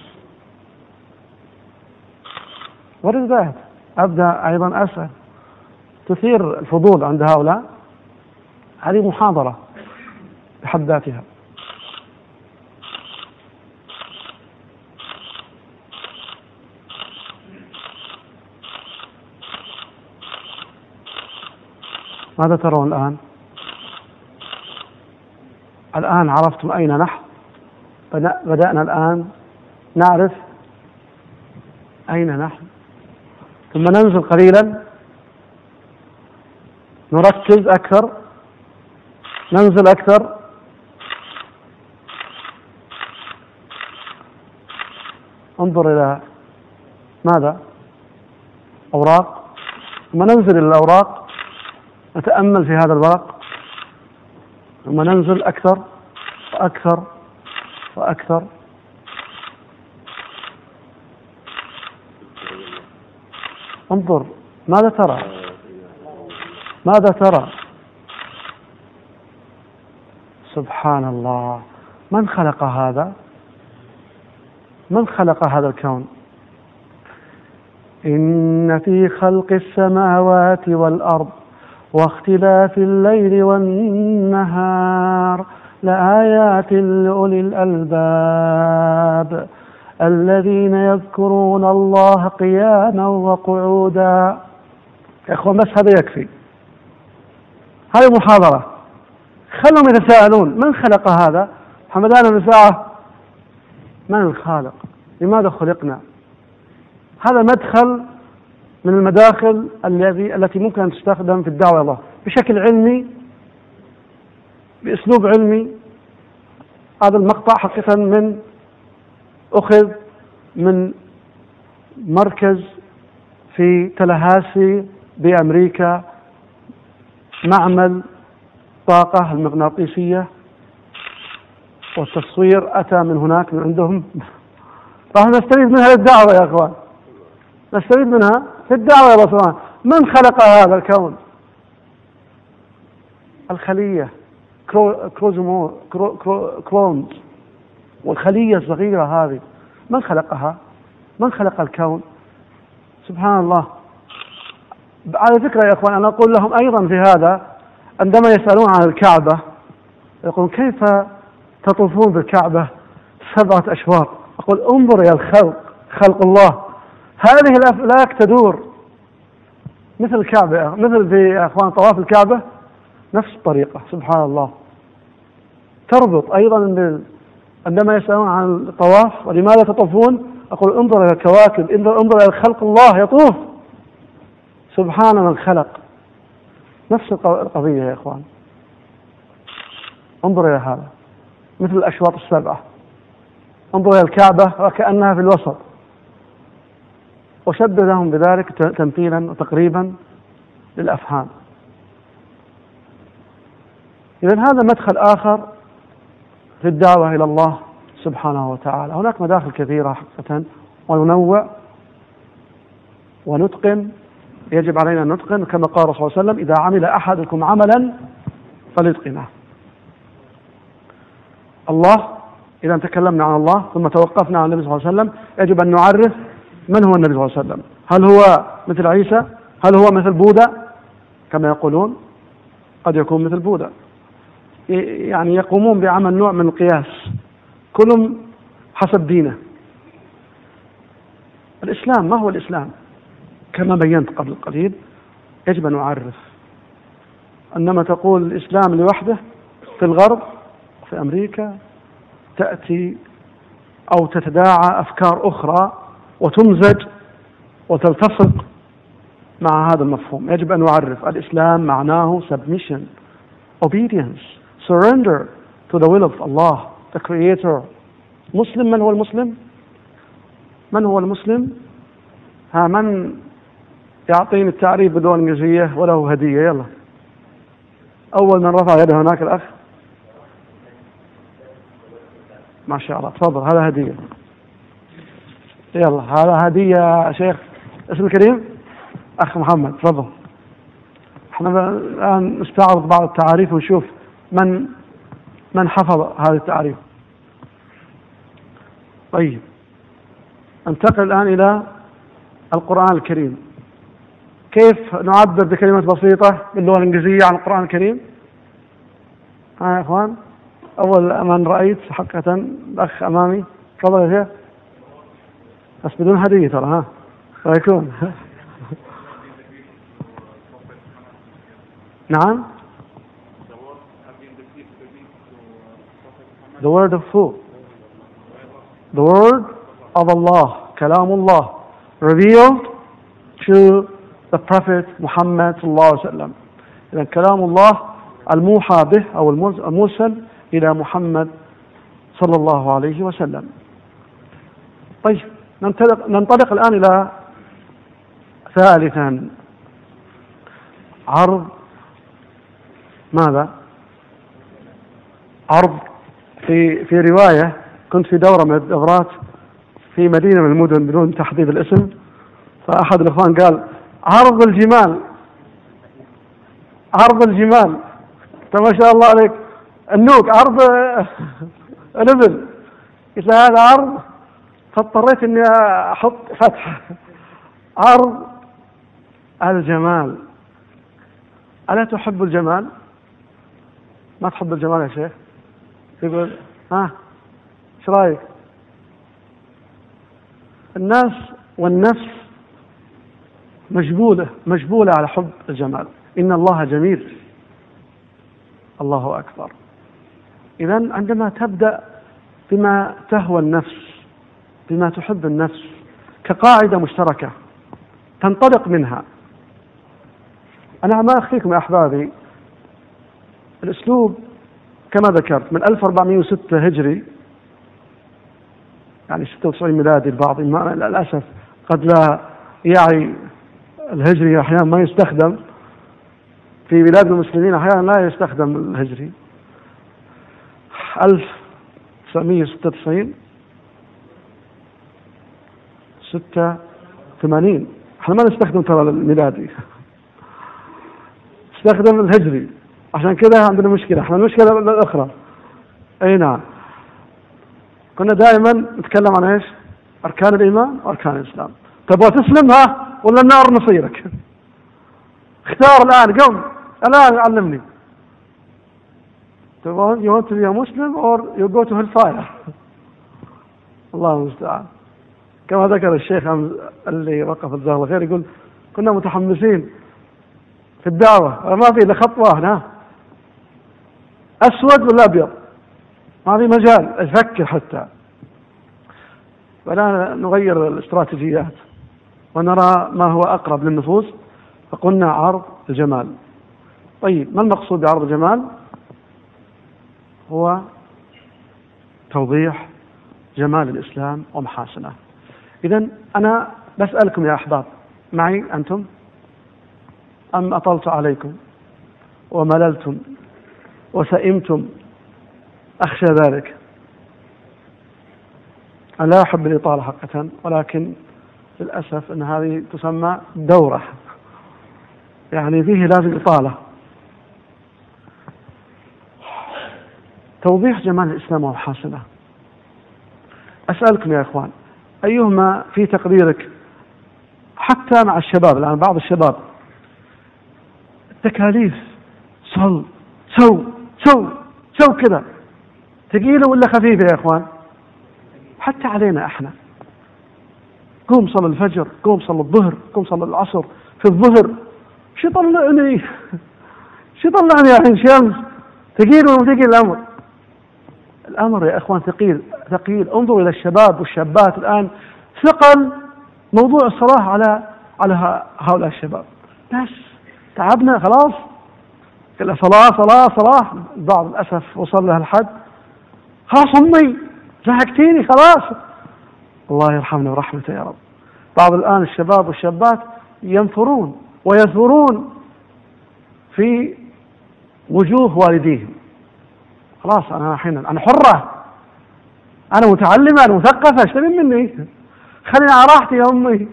What is that? أبدأ أيضا أسأل. تثير الفضول عند هؤلاء هذه محاضرة بحد ذاتها ماذا ترون الآن؟ الآن عرفتم أين نحن؟ بدأنا الآن نعرف أين نحن ثم ننزل قليلا نركز أكثر. ننزل أكثر. انظر إلى ماذا؟ أوراق. ثم ننزل إلى الأوراق. نتأمل في هذا الورق. ثم ننزل أكثر وأكثر وأكثر. انظر ماذا ترى. ماذا ترى؟ سبحان الله. من خلق هذا؟ من خلق هذا الكون؟ إن في خلق السماوات والأرض واختلاف الليل والنهار لآيات لأولي الألباب الذين يذكرون الله قياما وقعودا. يا اخوان بس هذا يكفي؟ هذه محاضرة خلهم يتساءلون من خلق هذا؟ حمدان الساعة من الخالق؟ لماذا خلقنا؟ هذا مدخل من المداخل الذي التي ممكن أن تستخدم في الدعوة الله. بشكل علمي بأسلوب علمي هذا المقطع حقيقة من أخذ من مركز في تلهاسي بأمريكا معمل طاقة المغناطيسية والتصوير أتى من هناك من عندهم. راح نستفيد منها للدعوة يا أخوان. نستفيد منها في الدعوة يا بصران. من خلق هذا الكون؟ الخلية. كروزومو كرونز. والخلية الصغيرة هذه. من خلقها؟ من خلق الكون؟ سبحان الله. على فكرة يا إخوان أنا أقول لهم أيضا في هذا عندما يسألون عن الكعبة يقولون كيف تطوفون بالكعبة سبعة أشواط. أقول انظر إلى الخلق خلق الله هذه الأفلاك تدور. مثل الكعبة مثل في أخوان طواف الكعبة نفس الطريقة سبحان الله. تربط أيضا عندما يسألون عن الطواف ولماذا تطوفون؟ أقول انظر إلى الكواكب انظر, انظر إلى خلق الله يطوف. سبحان من خلق. نفس القضية يا إخوان. انظر إلى هذا. مثل الأشواط السبعة. انظر إلى الكعبة وكأنها في الوسط. وشبه لهم بذلك تمثيلا وتقريبا للأفهام. إذا هذا مدخل آخر في الدعوة إلى الله سبحانه وتعالى. هناك مداخل كثيرة حقيقة. وننوع ونتقن يجب علينا أن نتقن كما قال صلى الله عليه وسلم إذا عمل أحدكم عملا فليتقنه. الله إذا تكلمنا عن الله ثم توقفنا عن النبي صلى الله عليه وسلم يجب أن نعرف من هو النبي صلى الله عليه وسلم. هل هو مثل عيسى؟ هل هو مثل بوذا كما يقولون قد يكون مثل بوذا يعني يقومون بعمل نوع من القياس كلهم حسب دينه. الإسلام ما هو الإسلام؟ كما بينت قبل قليل يجب أن نعرف عندما تقول الإسلام لوحده في الغرب في أمريكا تأتي أو تتداعى أفكار أخرى وتمزج وتلتصق مع هذا المفهوم. يجب أن نعرف الإسلام معناه submission obedience surrender to the will of Allah the creator. مسلم من هو المسلم؟ من هو المسلم؟ ها من يعطيني التعريف باللغة الإنجليزية وله هدية. يلا. أول من رفع يده هناك الأخ. ما شاء الله. تفضل. هذا هدية. يلا. هذا هدية شيخ. اسم الكريم؟ أخ محمد. تفضل. إحنا الآن نستعرض بعض التعاريف ونشوف من من حفظ هذه التعاريف طيب. انتقل الآن إلى القرآن الكريم. كيف نعبر بكلمات بسيطة باللغة الإنجليزية عن القرآن الكريم؟ ها يا إخوان أول من رأيت حقيقة الأخ أمامي تفضل يا شيخ. بس بدون هدية ترى ها. ويكون نعم. The word of who? The word of Allah, كلام الله. Revealed to the Prophet Muhammad الله عليه وسلم إذا كلام الله الموحى به أو المرسل إلى محمد صلى الله عليه وسلم. طيب ننطلق, ننطلق الآن إلى ثالثا. عرض ماذا؟ عرض في في رواية. كنت في دورة من الدورات في مدينة من المدن بدون تحديد الاسم. فأحد الإخوان قال عرض الجمال. عرض الجمال. ما شاء الله عليك. النوك عرض الابل قلت له هذا عرض فاضطريت إني أحط فتحة. عرض الجمال ألا تحب الجمال؟ ما تحب الجمال يا شيخ؟ يقول ها؟ إيش رأيك؟ الناس والنفس مجبولة مجبولة على حب الجمال. إن الله جميل. الله أكبر. إذا عندما تبدأ بما تهوى النفس بما تحب النفس كقاعدة مشتركة تنطلق منها. أنا ما أخفيكم يا أحبابي الأسلوب كما ذكرت من 1406 هجري يعني 96 ميلادي البعض للأسف قد لا يعي الهجري أحيانا ما يستخدم في بلاد المسلمين أحيانا لا يستخدم الهجري. 1996 86 إحنا ما نستخدم ترى الميلادي نستخدم [LAUGHS] الهجري. عشان كذا عندنا مشكلة. إحنا المشكلة الأخرى. أي نعم. كنا دائما نتكلم عن إيش؟ أركان الإيمان وأركان الإسلام. تبغى تسلم ها ولا النار نصيرك. اختار الآن قم. الآن علمني. you want to be a Muslim or you go to hellfire الله المستعان. كما ذكر الشيخ اللي وقف جزاه الله خير يقول كنا متحمسين في الدعوة. ما في إلا خط واحد ها أسود ولا أبيض؟ ما في مجال. أفكر حتى. ولا نغير الاستراتيجيات. ونرى ما هو أقرب للنفوس فقلنا عرض الجمال. طيب ما المقصود بعرض الجمال؟ هو توضيح جمال الإسلام ومحاسنه. اذا أنا بسألكم يا أحباب معي أنتم؟ أم أطلت عليكم؟ ومللتم؟ وسئمتم؟ أخشى ذلك. أنا لا أحب الإطالة حقيقة ولكن للأسف أن هذه تسمى دورة. يعني فيه لازم إطالة. توضيح جمال الإسلام ومحاسنه أسألكم يا إخوان أيهما في تقديرك حتى مع الشباب الآن بعض الشباب التكاليف صل صم سو سو كذا ثقيلة ولا خفيفة يا إخوان؟ حتى علينا إحنا. قوم صل الفجر قوم صل الظهر قوم صل العصر. في الظهر شو طلعني [LAUGHS] شو طلعني عين شمس ثقيل ولا ثقيل الأمر؟ الأمر يا إخوان ثقيل ثقيل. انظروا إلى الشباب والشابات الآن. ثقل موضوع الصلاة على على هؤلاء الشباب. بس تعبنا خلاص. صلاة صلاة صلاة. البعض للأسف وصل له الحد. خلاص أمي زهقتيني خلاص. الله يرحمنا ورحمته يا رب. بعض الآن الشباب والشابات ينفرون ويثورون في وجوه والديهم. خلاص أنا الحين أنا حرة. أنا متعلمة أنا مثقفة إيش تبين مني؟ خليني على راحتي يا أمي.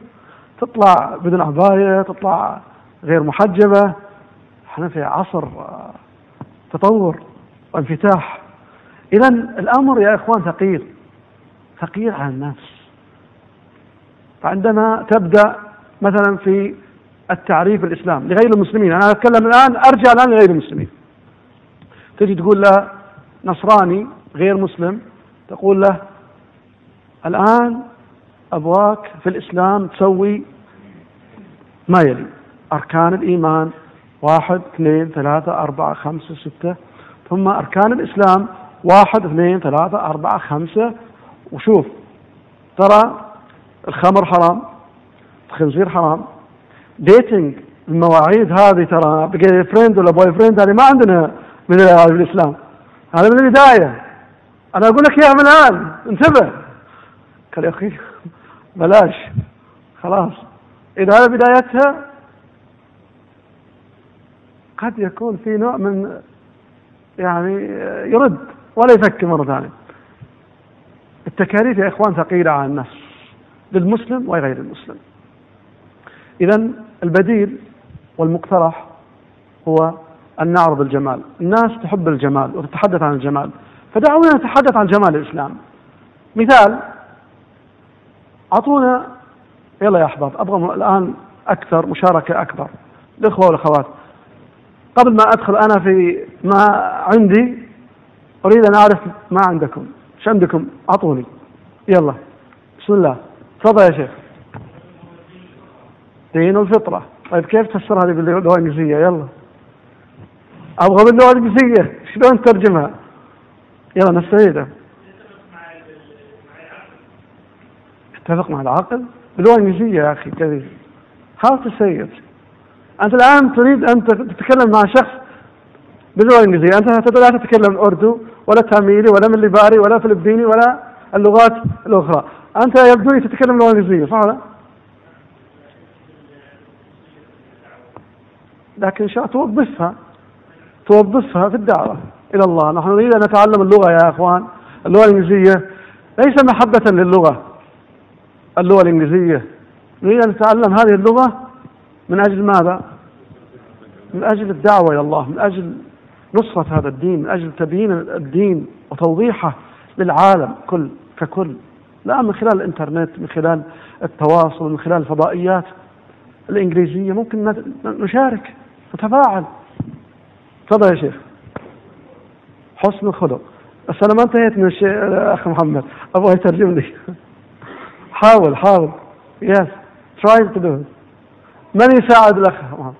تطلع بدون عباية تطلع غير محجبة. إحنا في عصر آه، تطور وانفتاح. إذا الأمر يا إخوان ثقيل ثقيل على الناس فعندما تبدأ مثلا في التعريف الإسلام لغير المسلمين أنا أتكلم الآن أرجع الآن لغير المسلمين. تجي تقول له نصراني غير مسلم تقول له الآن أبواك في الإسلام تسوي ما يلي؟ أركان الإيمان واحد اثنين ثلاثة أربعة خمسة ستة. ثم أركان الإسلام واحد اثنين ثلاثة أربعة خمسة. وشوف ترى الخمر حرام الخنزير حرام. dating المواعيد هذه ترى girlfriend ولا boyfriend هذه ما عندنا من الإسلام هذا من البداية. أنا أقول لك إياها من الآن. انتبه. قال يا أخي بلاش. خلاص. إذا هذا بدايتها قد يكون في نوع من يعني يرد ولا يفكر مرة ثانية. التكاليف يا إخوان ثقيلة على النفس. للمسلم وغير المسلم. إذا البديل والمقترح هو أن نعرض الجمال. الناس تحب الجمال وتتحدث عن الجمال. فدعونا نتحدث عن جمال الإسلام. مثال أعطونا يلا يا أحباب أبغى الآن أكثر مشاركة أكبر. الإخوة والأخوات قبل ما أدخل أنا في ما عندي أريد أن أعرف ما عندكم. إيش عندكم؟ أعطوني. يلا. بسم الله. تفضل يا شيخ. دين الفطرة. طيب كيف تفسر هذه باللغة الإنجليزية يلا. أبغى باللغة الإنجليزية شلون ترجمها يلا نستعيدها اتفق مع العقل؟ باللغة الإنجليزية يا أخي to say it أنت الآن تريد أن تتكلم مع شخص باللغة الإنجليزية أنت لا تتكلم أردو ولا تاميلي ولا مليباري ولا فلبيني ولا اللغات الأخرى. أنت يبدو لي تتكلم اللغة الإنجليزية صح ولا؟ لكن شاء توظفها توظفها في الدعوة إلى الله. نحن نريد أن نتعلم اللغة يا أخوان. اللغة الإنجليزية ليس محبة للغة. اللغة الإنجليزية. نريد أن نتعلم هذه اللغة من أجل ماذا؟ من أجل الدعوة إلى الله من أجل نصرة هذا الدين من أجل تبيين الدين وتوضيحه للعالم كل ككل. لا من خلال الإنترنت من خلال التواصل من خلال الفضائيات الإنجليزية ممكن نشارك نتفاعل. تفضل يا شيخ. حسن الخلق. بس أنا ما انتهيت من الشيء أخ محمد؟ أبغى يترجم لي [LAUGHS] حاول. حاول yes try to do من يساعد الأخ محمد؟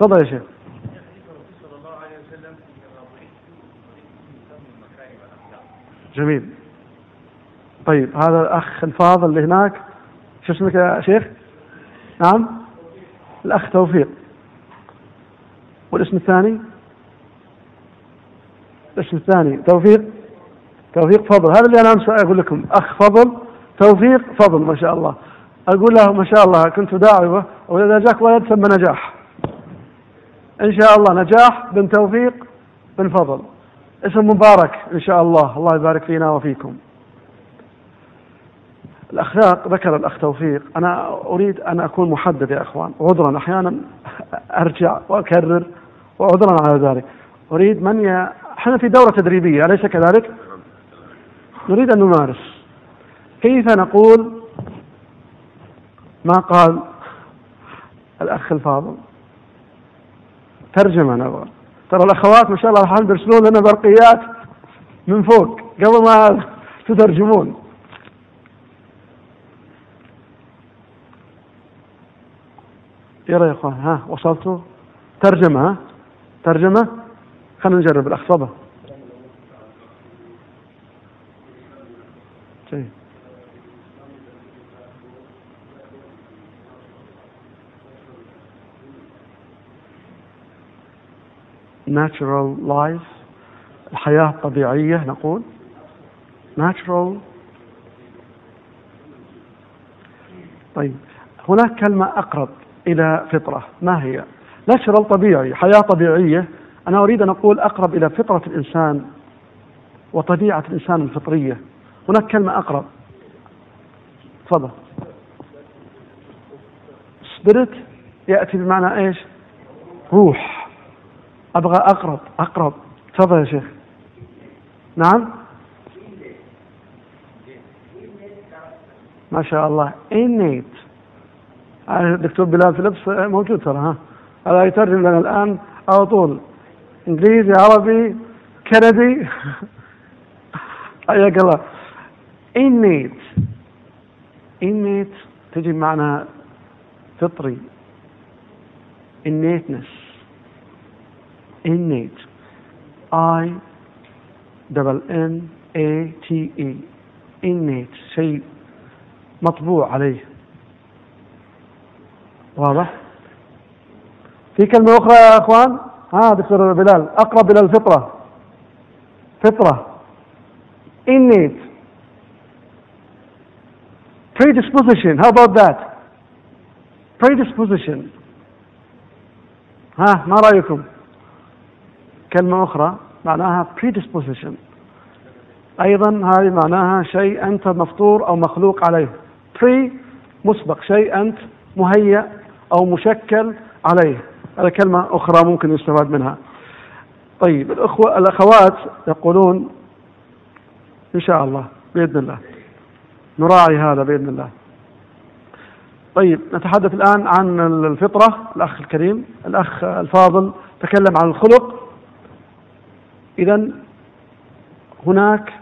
تفضل يا شيخ. جميل. طيب هذا الأخ الفاضل اللي هناك. شو اسمك يا شيخ؟ نعم. الأخ توفيق. والاسم الثاني؟ الاسم الثاني توفيق. توفيق فضل. هذا اللي أنا أقول لكم. أخ فضل توفيق فضل ما شاء الله. أقول له ما شاء الله كنت داعبة وإذا جاك ولد ثم نجاح. إن شاء الله نجاح بن توفيق بن فضل. اسم مبارك إن شاء الله. الله يبارك فينا وفيكم. الأخلاق ذكر الأخ توفيق أنا أريد أن أكون محدد يا أخوان عذرا أحيانا أرجع وأكرر وعذرا على ذلك. أريد من ي... إحنا في دورة تدريبية أليس كذلك؟ نريد أن نمارس. كيف نقول ما قال الأخ الفاضل؟ ترجمة نبغى ترى الأخوات ما شاء الله الحين بيرسلون لنا برقيات من فوق قبل ما تترجمون. يلا يا أخوان ها وصلتوا؟ ترجمة ها؟ ترجمة؟ خلينا نجرب الأخ صبا جيد. Natural life الحياة الطبيعية نقول. Natural. طيب هناك كلمة أقرب. إلى فطرة. ما هي؟ natural طبيعي حياة طبيعية. أنا أريد أن أقول أقرب إلى فطرة الإنسان وطبيعة الإنسان الفطرية. هناك كلمة أقرب. تفضل. Spirit يأتي بمعنى إيش؟ روح. أبغى أقرب أقرب. تفضل يا شيخ. نعم؟ ما شاء الله. Innate. الدكتور بلال فيليبس موجود ترى ها. هذا يترجم لنا الآن على طول. إنجليزي عربي كندي. [LAUGHS] حياك الله. Innate innate تجي معنى فطري. Innateness innate I double N A T E. Innate شيء مطبوع عليه. واضح؟ في كلمة أخرى يا أخوان؟ ها دكتور بلال أقرب إلى الفطرة. فطرة. Innate predisposition. How about that? Predisposition. ها ما رأيكم؟ كلمة أخرى معناها predisposition. أيضا هذه معناها شيء أنت مفطور أو مخلوق عليه. Pre مسبق شيء أنت مهيأ أو مشكل عليه. هذا كلمة أخرى ممكن يستفاد منها. طيب الأخوة الأخوات يقولون إن شاء الله بإذن الله. نراعي هذا بإذن الله. طيب نتحدث الآن عن الفطرة الأخ الكريم. الأخ الفاضل تكلم عن الخلق. إذا هناك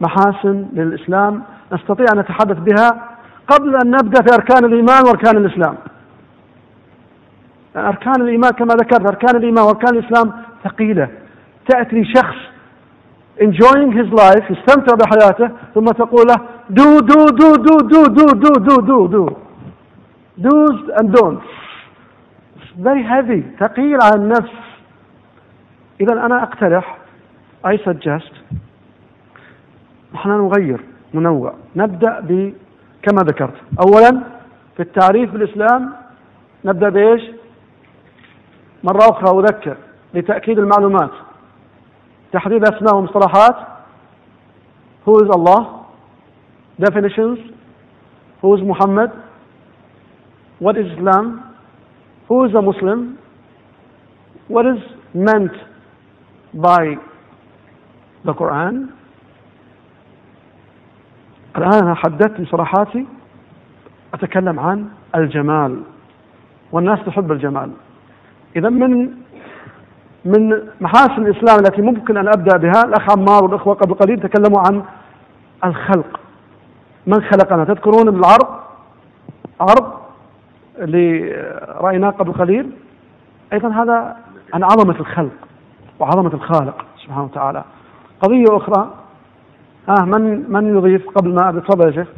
محاسن للإسلام نستطيع أن نتحدث بها قبل أن نبدأ في أركان الإيمان وأركان الإسلام. أركان الإيمان كما ذكرت أركان الإيمان وأركان الإسلام ثقيلة. تأتي لشخص enjoying his life يستمتع بحياته ثم تقول له do do do do do do do do do do. Do's and don'ts. It's very heavy ثقيل على النفس. إذا أنا أقترح I suggest نحن نغير ننوع. نبدأ ب كما ذكرت. أولا في التعريف بالإسلام نبدأ بإيش؟ مرة أخرى أذكر لتأكيد المعلومات. تحديد أسماء ومصطلحات. Who is Allah? Definitions. Who is Muhammad? What is Islam? Who is a Muslim? What is meant by the Quran? الآن أنا حددت مصطلحاتي. أتكلم عن الجمال. والناس تحب الجمال. إذا من من محاسن الإسلام التي ممكن أن أبدأ بها الأخ عمار والأخوة قبل قليل تكلموا عن الخلق. من خلقنا؟ تذكرون العرض؟ عرض اللي رأيناه قبل قليل. أيضا هذا عن عظمة الخلق وعظمة الخالق سبحانه وتعالى. قضية أخرى. ها من من يضيف قبل ما تفضل يا شيخ.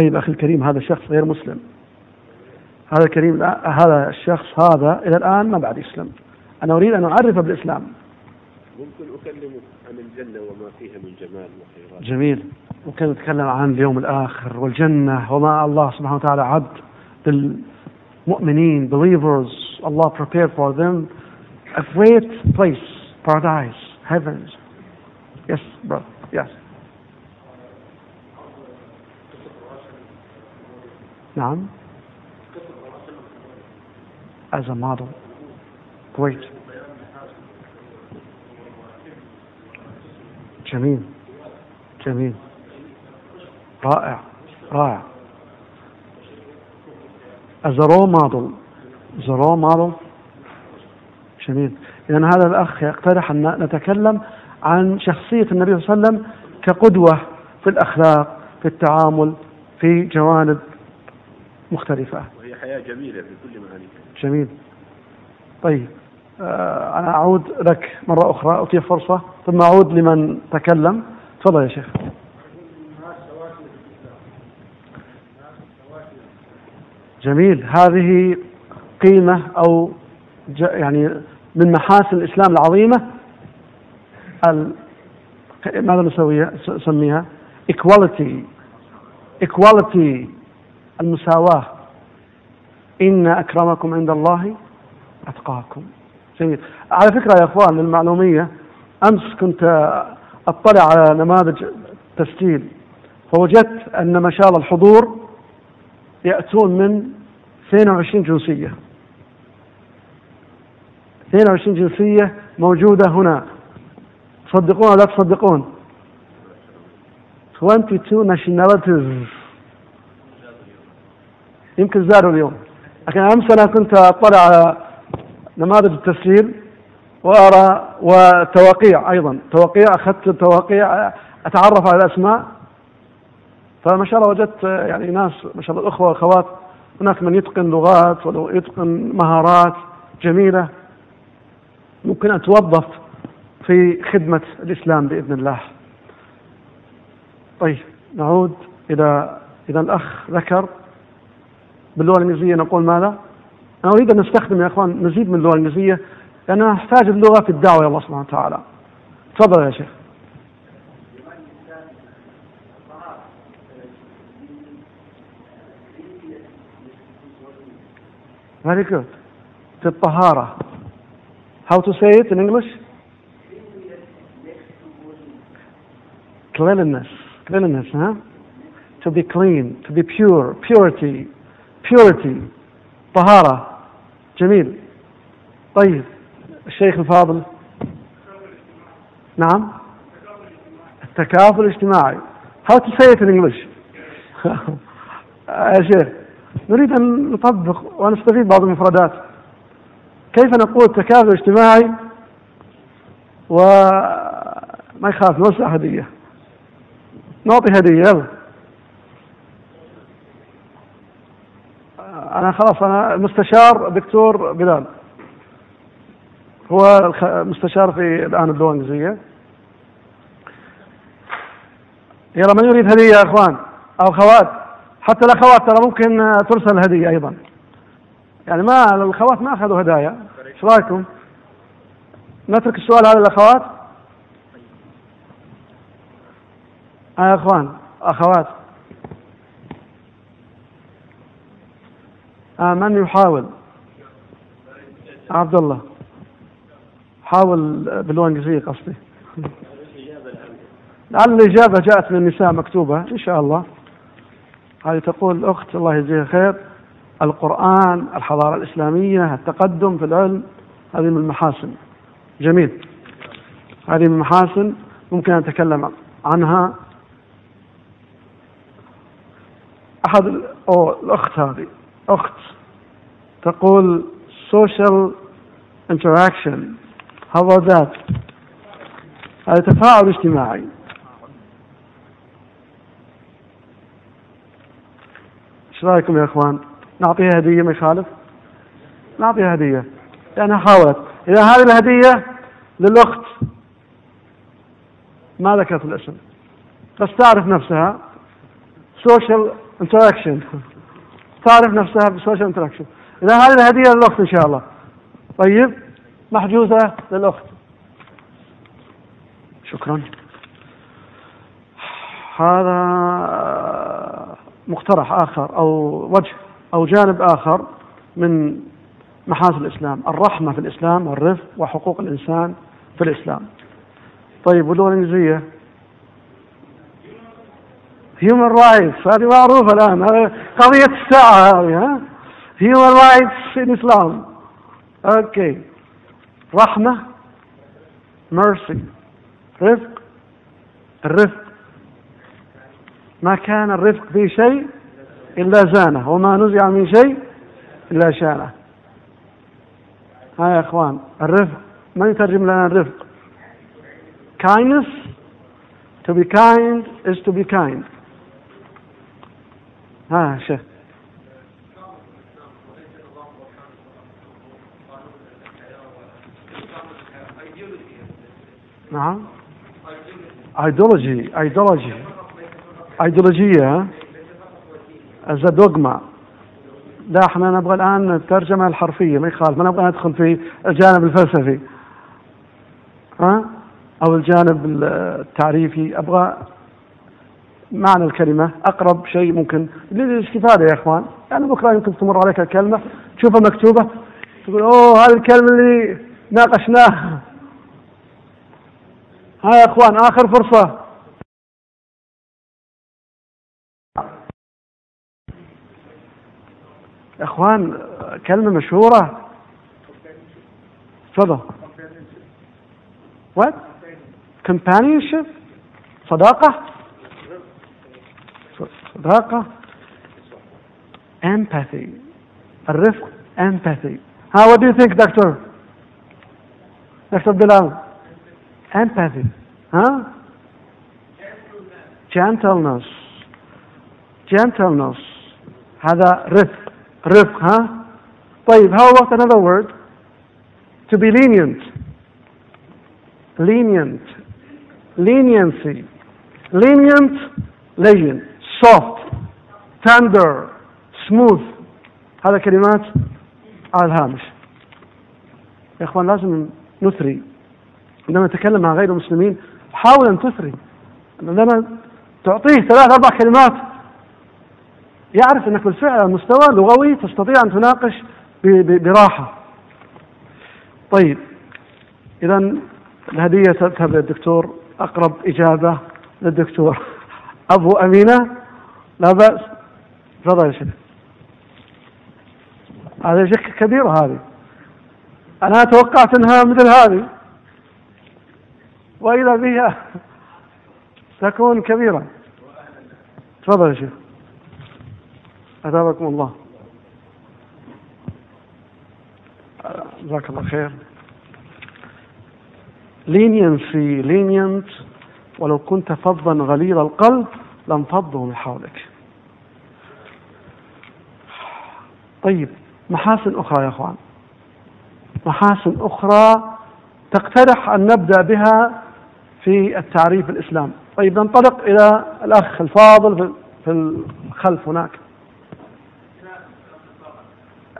طيب أخي الكريم هذا الشخص غير مسلم. هذا الكريم هذا الشخص هذا إلى الآن ما بعد يسلم. أنا أريد أن أعرفه بالإسلام. ممكن أكلمك عن الجنة وما فيها من جمال وخيرات. جميل. ممكن نتكلم عن اليوم الآخر والجنة وما الله سبحانه وتعالى عد للمؤمنين believers. Allah prepared for them a great place paradise heavens. Yes brother. Yes. نعم. As a model. Great. جميل. جميل. رائع. رائع. As a role model. As a role model. جميل. إذا هذا الأخ يقترح أن نتكلم عن شخصية النبي صلى الله عليه وسلم كقدوة في الأخلاق في التعامل في جوانب مختلفة. وهي حياة جميلة في كل معانيها جميل. طيب آه أنا أعود لك مرة أخرى. أعطيه فرصة. ثم أعود لمن تكلم. تفضل يا شيخ. جميل. هذه قيمة أو يعني من محاسن الإسلام العظيمة ال... ماذا نسويها؟ نسميها؟ equality. Equality. المساواة. إن أكرمكم عند الله أتقاكم. جميل. على فكرة يا أخوان للمعلومية أمس كنت أطلع على نماذج تسجيل فوجدت أن ما شاء الله الحضور يأتون من 22 جنسية. 22 جنسية موجودة هنا. تصدقون ولا لا تصدقون؟ 22 nationalities. يمكن زادوا اليوم. لكن امس أنا كنت أطلع على نماذج التسجيل وأرى وتوقيع أيضا. توقيع أخذت التوقيع أتعرف على الأسماء. فما شاء الله وجدت يعني ناس ما شاء الله الاخوه والاخوات هناك من يتقن لغات ويتقن مهارات جميلة. ممكن ان توظف في خدمة الإسلام بإذن الله. طيب نعود إلى إذا الأخ ذكر. باللغة الانجليزيه نقول ماذا؟ أنا أريد أن نستخدم يا إخوان مزيد من اللغة الانجليزيه لاننا نحتاج اللغة في الدعوة إلى الله سبحانه وتعالى. تفضل يا شيخ. Very good. في الطهارة. How to say it in English? Cleanliness. Cleanliness, huh? To be clean, to be pure, purity, purity. طهارة. جميل. طيب الشيخ الفاضل نعم التكافل الاجتماعي how to say it in English [LAUGHS] يا شيخ نريد أن نطبق ونستفيد بعض المفردات كيف نقول التكافل الاجتماعي وما يخاف نوزع هدية نعطي هدية يلا أنا خلاص أنا مستشار دكتور بلال. هو مستشار في الآن اللغة الإنجليزية يلا من يريد هدية يا إخوان؟ أو أخوات حتى الأخوات ترى ممكن ترسل هدية أيضا. يعني ما الأخوات ما أخذوا هدايا. إيش رأيكم؟ نترك السؤال هذا للأخوات. آه يا إخوان أخوات. من يحاول؟ عبد الله. حاول باللغة الإنجليزية قصدي. لعل الإجابة جاءت من النساء مكتوبة إن شاء الله. هذه تقول الأخت الله يجزيها خير القرآن الحضارة الإسلامية التقدم في العلم هذه من المحاسن. جميل. هذه من المحاسن ممكن أن نتكلم عنها. أحد أو الأخت هذه. أخت تقول social interaction. how about that هذا تفاعل اجتماعي. إيش رأيكم يا إخوان؟ نعطيها هدية ما يخالف؟ نعطيها هدية. لأنها حاولت. إذا هذه الهدية للأخت ما ذكرت الاسم. بس تعرف نفسها. social interaction تعرف نفسها ب social interaction. إذا هذه الهدية للأخت إن شاء الله. طيب محجوزة للأخت. شكرا. هذا مقترح آخر أو وجه أو جانب آخر من محاسن الإسلام الرحمة في الإسلام والرفق وحقوق الإنسان في الإسلام. طيب واللغة الإنجليزية human rights هذه معروفة الآن هذه قضية الساعة هذه ها؟ Human rights in Islam. أوكي رحمة mercy. رفق الرفق. ما كان الرفق في شيء إلا زانه وما نزع من شيء إلا شانه. ها يا إخوان الرفق من يترجم لنا الرفق؟ Kindness. To be kind is to be kind. ها شيخ. نعم. Ideology ideology. ايديولوجية از دوغما لا إحنا نبغى الآن الترجمة الحرفية ما يخالف. ما نبغى ندخل في الجانب الفلسفي. ها؟ أو الجانب التعريفي. أبغى معنى الكلمة أقرب شيء ممكن للاستفادة يا إخوان. يعني بكرة يمكن تمر عليك الكلمة تشوفها مكتوبة تقول أوه هذه الكلمة اللي ناقشناها. ها يا إخوان آخر فرصة. يا إخوان كلمة مشهورة. تفضل. What? Companionship صداقة؟ صداقة empathy الرفق empathy ها what do you think doctor دكتور بلال empathy ها gentleness gentleness هذا رفق رفق ها طيب how about another word to be lenient lenient leniency lenient لين Soft tender smooth. هذا كلمات على الهامش يا إخوان لازم نثري. عندما نتكلم مع غير المسلمين حاول أن تثري. عندما تعطيه ثلاث أربع كلمات يعرف أنك بالفعل على المستوى اللغوي تستطيع أن تناقش براحة. طيب. اذا الهدية تذهب للدكتور. أقرب إجابة للدكتور. [LAUGHS] أبو أمينة. لا بأس. تفضل يا شيخ. هذا شيء كبيرة هذه. أنا توقعت إنها مثل هذه. واذا بها تكون كبيرة. تفضل يا شيخ. أثابكم الله. جزاك الله خير. Leniency lenient. ولو كنت فظا غليظ القلب لانفضوا من حولك. طيب محاسن أخرى يا أخوان. محاسن أخرى تقترح أن نبدأ بها في التعريف الإسلام طيب ننطلق إلى الأخ الفاضل في الخلف هناك.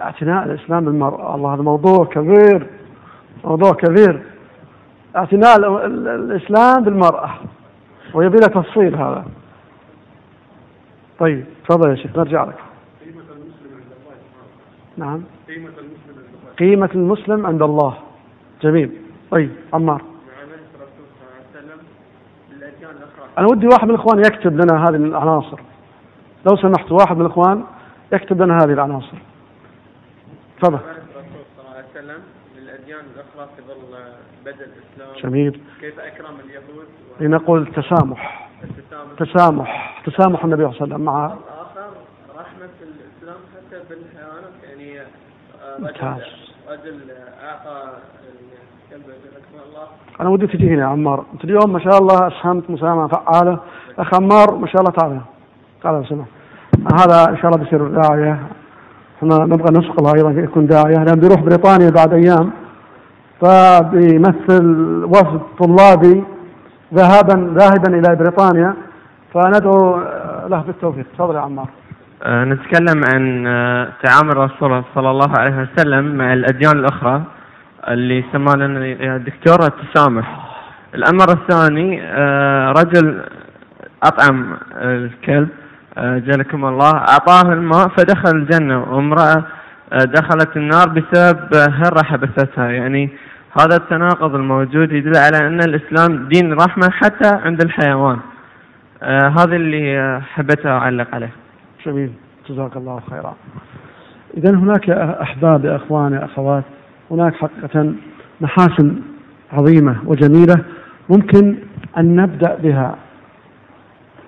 اعتناء الإسلام بالمرأة الله هذا موضوع كبير موضوع كبير. اعتناء الإسلام بالمرأة. ويبي له تفصيل هذا. طيب تفضل يا شيخ نرجع لك. قيمة المسلم عند الله نعم. قيمة المسلم عند الله. قيمة المسلم عند الله. جميل. طيب عمار. أنا ودي واحد من الإخوان يكتب لنا هذه العناصر. لو سمحت واحد من الإخوان يكتب لنا هذه العناصر. تفضل. الأخرى في ظل بدء الإسلام. جميل. كيف أكرم اليهود لنقول تسامح. تسامح تسامح النبي صلى الله عليه وسلم مع الآخر رحمة الإسلام حتى بالحيوانات يعني آه، ممتاز. رجل أعطى أنا ودي تجيني يا عمار. أنت اليوم ما شاء الله أسهمت مساهمة فعالة. أخ عمار ما شاء الله تعالى. تعالى لو سمحت هذا إن شاء الله بيصير داعية. إحنا نبغى نسقله أيضا يكون داعية. لأن بيروح بريطانيا بعد أيام. فبيمثل وفد طلابي ذهابا ذاهبا إلى بريطانيا. فندعو له بالتوفيق. تفضل يا عمار. آه، نتكلم عن آه، تعامل الرسول صلى الله عليه وسلم مع الأديان الأخرى اللي سماه لنا الدكتور التسامح الأمر الثاني آه، رجل أطعم الكلب آه، جلكم الله أعطاه الماء فدخل الجنة وامرأة آه، دخلت النار بسبب هرة حبستها يعني هذا التناقض الموجود يدل على أن الإسلام دين رحمة حتى عند الحيوان. آه، هذا اللي حبيت أعلق عليه. جميل. جزاك الله خيرا. إذا هناك أحباب يا أخوان يا أخوات. هناك حقيقة محاسن عظيمة وجميلة ممكن أن نبدأ بها.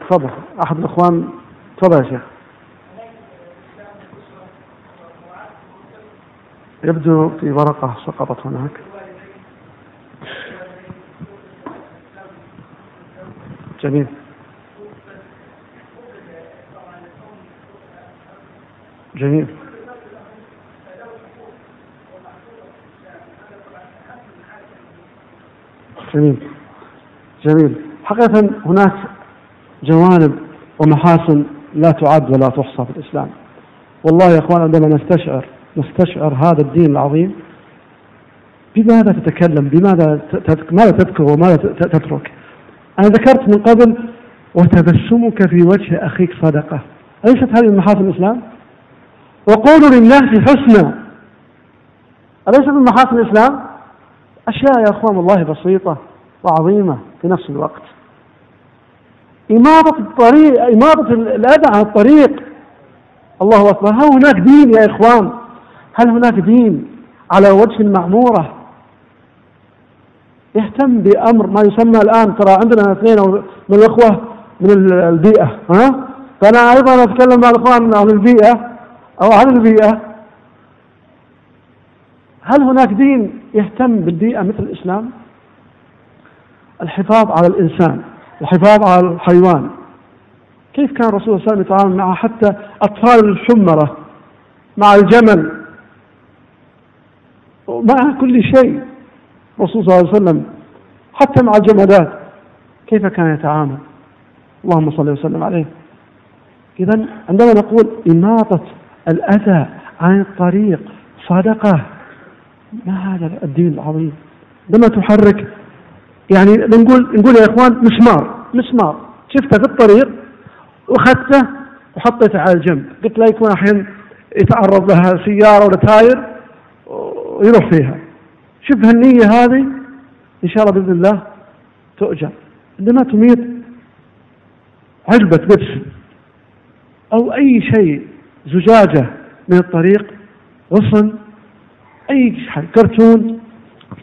تفضل. أحد الأخوان تفضل يا شيخ. يبدو في ورقة سقطت هناك. جميل. جميل. جميل. جميل. حقيقة هناك جوانب ومحاسن لا تعد ولا تحصى في الإسلام. والله يا أخوان عندما نستشعر نستشعر هذا الدين العظيم بماذا تتكلم؟ بماذا ماذا تذكر وماذا تترك؟ أنا ذكرت من قبل وتبسمك في وجه أخيك صدقة. أليست هذه من محاسن الإسلام؟ وقولوا للناس حسنا. أليست من محاسن الإسلام؟ أشياء يا أخوان والله بسيطة وعظيمة في نفس الوقت. إماطة الطريق إماطة الأذى عن الطريق. الله أكبر. هل هناك دين يا إخوان؟ هل هناك دين على وجه المعمورة يهتم بأمر ما يسمى الآن ترى عندنا اثنين من الأخوة من البيئة ها؟ فأنا أيضا أتكلم مع الأخوان عن البيئة أو عن البيئة. هل هناك دين يهتم بالبيئة مثل الإسلام؟ الحفاظ على الإنسان الحفاظ على الحيوان. كيف كان الرسول صلى الله عليه وسلم يتعامل مع حتى أطفال الحمرة مع الجمل. مع كل شيء. الرسول صلى الله عليه وسلم حتى مع الجمادات كيف كان يتعامل؟ اللهم صل وسلم عليه. إذا عندما نقول إماطة الأذى عن الطريق صدقة ما هذا الدين العظيم؟ عندما تحرك يعني نقول نقول يا إخوان مسمار مسمار. شفته في الطريق وأخذته وحطيته على الجنب. قلت لا يكون أحيانا يتعرض لها سيارة ولا تاير ويروح فيها. شوف النية هذه إن شاء الله بإذن الله تؤجر. عندما تميت علبة بيبسي أو أي شيء زجاجة من الطريق غصن أي كرتون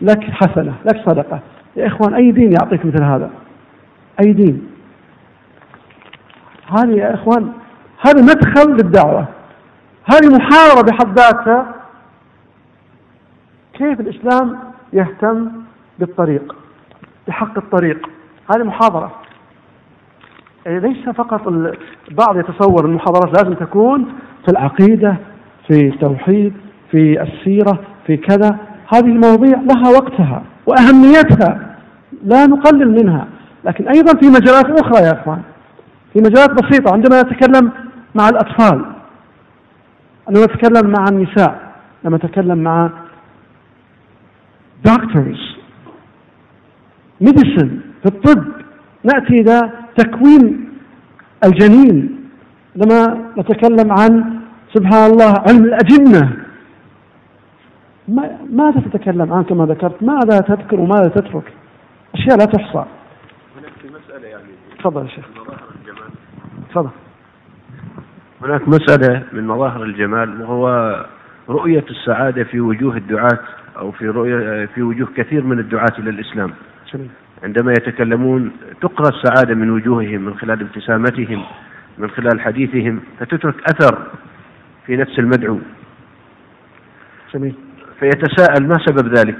لك حسنة لك صدقة. يا إخوان أي دين يعطيك مثل هذا؟ أي دين؟ هذه يا إخوان هذا مدخل للدعوة. هذه محاورة بحد ذاتها كيف الإسلام يهتم بالطريق بحق الطريق؟ هذه محاضرة. يعني ليس فقط البعض يتصور المحاضرات لازم تكون في العقيدة في التوحيد في السيرة في كذا. هذه المواضيع لها وقتها وأهميتها لا نقلل منها. لكن أيضا في مجالات أخرى يا أخوان في مجالات بسيطة. عندما نتكلم مع الأطفال عندما نتكلم مع النساء لما نتكلم مع doctors medicine في الطب نأتي إلى تكوين الجنين. لما نتكلم عن سبحان الله علم الأجنة. ماذا تتكلم عن كما ذكرت؟ ماذا تذكر وماذا تترك؟ أشياء لا تحصى. هناك في مسألة يعني. تفضل يا شيخ. تفضل. هناك مسألة من مظاهر الجمال وهو رؤية السعادة في وجوه الدعاة. أو في رؤية في وجوه كثير من الدعاة إلى الإسلام. جميل. عندما يتكلمون تقرأ السعادة من وجوههم من خلال ابتسامتهم من خلال حديثهم فتترك أثر في نفس المدعو. جميل. فيتساءل ما سبب ذلك؟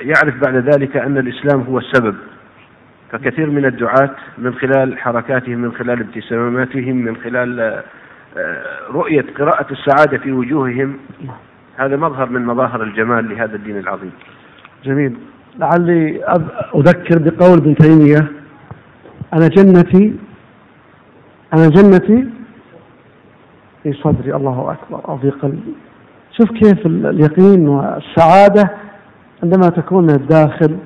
يعرف بعد ذلك أن الإسلام هو السبب. فكثير من الدعاة من خلال حركاتهم من خلال ابتساماتهم من خلال آه، رؤية قراءة السعادة في وجوههم هذا مظهر من مظاهر الجمال لهذا الدين العظيم. جميل. لعلي أذ- أذكر بقول ابن تيمية أنا جنتي أنا جنتي في صدري. الله أكبر أو في قلبي. شوف كيف ال- اليقين والسعادة عندما تكون من الداخل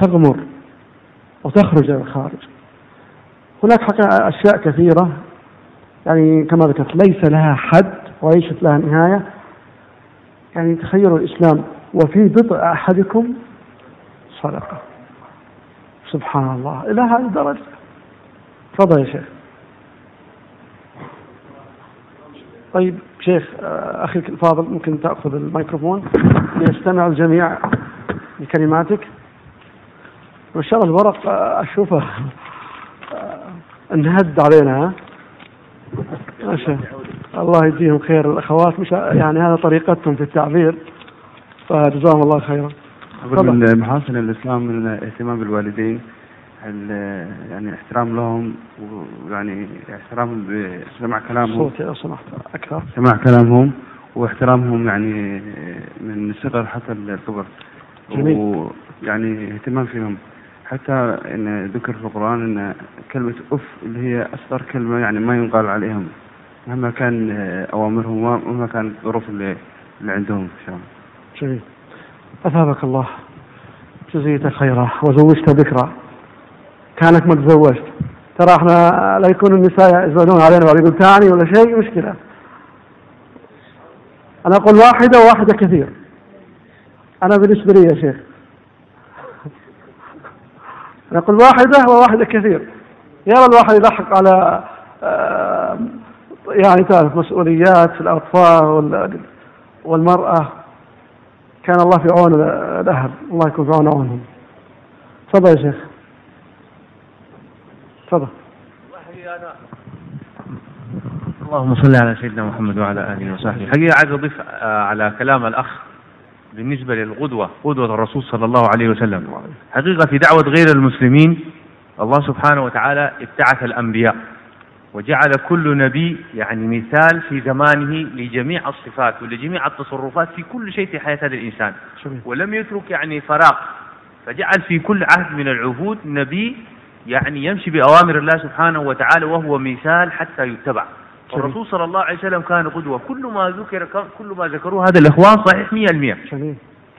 تغمر وتخرج إلى الخارج. هناك حقيقة أشياء كثيرة. يعني كما ذكرت ليس لها حد. وليست لها نهاية. يعني تخيلوا الإسلام وفي بضع أحدكم صدقة. سبحان الله. إلى هذه الدرجة. تفضل يا شيخ. طيب شيخ آه، أخي الفاضل ممكن تأخذ الميكروفون؟ ليستمع الجميع لكلماتك. ما شاء الله الورق أشوفه. أنهد علينا ها؟ الله يجزيهم خير. الأخوات مش يعني هذا طريقتهم في التعبير. فجزاهم الله خيرا. تفضل. من محاسن الإسلام من الاهتمام بالوالدين ال- يعني احترام لهم ويعني احترام بسمع كلامهم. صوتي لو سمحت أكثر. سماع كلامهم واحترامهم يعني من الصغر حتى الكبر. جميل. ويعني اهتمام فيهم. حتى إن ذكر في القرآن إن كلمة أف اللي هي أصغر كلمة يعني ما ينقال عليهم. مهما كان أوامرهم ومهما كانت الظروف اللي, اللي عندهم إن شاء الله. جميل. أثابك الله. جزيت خيرا وزوجت بكرا. كانك ما تزوجت. ترى إحنا لا يكون النساء يزعلون علينا ولا يقول تاني ولا شيء مشكلة. أنا أقول واحدة وواحدة كثير. أنا بالنسبة لي يا شيخ. أنا أقول واحدة وواحدة كثير. يرى الواحد يلحق على آه، يعني تعرف مسؤوليات الأطفال وال- والمرأة. كان الله في عون الأهل. الله يكون في عون عونهم. تفضل يا شيخ. تفضل. اللهم صل على سيدنا محمد وعلى آله وصحبه. حقيقة عايز أضيف آه، على كلام الأخ بالنسبة للقدوه قدوه الرسول صلى الله عليه وسلم. حقيقة في دعوة غير المسلمين الله سبحانه وتعالى ابتعث الأنبياء. وجعل كل نبي يعني مثال في زمانه لجميع الصفات ولجميع التصرفات في كل شيء في حياة هذا الإنسان. ولم يترك يعني فراغ فجعل في كل عهد من العهود نبي يعني يمشي بأوامر الله سبحانه وتعالى وهو مثال حتى يتبع. والرسول صلى الله عليه وسلم كان قدوة. كل ما ذكر كل ما ذكروه هذا الإخوان صحيح 100% جميل.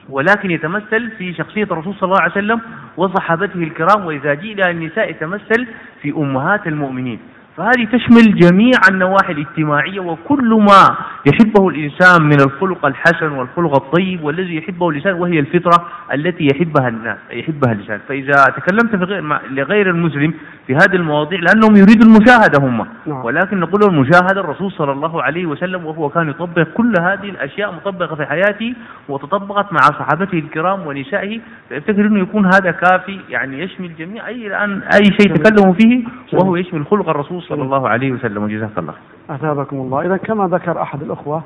ولكن يتمثل في شخصية الرسول صلى الله عليه وسلم وصحابته الكرام وإذا إلى النساء يتمثل في أمهات المؤمنين. فهذه تشمل جميع النواحي الاجتماعية وكل ما يحبه الإنسان من الخلق الحسن والخلق الطيب والذي يحبه الإنسان وهي الفطرة التي يحبها الناس يحبها الإنسان فإذا تكلمت في غير لغير المسلم في هذه المواضيع لأنهم يريدوا المشاهدة هم. نعم. ولكن نقول المشاهدة الرسول صلى الله عليه وسلم وهو كان يطبق كل هذه الأشياء مطبقة في حياته وتطبقت مع صحابته الكرام ونسائه. فافتكر أنه يكون هذا كافي؟ يعني يشمل جميع. أي الآن أي شيء تكلموا فيه وهو يشمل خلق الرسول صلى الله عليه وسلم وجزاك الله. أثابكم الله. إذا كما ذكر أحد الأخوة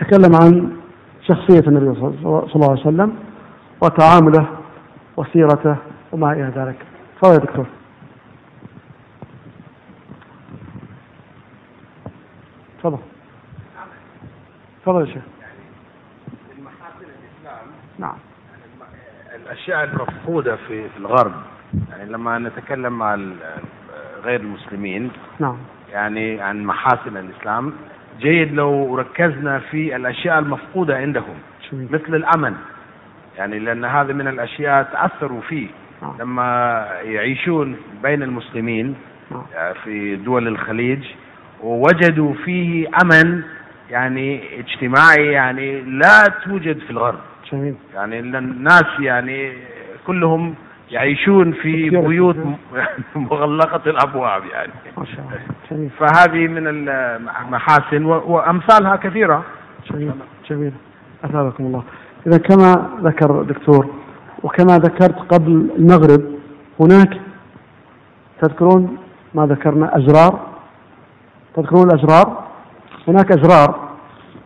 تكلم عن شخصية النبي صلى الله عليه وسلم وتعامله وسيرته وما إلى ذلك. تفضل يا دكتور. تفضل. تفضل يا شيخ. نعم. الأشياء المفقودة في في الغرب يعني لما نتكلم مع ال- غير المسلمين. نعم. يعني عن محاسن الإسلام. جيد لو ركزنا في الأشياء المفقودة عندهم جميل. مثل الأمن. يعني لأن هذا من الأشياء تأثروا فيه. نعم. لما يعيشون بين المسلمين نعم. في دول الخليج ووجدوا فيه أمن يعني اجتماعي يعني لا توجد في الغرب. جميل. يعني الناس يعني كلهم يعيشون في. بيوت [LAUGHS] مغلقة الأبواب يعني. ما شاء الله. فهذه من المحاسن وأمثالها كثيرة. جميل جميل. أثابكم الله. إذا كما ذكر دكتور وكما ذكرت قبل المغرب هناك تذكرون ما ذكرنا أزرار؟ تذكرون الأزرار؟ هناك أزرار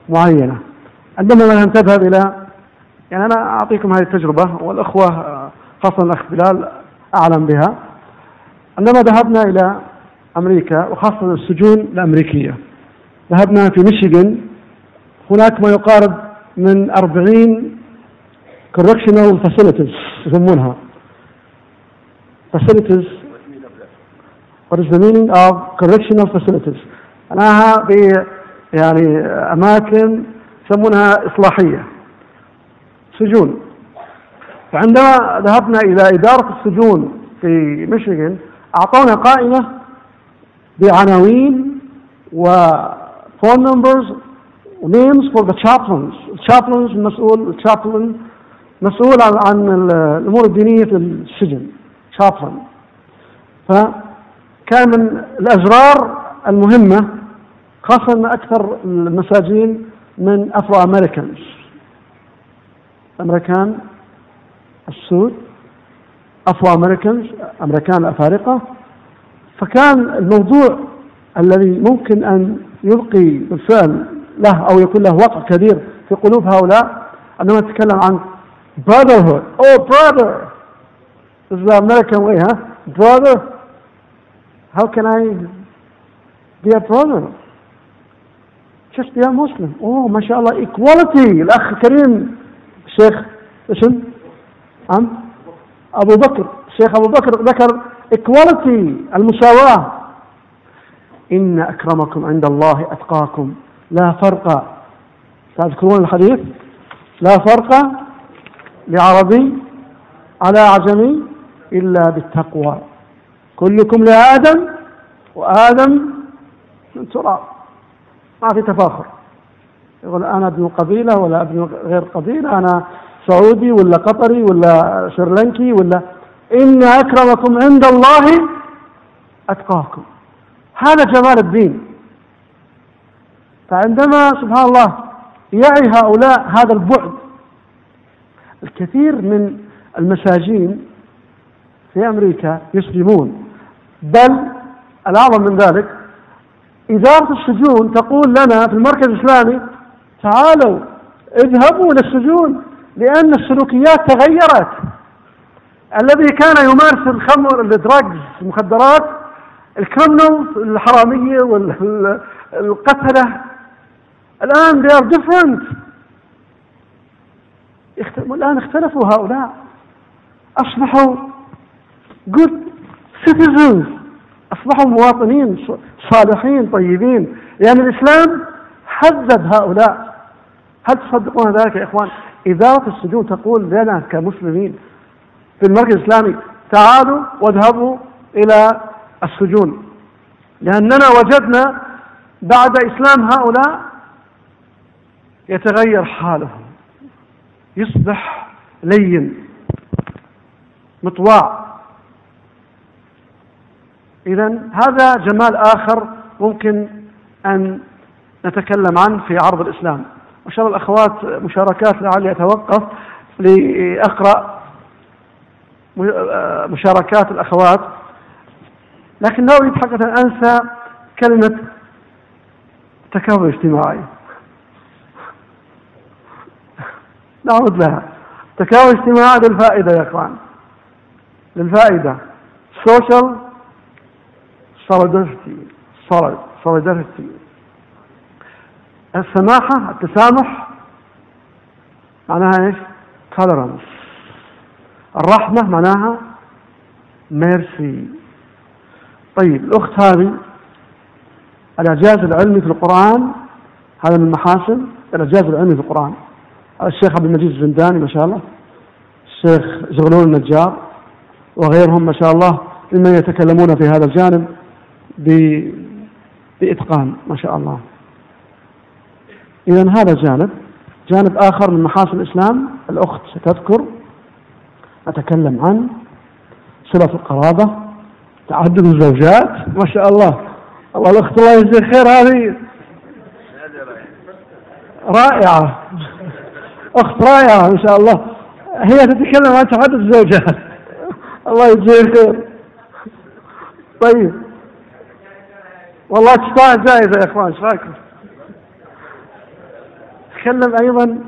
معينة. عندما مثلا تذهب إلى يعني أنا أعطيكم هذه التجربة والأخوة خاصة الأخ بلال أعلم بها. عندما ذهبنا إلى أمريكا وخاصة السجون الأمريكية ذهبنا في ميشيغان. هناك ما يقارب من 40 correctional facilities يسمونها. Facilities. What is the meaning of correctional facilities? معناها ب يعني أماكن يسمونها إصلاحية. سجون. فعندما ذهبنا إلى إدارة السجون في ميشيغان أعطونا قائمة بعناوين و phone numbers names for the chaplains. Chaplains مسؤول chaplain مسؤول عن, الأمور الدينية في السجن. Chaplain. فكان من الأزرار المهمة خاصة أن أكثر المساجين من Afro Americans أمريكان السود أفرو أمريكانز أمريكان الأفارقة فكان الموضوع الذي ممكن أن يلقي بالفعل له أو يكون له وقع كبير في قلوب هؤلاء عندما نتكلم عن brotherhood. Oh brother! This is the American way huh? Brother how can I be a brother? Just be a Muslim. Oh ما شاء الله equality. الأخ كريم الشيخ اسم أم؟ أبو بكر. الشيخ أبو بكر ذكر equality المساواة. إن أكرمكم عند الله أتقاكم. لا فرق. تذكرون الحديث؟ لا فرق لعربي على عجمي إلا بالتقوى. كلكم لآدم وآدم من تراب. ما في تفاخر. يقول أنا ابن قبيلة ولا ابن غير قبيلة أنا سعودي ولا قطري ولا شرلنكي ولا إن أكرمكم عند الله أتقاكم. هذا جمال الدين. فعندما سبحان الله يعي هؤلاء هذا البعد الكثير من المساجين في أمريكا يسلمون بل الأعظم من ذلك إدارة السجون تقول لنا في المركز الإسلامي تعالوا اذهبوا إلى السجون لأن السلوكيات تغيرت. الذي كان يمارس الخمر الدراجز المخدرات الكريمنالز الحرامية والقتلة الآن they are different. الآن اختلفوا هؤلاء. أصبحوا good citizens. أصبحوا مواطنين صالحين طيبين. يعني الإسلام حدد هؤلاء. هل تصدقون ذلك يا إخوان؟ إدارة السجون تقول لنا كمسلمين في المركز الإسلامي تعالوا واذهبوا إلى السجون. لأننا وجدنا بعد إسلام هؤلاء يتغير حالهم. يصبح لين مطواع. إذا هذا جمال آخر ممكن أن نتكلم عنه في عرض الإسلام. وإن شاء الله الأخوات مشاركات لعلي أتوقف لأقرأ مشاركات الأخوات. لكن لا أريد حقيقة أن أنسى كلمة تكامل اجتماعي نعود لها. تكامل اجتماعي للفائدة يا إخوان. للفائدة. Social solidarity. Solidarity. السماحة التسامح معناها إيش؟ tolerance. الرحمة معناها ميرسي طيب الأخت هذه الإعجاز العلمي في القرآن هذا من محاسن الإعجاز العلمي في القرآن. الشيخ عبد المجيد الزنداني ما شاء الله الشيخ زغلول النجار وغيرهم ما شاء الله ممن يتكلمون في هذا الجانب بإتقان ما شاء الله. إذا هذا جانب. جانب آخر من محاسن الإسلام الأخت ستذكر أتكلم عن صلة القرابة تعدد الزوجات. ما شاء الله. الله الأخت الله يجزيك خير هذه رائعة. أخت رائعة ما شاء الله. هي تتكلم عن تعدد الزوجات. الله يجزيك خير طيب. والله تستاهل جائزة يا إخوان إيش رأيكم؟ تكلم أيضا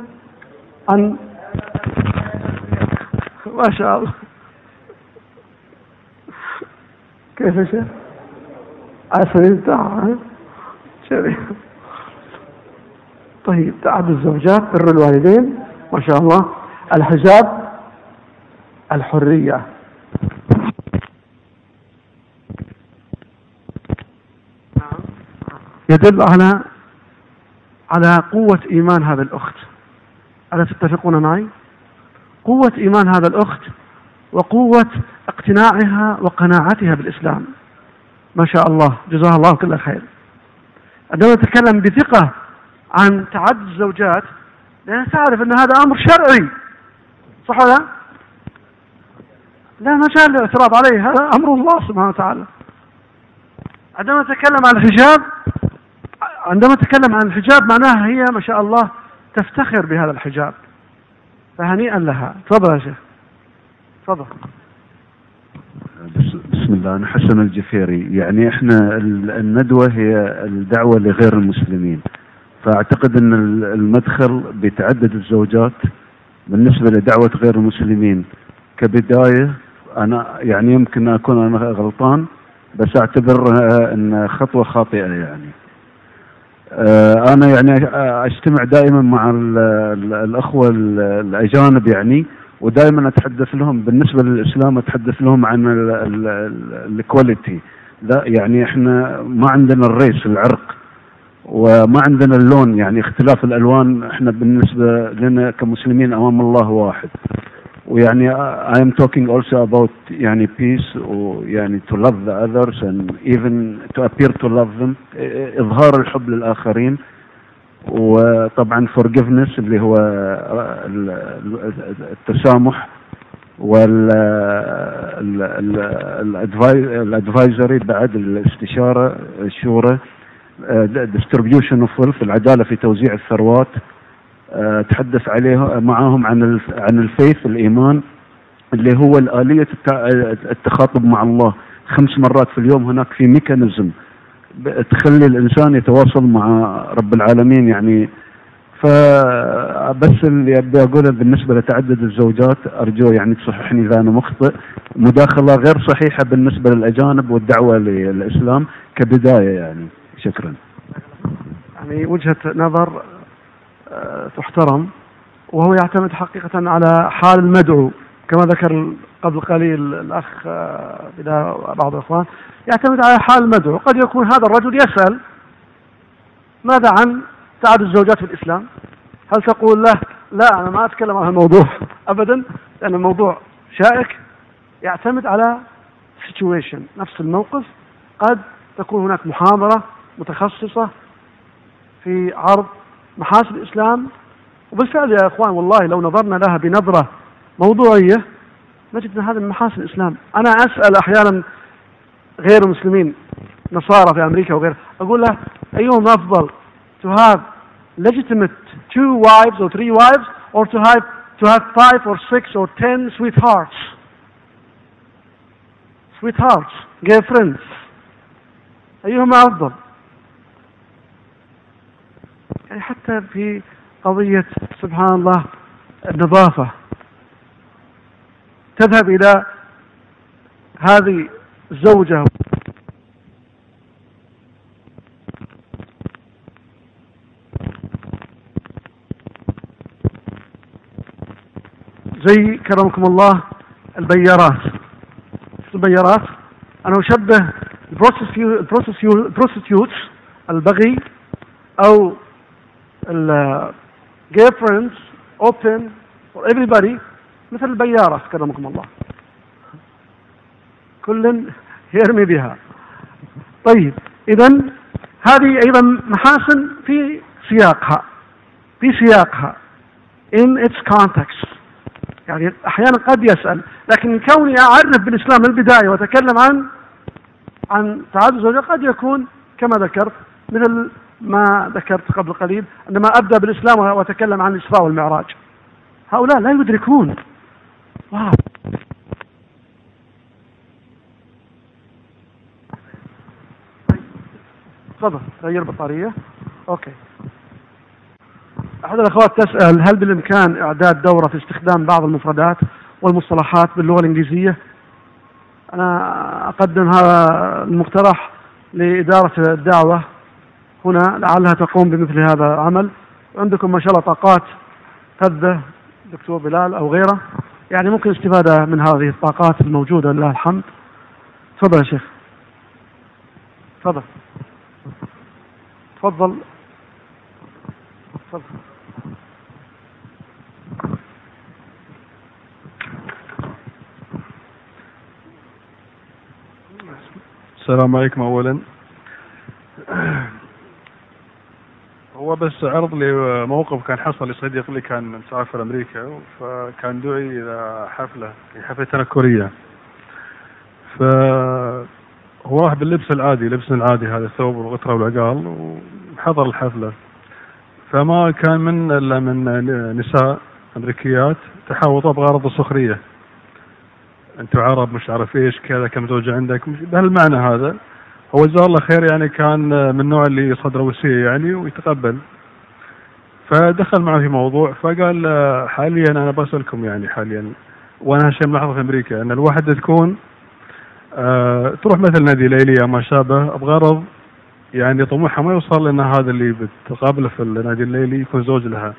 عن ما شاء الله. كيف يا شيخ؟ عسل طيب تعدد الزوجات بر الوالدين ما شاء الله. الحجاب الحرية. يدل على على قوة إيمان هذا الأخت. ألا تتفقون معي؟ قوة إيمان هذا الأخت وقوة اقتناعها وقناعتها بالإسلام. ما شاء الله. جزاها الله كل خير. عندما نتكلم بثقة عن تعدد الزوجات لأنها تعرف أن هذا أمر شرعي. صح ولا؟ لا مجال للاعتراض عليه. هذا أمر الله سبحانه وتعالى. عندما نتكلم عن الحجاب عندما نتكلم عن الحجاب معناها هي ما شاء الله تفتخر بهذا الحجاب. فهنيئا لها. تفضل يا شيخ. تفضل. بسم الله. أنا حسن الجفيري. يعني إحنا الندوة هي الدعوة لغير المسلمين. فأعتقد أن المدخل بتعدد الزوجات بالنسبة لدعوة غير المسلمين. كبداية أنا يعني يمكن أكون أنا غلطان بس أعتبرها أن خطوة خاطئة يعني. أنا يعني اجتمع دائما مع الأخوة الأجانب يعني ودائما أتحدث لهم بالنسبة للإسلام أتحدث لهم عن الكواليتي لا يعني إحنا ما عندنا الريس العرق وما عندنا اللون يعني اختلاف الألوان إحنا بالنسبة لنا كمسلمين أمام الله واحد. ويعني I am talking also about يعني peace ويعني to love the others and even to appear to love them. إظهار الحب للآخرين وطبعا forgiveness اللي هو ال- ال- التسامح وال الادفايزري بعد الاستشارة الشورى distribution of wealth العدالة في توزيع الثروات. آه، تحدث عليه معاهم عن عن ال faith الإيمان اللي هو الآلية الت- التخاطب مع الله. خمس مرات في اليوم هناك في mechanism تخلي الإنسان يتواصل مع رب العالمين يعني. فبس اللي أبي أقوله بالنسبة لتعدد الزوجات أرجو يعني تصححني اذا أنا مخطئ. مداخلة غير صحيحة بالنسبة للأجانب والدعوة للإسلام كبداية يعني. شكرا. يعني وجهة نظر آه، تحترم وهو يعتمد حقيقة على حال المدعو. كما ذكر قبل قليل الأخ آه، بعض الإخوان يعتمد على حال المدعو. قد يكون هذا الرجل يسأل ماذا عن تعدد الزوجات في الإسلام؟ هل تقول له لا أنا ما أتكلم عن الموضوع [LAUGHS] أبدا لأن الموضوع شائك. يعتمد على situation نفس الموقف. قد تكون هناك محاضرة متخصصة في عرض محاسن الإسلام. وبالفعل يا إخوان والله لو نظرنا لها بنظرة موضوعية نجد أن هذا من محاسن الإسلام. أنا أسأل أحيانا غير المسلمين نصارى في أمريكا وغيره أقول له أيهم أفضل to have legitimate two wives or three wives or to have to have five or six or ten sweethearts sweethearts girlfriends. أيهما أفضل؟ يعني حتى في قضية سبحان الله النظافة تذهب إلى هذه الزوجة. زي كرمكم الله البيارات. البيارات؟ أنا أشبه البروستيوتس البغي أو ال girlfriends open for everybody. مثل البيارة كرمكم الله. كل يرمي بها. طيب إذا هذه أيضا محاسن في سياقها. في سياقها. In its context. يعني أحيانا قد يسأل. لكن كوني أعرف بالإسلام من البداية وأتكلم عن عن تعدد الزوجات قد يكون كما ذكرت مثل ما ذكرت قبل قليل عندما أبدأ بالإسلام وأتكلم عن الإسراء والمعراج. هؤلاء لا يدركون. واو. تفضل غير بطارية أوكي. أحد الأخوات تسأل هل بالإمكان إعداد دورة في استخدام بعض المفردات والمصطلحات باللغة الإنجليزية؟ أنا أقدم هذا المقترح لإدارة الدعوة هنا لعلها تقوم بمثل هذا العمل. عندكم ما شاء الله طاقات فذة دكتور بلال أو غيره. يعني ممكن استفادة من هذه الطاقات الموجودة لله الحمد. تفضل يا شيخ. تفضل. تفضل. تفضل. السلام عليكم اولا. هو بس عرض لي موقف كان حصل لصديق لي كان مسافر أمريكا فكان دعي إلى حفلة في حفلة تنكريه ف هو راح باللبس العادي لبسنا العادي هذا الثوب والغتره والعقال وحضر الحفلة. فما كان من إلا من نساء أمريكيات تحاوطوا بغرض السخرية. أنتم عرب مش عارف إيش كذا كم زوجة عندك؟ بهالمعنى هذا. هو جزاه الله خير يعني كان من النوع اللي صدره وسيع يعني ويتقبل. فدخل معه في موضوع فقال حاليا أنا بسألكم يعني حاليا وأنا هالشيء ملاحظه في أمريكا أن الواحدة تكون آه تروح مثل نادي ليلي أو ما شابه بغرض يعني طموحها ما يوصل لأن هذا اللي بتقابله في النادي الليلي يكون زوج لها.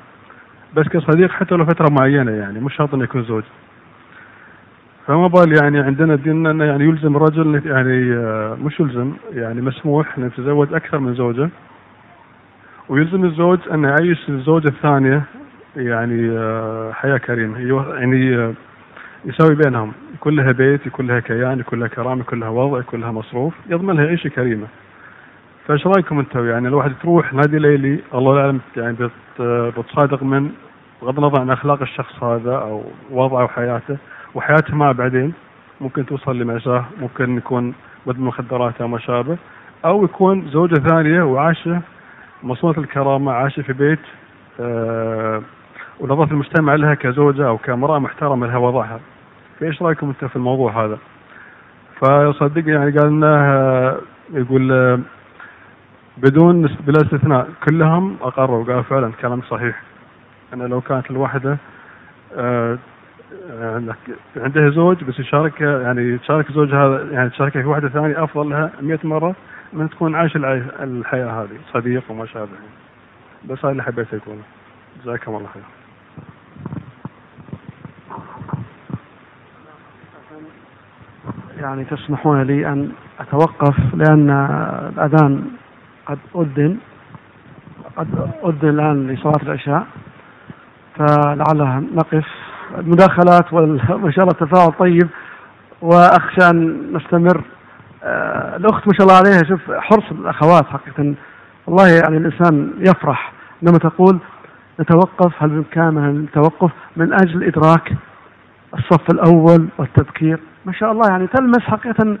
بس كصديق حتى لو فترة معينة يعني مش شرط إنه يكون زوج. فما بال يعني عندنا الدين إنه يعني يلزم الرجل يعني آه، مش يلزم يعني مسموح إنه يتزوج أكثر من زوجة. ويلزم الزوج إنه يعيش الزوجه الثانية يعني آه، حياة كريمة. يعني آه، يساوي بينهم. يكون لها بيت يكون لها كيان يكون لها كرامة يكون لها وضع يكون لها مصروف. يضمن لها عيشة كريمة. فإيش رأيكم أنتم يعني الواحد تروح نادي ليلي الله اعلم يعني بت- بتصادق من بغض النظر عن أخلاق الشخص هذا أو وضعه وحياته وحياته معه بعدين ممكن توصل لمأساة ممكن يكون مدمن مخدرات أو ما شابه أو يكون زوجة ثانية وعايشة مصونة الكرامة عايشة في بيت آه ونظرة المجتمع لها كزوجة أو كامرأة محترمة لها وضعها فإيش رأيكم أنت في الموضوع هذا؟ فصدق يعني قال لنا آه، يقول آه، بدون بلا استثناء كلهم أقروا قالوا فعلا كلام صحيح أنا لو كانت الواحدة آه، عندها زوج بس يشارك يعني تشارك زوجها يعني تشاركها في واحدة ثانية أفضل لها 100 مرة من تكون العي- الحياة هذه صديق وما شابه. بس هذا اللي حبيت اقوله جزاكم الله خير. يعني تسمحون لي أن أتوقف لأن الأذان قد أذن قد أذن الآن لصلاة العشاء فلعلها نقف. المداخلات وما شاء الله التفاعل طيب وأخشى أن نستمر. آه، الأخت ما شاء الله عليها شوف حرص الأخوات حقيقة. والله يعني الإنسان يفرح عندما تقول نتوقف هل بإمكاننا التوقف من أجل إدراك الصف الأول والتذكير. ما شاء الله يعني تلمس حقيقة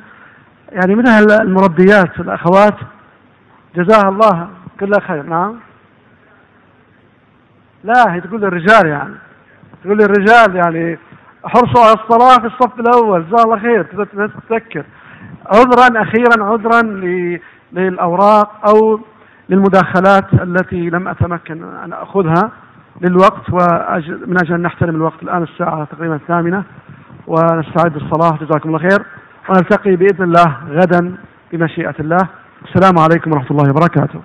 يعني من أهل المربيات الأخوات. جزاها الله. كل خير. نعم. لا هي تقول للرجال يعني. تقول للرجال يعني حرصوا على الصلاة في الصف الأول جزاه الله خير تذكر. عذرا أخيرا عذرا للأوراق أو للمداخلات التي لم أتمكن أن أخذها للوقت وأجل من أجل أن نحترم الوقت الآن الساعة تقريبا الثامنة ونستعد للصلاة. جزاكم الله خير. ونلتقي بإذن الله غدا بمشيئة الله. السلام عليكم ورحمة الله وبركاته.